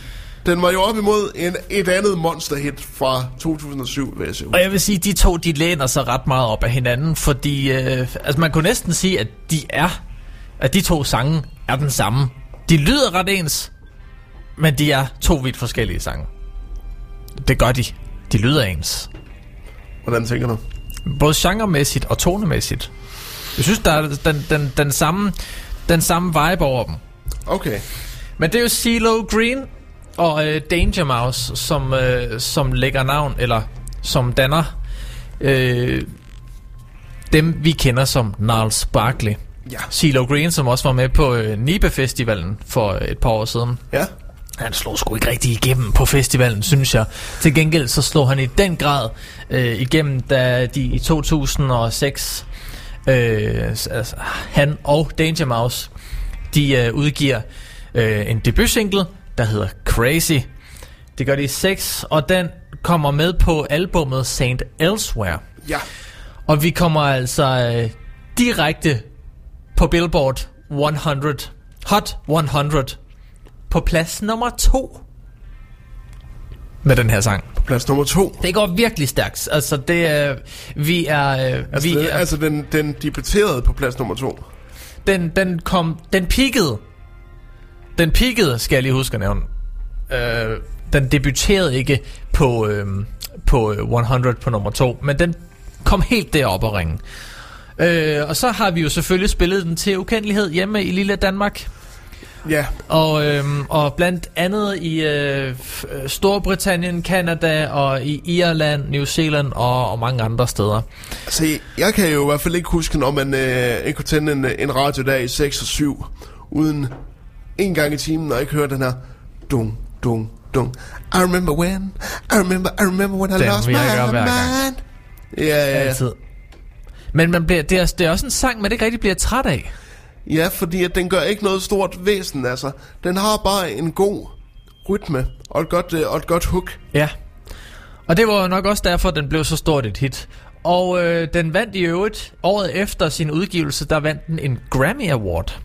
den var jo op imod en, et andet monsterhit fra 2007, vil jeg sige.
Og jeg vil sige, de to, de læner sig ret meget op af hinanden, fordi øh, altså man kunne næsten sige, at de er, at de to sange er den samme. De lyder ret ens, men de er to vidt forskellige sange. Det gør de. De lyder ens.
Hvordan tænker du?
Både genremæssigt og tonemæssigt. Jeg synes, der er den, den, den, samme, den samme vibe over dem.
Okay.
Men det er jo CeeLo Green og øh, Danger Mouse, som, øh, som lægger navn, eller som danner øh, dem, vi kender som Niles Barkley.
Ja.
CeeLo Green, som også var med på øh, Nibe Festivalen for et par år siden.
Ja.
Han slog sgu ikke rigtig igennem på festivalen, synes jeg. Til gengæld så slog han i den grad øh, igennem, da de i 2006, øh, altså, han og Danger Mouse, de øh, udgiver øh, en debutsingle, der hedder Crazy. Det gør de i 6, og den kommer med på albummet Saint Elsewhere.
Ja.
Og vi kommer altså øh, direkte på Billboard 100, Hot 100, på plads nummer to med den her sang.
På plads nummer to?
Det går virkelig stærkt. Altså, det er... Vi er... Øh,
Altså,
vi
den,
er
altså den, den debuterede på plads nummer to.
den, den kom... Den peakede. Den peakede, skal jeg lige huske at nævne. Øh, den debuterede ikke på, øh, på øh, 100 på nummer to, men den kom helt derop og ringe. Øh, og så har vi jo selvfølgelig spillet den til ukendelighed hjemme i lille Danmark.
Ja.
Og, øhm, og blandt andet i øh, øh, Storbritannien, Kanada og i Irland, New Zealand og, og mange andre steder.
Altså, jeg kan jo i hvert fald ikke huske, når man øh, ikke kunne tænde en, en radio der i 6 og 7, uden en gang i timen, og ikke høre den her dung, dung, dung. I remember when, I remember, I remember when I
Den
lost my mind. Ja, ja, ja.
Altid. Men man bliver, det, er, det er også en sang, man ikke rigtig bliver træt af.
Ja, fordi at den gør ikke noget stort væsen, altså. Den har bare en god rytme og et godt, øh, og et godt hook.
Ja. Og det var nok også derfor, den blev så stort et hit. Og øh, den vandt i øvrigt, året efter sin udgivelse, der vandt den en Grammy Award.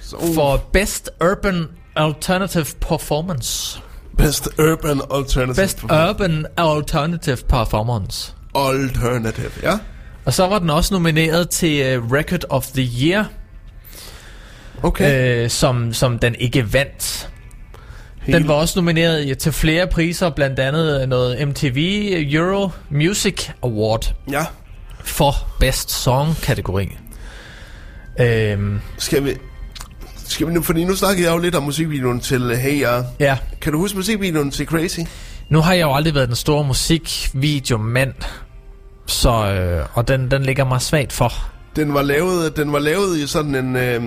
Så-
For Best Urban Alternative Performance.
Best Urban Alternative.
Best Urban Alternative Performance.
Alternative, ja.
Og så var den også nomineret til uh, Record of the Year.
Okay.
Øh, som, som den ikke vandt.
Helt-
Den var også nomineret i- til flere priser, blandt andet noget MTV Euro Music Award
Ja.
for Best Song kategori. Øhm,
Skal vi... Skal vi nu, fordi nu snakkede jeg jo lidt om musikvideoen til Hey Ya.
ja,
Kan du huske musikvideoen til Crazy?
nu har jeg jo aldrig været den store musikvideomand, så, øh, og den, den ligger mig svagt for.
Den var lavet, den var lavet i sådan en, øh,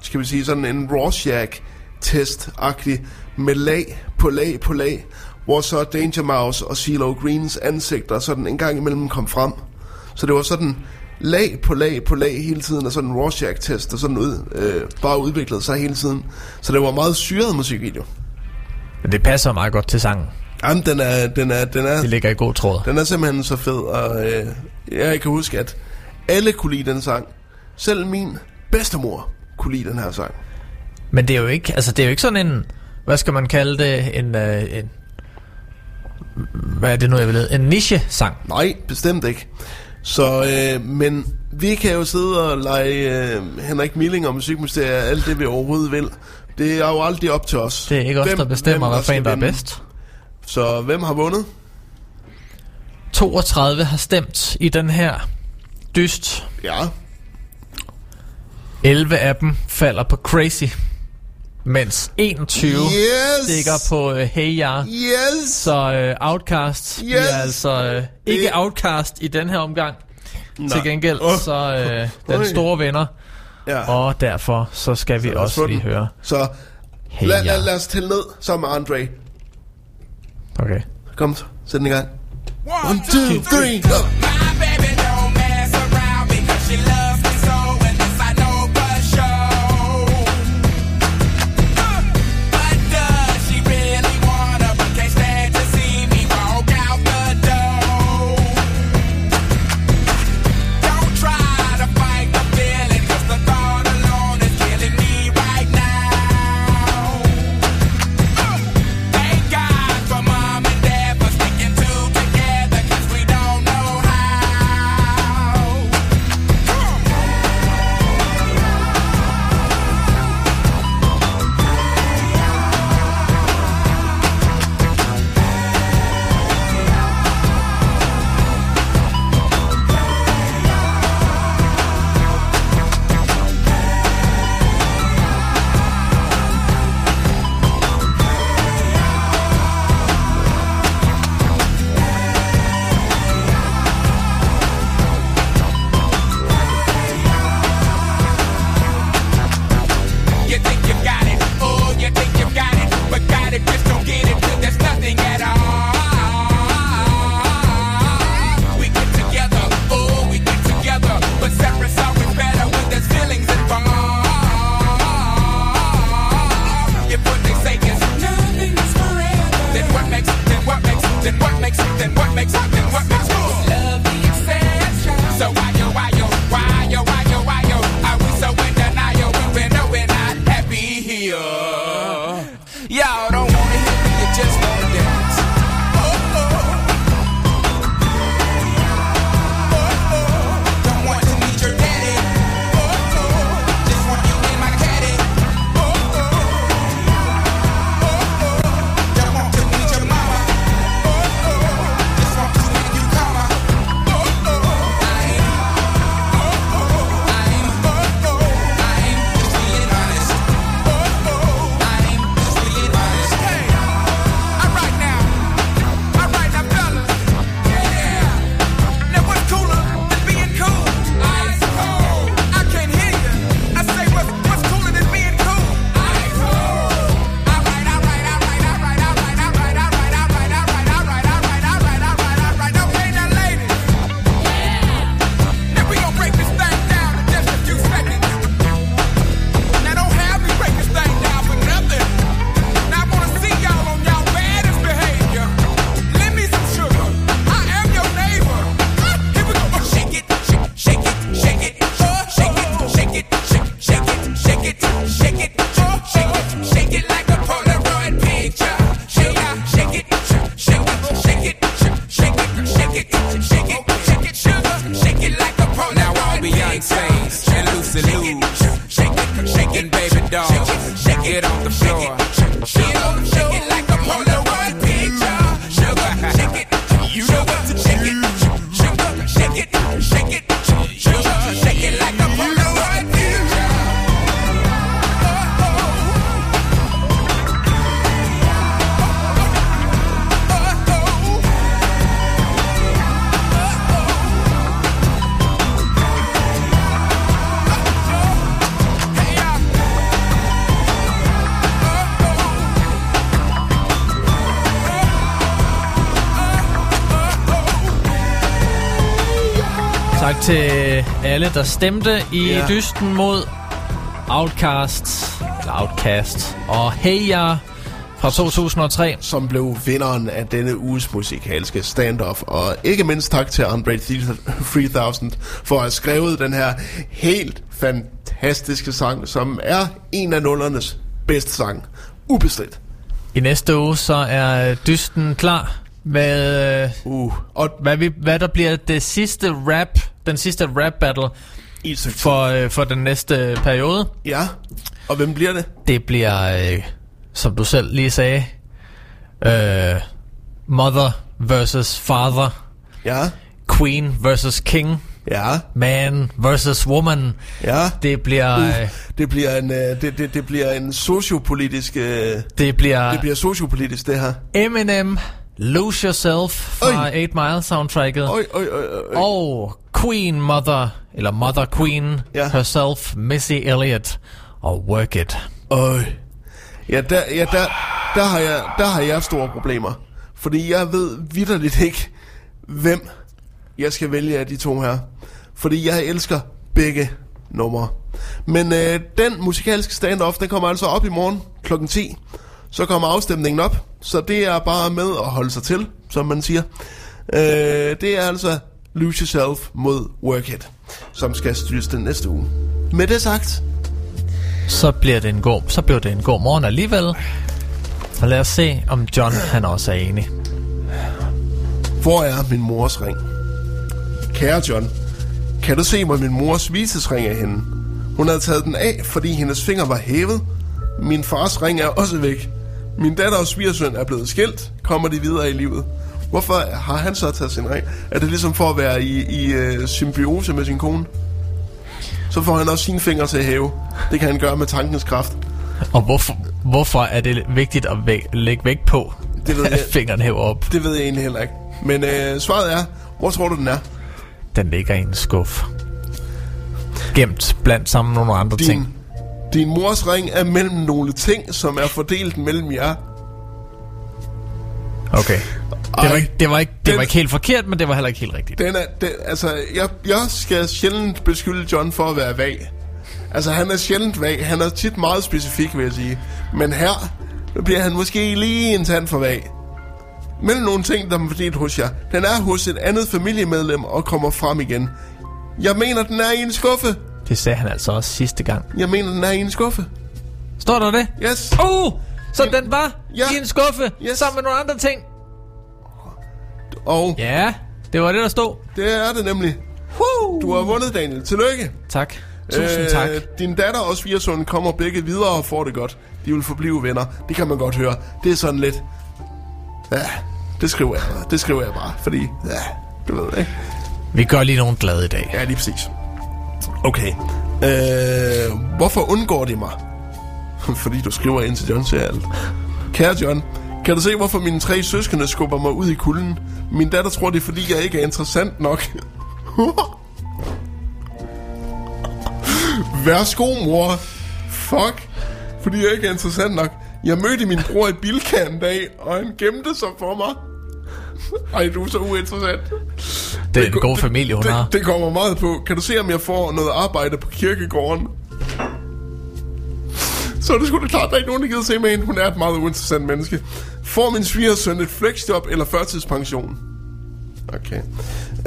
skal vi sige, sådan en Rorschach test-agtig, med lag på lag på lag, hvor så Danger Mouse og CeeLo Greens ansigter sådan en gang imellem kom frem. Så det var sådan lag på lag på lag hele tiden, og sådan en Rorschach-test, og sådan ud, øh, bare udviklede sig hele tiden. Så det var meget syret musikvideo.
Men det passer meget godt til sangen.
Jamen, den er, den er, den er,
Det ligger i god tråd.
den er simpelthen så fed, og øh, jeg kan huske, at alle kunne lide den sang. Selv min bedstemor kunne lide den her sang.
Men det er jo ikke, altså det er jo ikke sådan en, hvad skal man kalde det, en, øh, en hvad er det nu, jeg vil lede? En niche-sang.
Nej, bestemt ikke. Så, øh, men vi kan jo sidde og lege øh, Henrik Milling og Musikministeriet alt det, vi overhovedet vil. Det er jo aldrig op til os.
Det er ikke os, der bestemmer, hvad
skal
fanden der er bedst.
Så hvem har vundet?
32 har stemt i den her dyst.
Ja.
11 af dem falder på Crazy. Mens 21
Yes!
stikker på uh, Hey Ya.
Yes!
Så uh, Outcast yes! Bliver altså uh, ikke Outcast i den her omgang.
Nej.
Til gengæld
Åh.
så uh, den store vinder.
Ja.
Og derfor så skal vi også lige høre.
Så
Hey
lad, lad, lad os tælle ned sammen med Andre.
Okay.
Kom, så. sæt den i gang. One, two, three, go!
Alle, der stemte i
ja.
dysten mod Outcast, eller Outcast og Hey Ya fra 2003.
Som blev vinderen af denne uges musikalske standoff. Og ikke mindst tak til Andre 3000 for at have skrevet den her helt fantastiske sang, som er en af nullernes bedste sang. Ubestridt.
I næste uge så er dysten klar med
uh, og
hvad, vi, hvad der bliver det sidste rap, den sidste rap battle for, øh, for den næste periode.
Ja, og hvem bliver det?
Det bliver, øh, som du selv lige sagde, øh, Mother versus Father.
Ja.
Queen versus King.
Ja.
Man versus Woman.
Ja.
Det bliver...
Uh,
øh,
det bliver en øh, det, det, det bliver en sociopolitisk øh,
det bliver
det bliver sociopolitisk det her.
Eminem, Lose Yourself fra 8 Mile soundtracket.
Oj, oj, oj, oj.
Og Queen Mother, eller Mother Queen
Ja.
herself, Missy Elliott og Work It.
Øj. Ja, der, ja der, der, har jeg, der har jeg store problemer. Fordi jeg ved vidderligt ikke, hvem jeg skal vælge af de to her. Fordi jeg elsker begge numre. Men øh, den musikalske stand-off, den kommer altså op i morgen kl. 10. Så kommer afstemningen op. Så det er bare med at holde sig til, som man siger. Øh, det er altså Lose Yourself mod Work It, som skal styres den næste uge. Med det sagt,
Så bliver det en god, så bliver det en god morgen alligevel. Og lad os se, om John han også er enig.
Hvor er min mors ring? Kære John, kan du se, hvor min mors visesring er henne? Hun havde taget den af, fordi hendes finger var hævet. Min fars ring er også væk. Min datter og svigersøn er blevet skilt. Kommer de videre i livet? Hvorfor har han så taget sin ring? Er det ligesom for at være i, i øh, symbiose med sin kone? Så får han også sine fingre til at hæve. Det kan han gøre med tankens kraft.
Og hvorfor, hvorfor er det vigtigt at væk, lægge vægt på,
Det ved
at
jeg.
fingeren hæver op?
Det ved jeg egentlig heller ikke. Men øh, svaret er, hvor tror du den er?
Den ligger i en skuff. Gemt blandt sammen med nogle andre
Din,
ting.
din mors ring er mellem nogle ting, som er fordelt mellem jer.
Okay. Det var, ikke, det, var ikke, det
den-
var ikke helt forkert, men det var heller ikke helt rigtigt.
Den er, den, altså, jeg, jeg skal sjældent beskylde John for at være vag. Altså, han er sjældent vag. Han er tit meget specifik, vil jeg sige. Men her bliver han måske lige en tand for vag. Mellem nogle ting, der er fordelt hos jer. Den er hos et andet familiemedlem og kommer frem igen. Jeg mener, den er i en skuffe.
Det sagde han altså også sidste gang.
Jeg mener, den er i en skuffe.
Står der det?
Yes.
Oh! Så den var
Ja.
i en skuffe
Yes.
sammen med nogle andre ting.
Og
Ja, det var det, der stod.
det er det nemlig.
Woo!
Du har vundet, Daniel. Tillykke.
Tak. Tusind
Øh,
tak.
Din datter og svigersøn kommer begge videre og får det godt. De vil forblive venner. Det kan man godt høre. Det er sådan lidt... Ja, det skriver jeg bare. Det skriver jeg bare, fordi... Ja, du ved ikke.
Vi gør lige nogen glade i dag.
Ja, lige præcis. Okay. Øh, hvorfor undgår de mig? fordi du skriver ind til John, alt. Kære John, kan du se, hvorfor mine tre søskende skubber mig ud i kulden? Min datter tror, det er, fordi jeg ikke er interessant nok. Værsgo, mor. Fuck. Fordi jeg ikke er interessant nok. Jeg mødte min bror i Bilka en dag, og han gemte sig for mig. Ej, du er så uinteressant.
Det er en
go-
god familie, hun
det,
har.
Det kommer meget på. Kan du se, om jeg får noget arbejde på kirkegården? Så er det sgu da klart, der er ikke nogen, der gider se med hende. Hun er et meget uinteressant menneske. Får min svigersøn et flexjob eller førtidspension? Okay.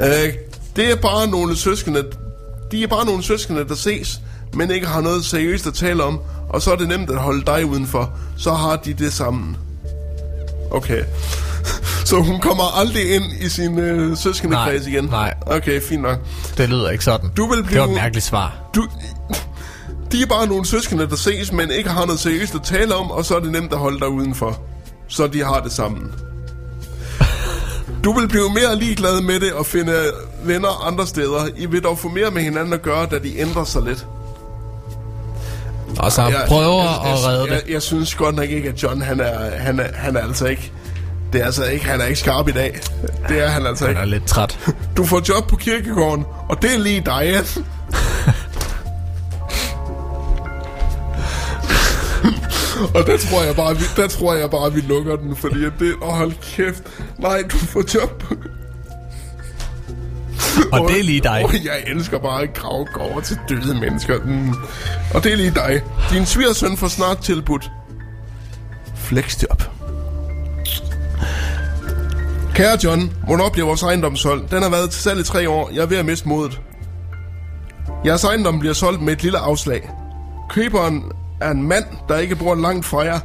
Øh, det er bare nogle søskende... De er bare nogle søskende, der ses, men ikke har noget seriøst at tale om, og så er det nemt at holde dig udenfor. Så har de det sammen. Okay. Så hun kommer aldrig ind i sin øh, søskendekreds igen?
nej.
Okay, fint nok.
Det lyder ikke sådan.
Du vil
Det
blive...
var et mærkeligt svar.
Du, de er bare nogle søskende, der ses, men ikke har noget seriøst at tale om, og så er det nemt at holde dig udenfor. Så de har det sammen. Du vil blive mere ligeglad med det og finde venner andre steder. I vil dog få mere med hinanden at gøre, da de ændrer sig lidt.
Og så
Jeg-
prøver
jeg,
at redde
jeg,
det.
jeg, jeg synes godt nok ikke, at John, han er, han er, han er altså ikke... Det er altså ikke, han er ikke skarp i dag. Det er han altså
Han
ikke.
er lidt træt.
Du får job på kirkegården, og det er lige dig, og der tror jeg bare, vi, der tror jeg bare, vi lukker den, fordi det, åh hold kæft, nej, du får job på,
Og det er lige dig.
Oh, jeg elsker bare at grave over til døde mennesker. Mm. Og det er lige dig. Din svigersøn får snart tilbudt flexjob. Kære John, hvornår bliver vores ejendom solgt? Den har været til salg i tre år. Jeg er ved at miste modet. Jeres ejendom bliver solgt med et lille afslag. Køberen er en mand, der ikke bor langt fra jer.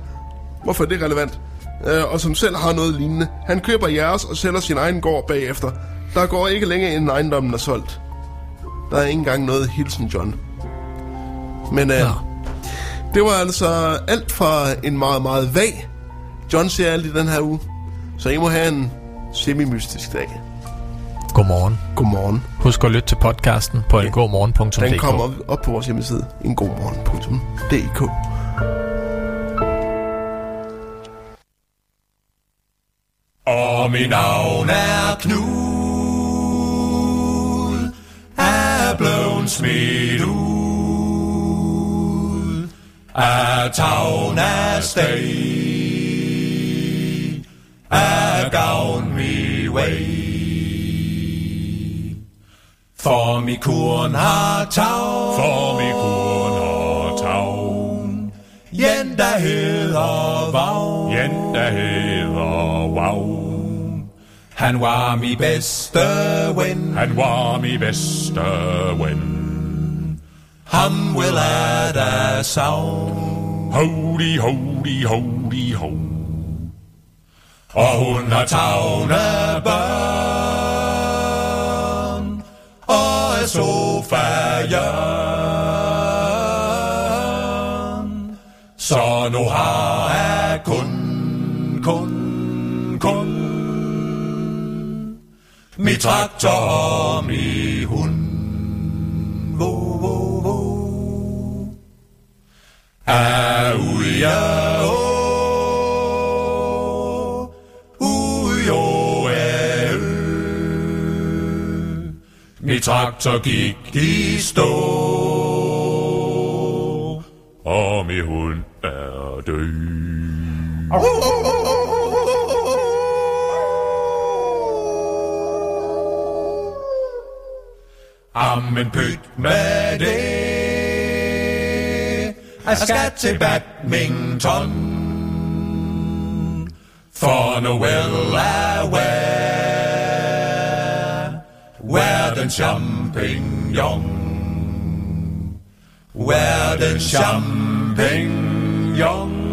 Hvorfor er det relevant? Øh, og som selv har noget lignende. Han køber jeres og sælger sin egen gård bagefter. Der går ikke længe inden ejendommen er solgt. Der er ikke engang noget hilsen, John. Men øh, det var altså alt fra en meget, meget vag John ser alt i den her uge. Så I må have en semi-mystisk dag.
Godmorgen.
Godmorgen.
Husk at lytte til podcasten på
Den
ngåmorgen.dk.
kommer op på vores hjemmeside. En god morgen.dk
Og mit navn er Knud, er blevet smidt ud af tavn af steg, af gavn mi way. For mi kurn har tavn, for mi kurn har tavn, jen der hedder Vagn, jen der hedder Vagn. Han var mi bedste ven, han var mi bedste ven. Ham vil jeg da savn. Howdy, howdy, howdy, ho. Og hun har tavne børn, og er. Så nu har jeg kun, kun, kun mit traktor og mi hund. Wo, wo, wo. Er ude, ja, Mi traktor gik i stå. Og min hund er død. Ammen pyt med det. Jeg skal til badminton. For Noel er well være, være den champignon. Være den champignon.